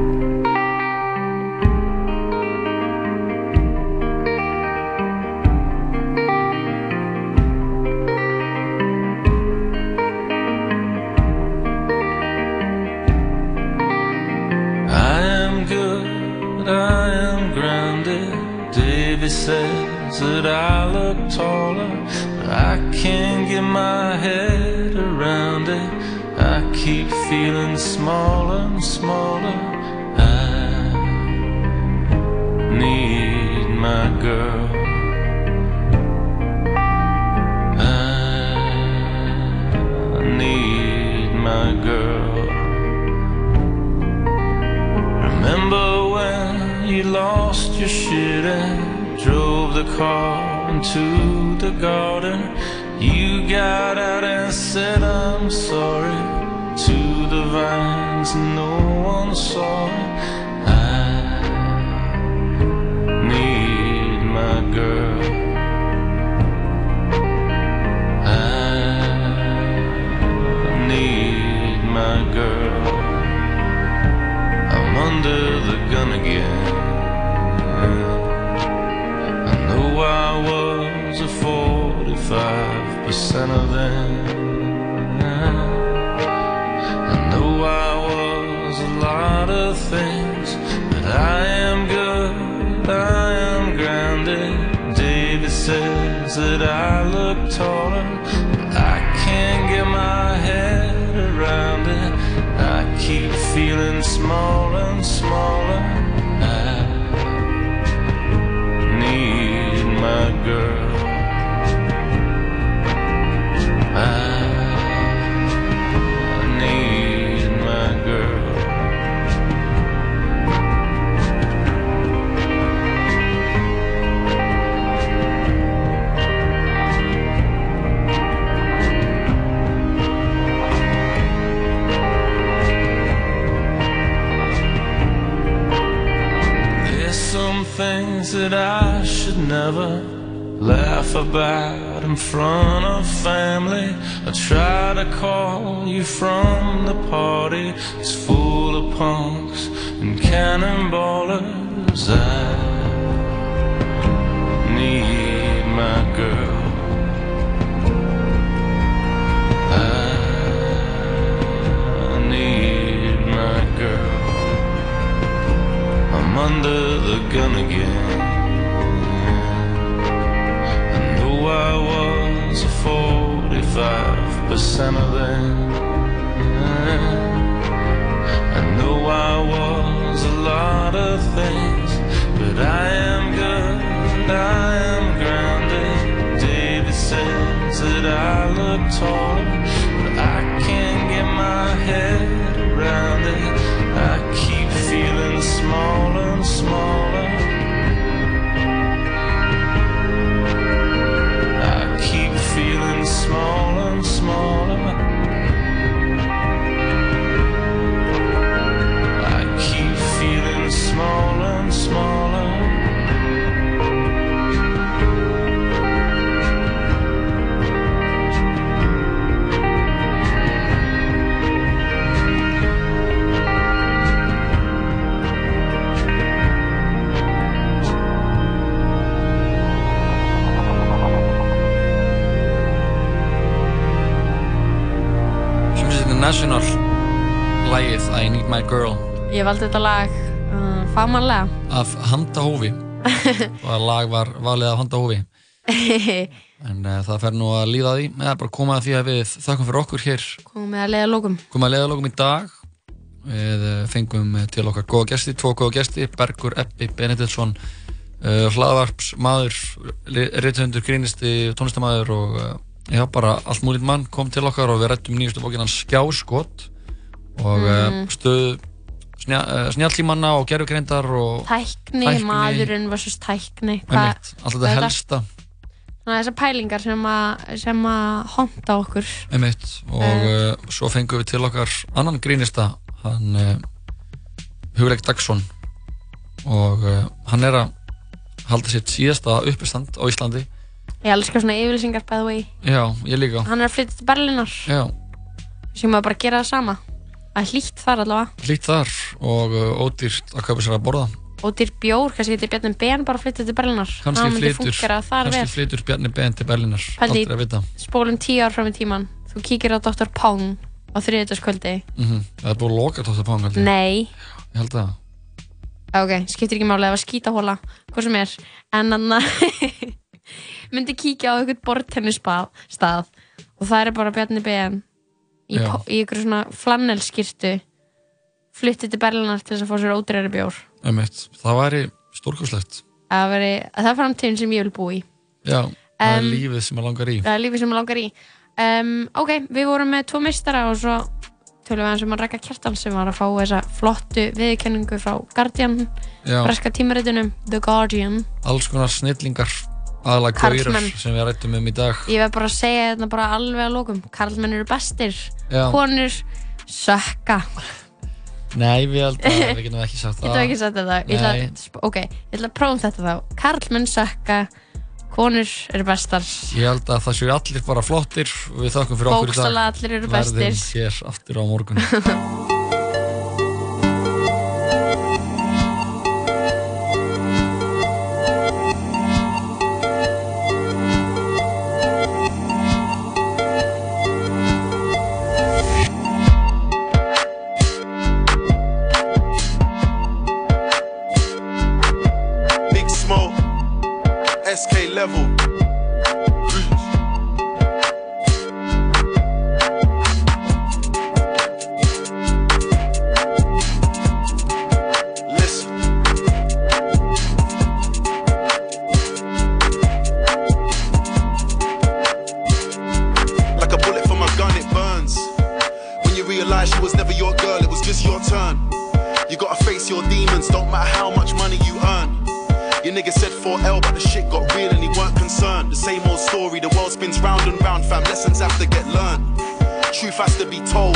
That I look taller, but I can't get my head around it. I keep feeling smaller and smaller. I need my girl. I need my girl. Remember when you lost your shit and drove the car into the garden? You got out and said, I'm sorry to the vines, no one saw it. I need my girl. I need my girl. I'm under the gun again. I was a 45% of them. I know I was a lot of things, but I am good, I am grounded. David says that I look taller, but I can't get my head around it. I keep feeling smaller and smaller. My girl. That I should never laugh about in front of family. I try to call you from the party. It's full of punks and cannonballers. I need my girl. I need my girl. I'm under the gun again. I was a 45% of them. I know I was a lot of things, but I am good, I am grounded. David says that I look tall, but I can't get my head around it. I keep feeling smaller and smaller. small. Ég valdi þetta lag uh, fagmannlega. af handahófi og að lag var valið af handahófi en uh, það fer nú að líða því eða bara koma að því að við þakkum fyrir okkur hér Komum með að leiða lókum. komum að leiðalókum í dag við uh, fengum uh, til okkar góða gesti, tvo góða gesti Bergur Eppi Benediktsson uh, hlaðvarps maður reythundur, grínisti, tónlistamæður og já, bara allt múlít mann kom til okkar og við rættum nýjustu bókinan Skjáskot og mm. Mm. stöðu uh, snjallímanna og gerfugreindar og Tækni, Tækni. maðurinn versus tækni. Einmitt, allt þetta helsta. Svona þessar pælingar sem að, sem að honda okkur. Einmitt. og uh, svo fengum við til okkar annan grínista hann uh, Hugleik Dagsson. Og uh, hann er að halda sitt síðasta uppistand á Íslandi. Ég elskar svona yfirlýsingar by the way. Já, ég líka. Hann er að flytja til Berlínar. Já, sem maður bara gera það sama það er hlýtt þar allavega. Hlýtt þar og uh, ódýrt að kaupa sér að borða. Og dýr bjór, kannski getur Bjarni Ben bara að flytja til Berlínar. Kannski flytur Bjarni Ben til í- aldrei að vita. spólum tíu ár fram í tíman þú kíkir á Dr. Pong á þriðjöldaskvöldi mm það er búið að loka pang held ég. nei, ég held það. Ok, skiptir ekki máli það var skítahóla, hvað sem er. En hann myndi kíkja á einhvern bortennisstað stað, og það er bara Bjarni Ben í, í einhverju svona flannelskirtu flytti til Berlínar til þess að fá sér ódreiri bjór. Það væri stórkoslegt að veri, að það er framtíðin sem ég vil búa í. Já, það er Em, lífið sem maður langar í. það er lífið sem maður langar í. Um, ok, við vorum með tvo mistara og svo tölum við eins um að rækka kjartan sem var að fá þessa flottu viðkenningu frá Guardian breska tímaritunum The Guardian. Alls konar snillingar aðalega gaurar sem við rættum um í dag ég verð bara að segja þetta bara alveg að lókum Karlmenn eru bestir, Já. konur sökka nei, við held að við getum ekki sagt það ætla ekki að setja þetta Ég ætla Ok, ég ætla að prófum þetta þá Karlmenn sökka, konur eru bestar Ég held að það séu allir bara flottir við þakkum fyrir okkur í dag. Bókstaflega allir eru bestir. Verðum hér aftur á morgun. round and fam. Lessons have to get learned. Truth has to be told.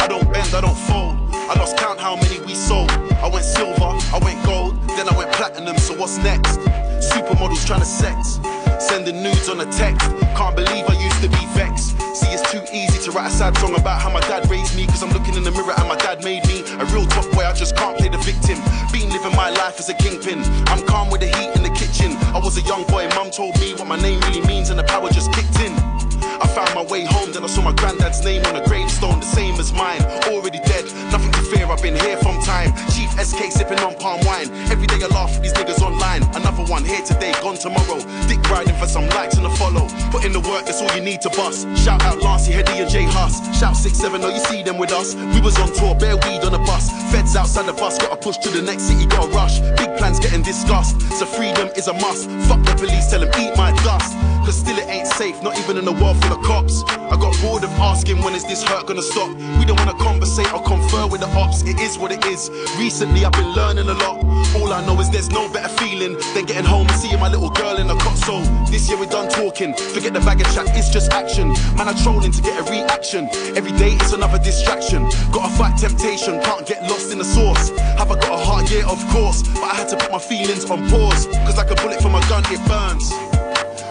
I don't bend, I don't fold. I lost count how many we sold. I went silver, I went gold, then I went platinum, so what's next? Supermodels trying to sex. Sending nudes on a text. Can't believe I used to be vexed. See, it's too easy to write a sad song about how my dad raised me. Cause I'm looking in the mirror and my dad made me a real tough boy. I just can't play the victim. Been living my life as a kingpin. I'm calm with the heat in the kitchen. I was a young boy, mum told me what my name really means, and the power just kicked in. I found my way home, then I saw my granddad's name on a gravestone, the same as mine. Already dead, nothing to fear, I've been here from time. Chief SK sipping on palm wine. Every day I laugh at these niggas online. Another one here today, gone tomorrow. Dick riding for some likes and a follow. Put in the work, that's all you need to bust. Shout out Lancey, Hetty, and Jay Huss. Shout 6-7, oh, you see them with us. We was on tour, bare weed on a bus. Feds outside the bus, gotta push to the next city, gotta rush. Big plans getting discussed, so freedom is a must. Fuck the police, tell them eat my dust. Cause still it ain't safe, not even in a world full of cops. I got bored of asking when is this hurt gonna stop. We don't wanna conversate or confer with the it is what it is. Recently I've been learning a lot. All I know is there's no better feeling than getting home and seeing my little girl in a cot. So this year we're done talking, forget the bag of chat, it's just action. Man, I'm trolling to get a reaction. Every day it's another distraction. Gotta fight temptation, can't get lost in the source. Have I got a heart? Yeah, of course. But I had to put my feelings on pause. Cause like a bullet from a gun, it burns.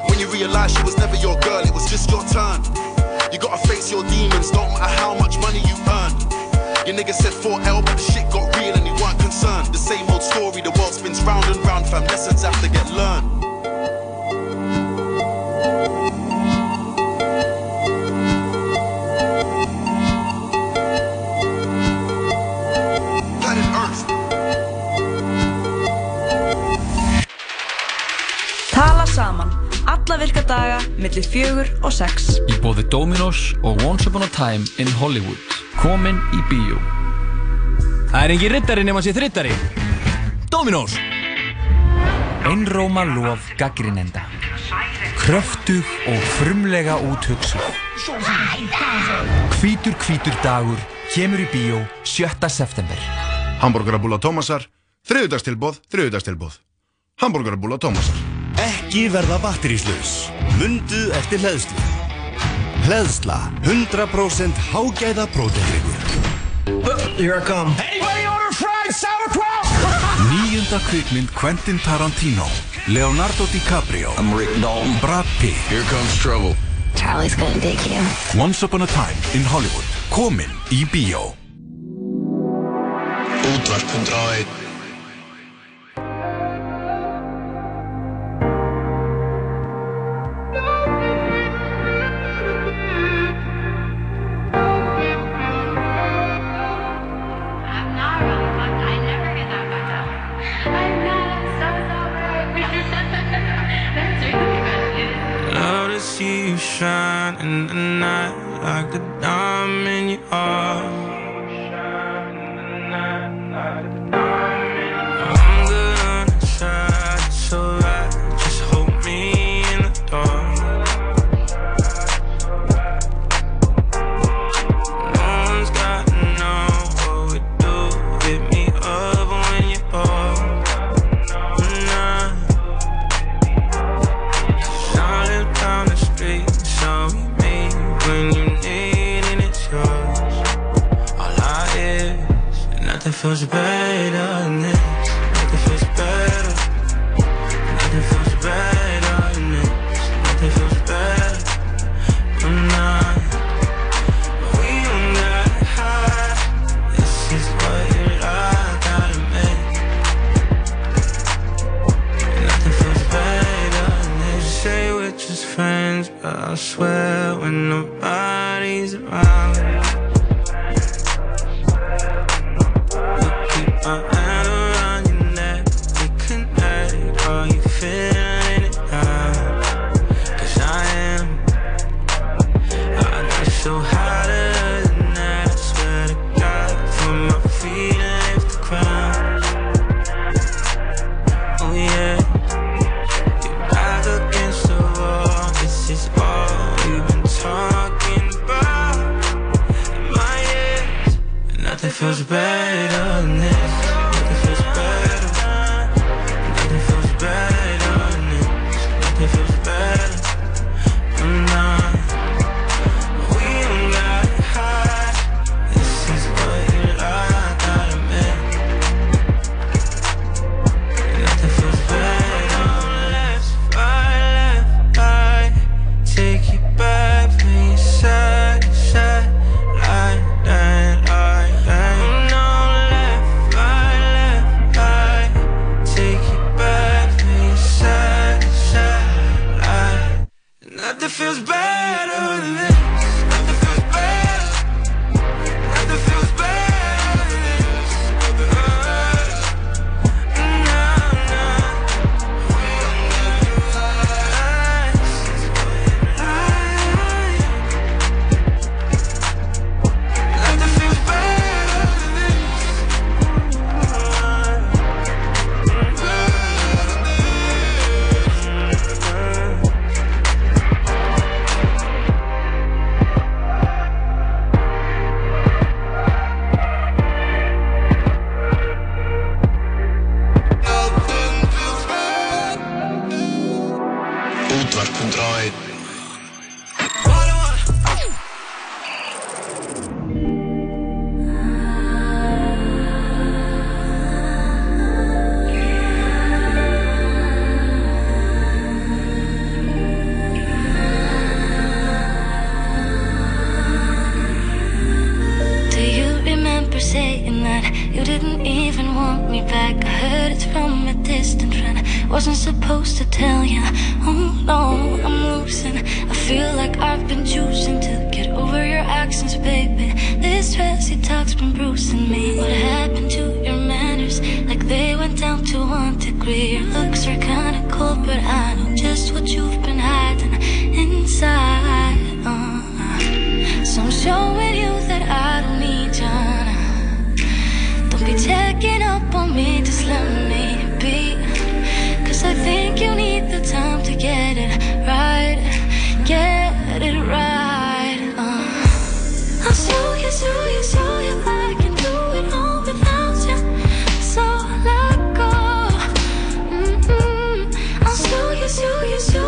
When you realize she was never your girl, it was just your turn. You gotta face your demons, don't matter how much money you earn. Your nigga said 4L, but the shit got real and he weren't concerned. The same old story, the world spins round and round, fam. Lessons have to get learned. Alla virka daga, millir fjögur og sex. Í bóði Dominos og Once Upon a Time in Hollywood. Komin í bíó. Það er engin rittari nema sér þrittari. Dominós. Einróma lof gaggrinenda. Kröftug og frumlega úthugsuð. Hvítur hvítur dagur kemur í bíó 7. september. Hamburgerabúla Tómasar, þriðudagstilbóð, þriðudagstilbóð. Hamburgerabúla Tómasar. Ekki verða batteríslaus. Mundu eftir hlæðslu. Hlæðsla. 100% hágæða prótendrikur. Uh, here I come. Anybody order fried sauerkraut? Nýjunda kvikmynd Quentin Tarantino. Leonardo DiCaprio. I'm Rick Dalton. Brad Pitt. Here comes trouble. Charlie's gonna dig you. Once upon a time in Hollywood. Komin í B.O. Útvarpund á einn. see you shine in the night like a diamond you are. Such bad on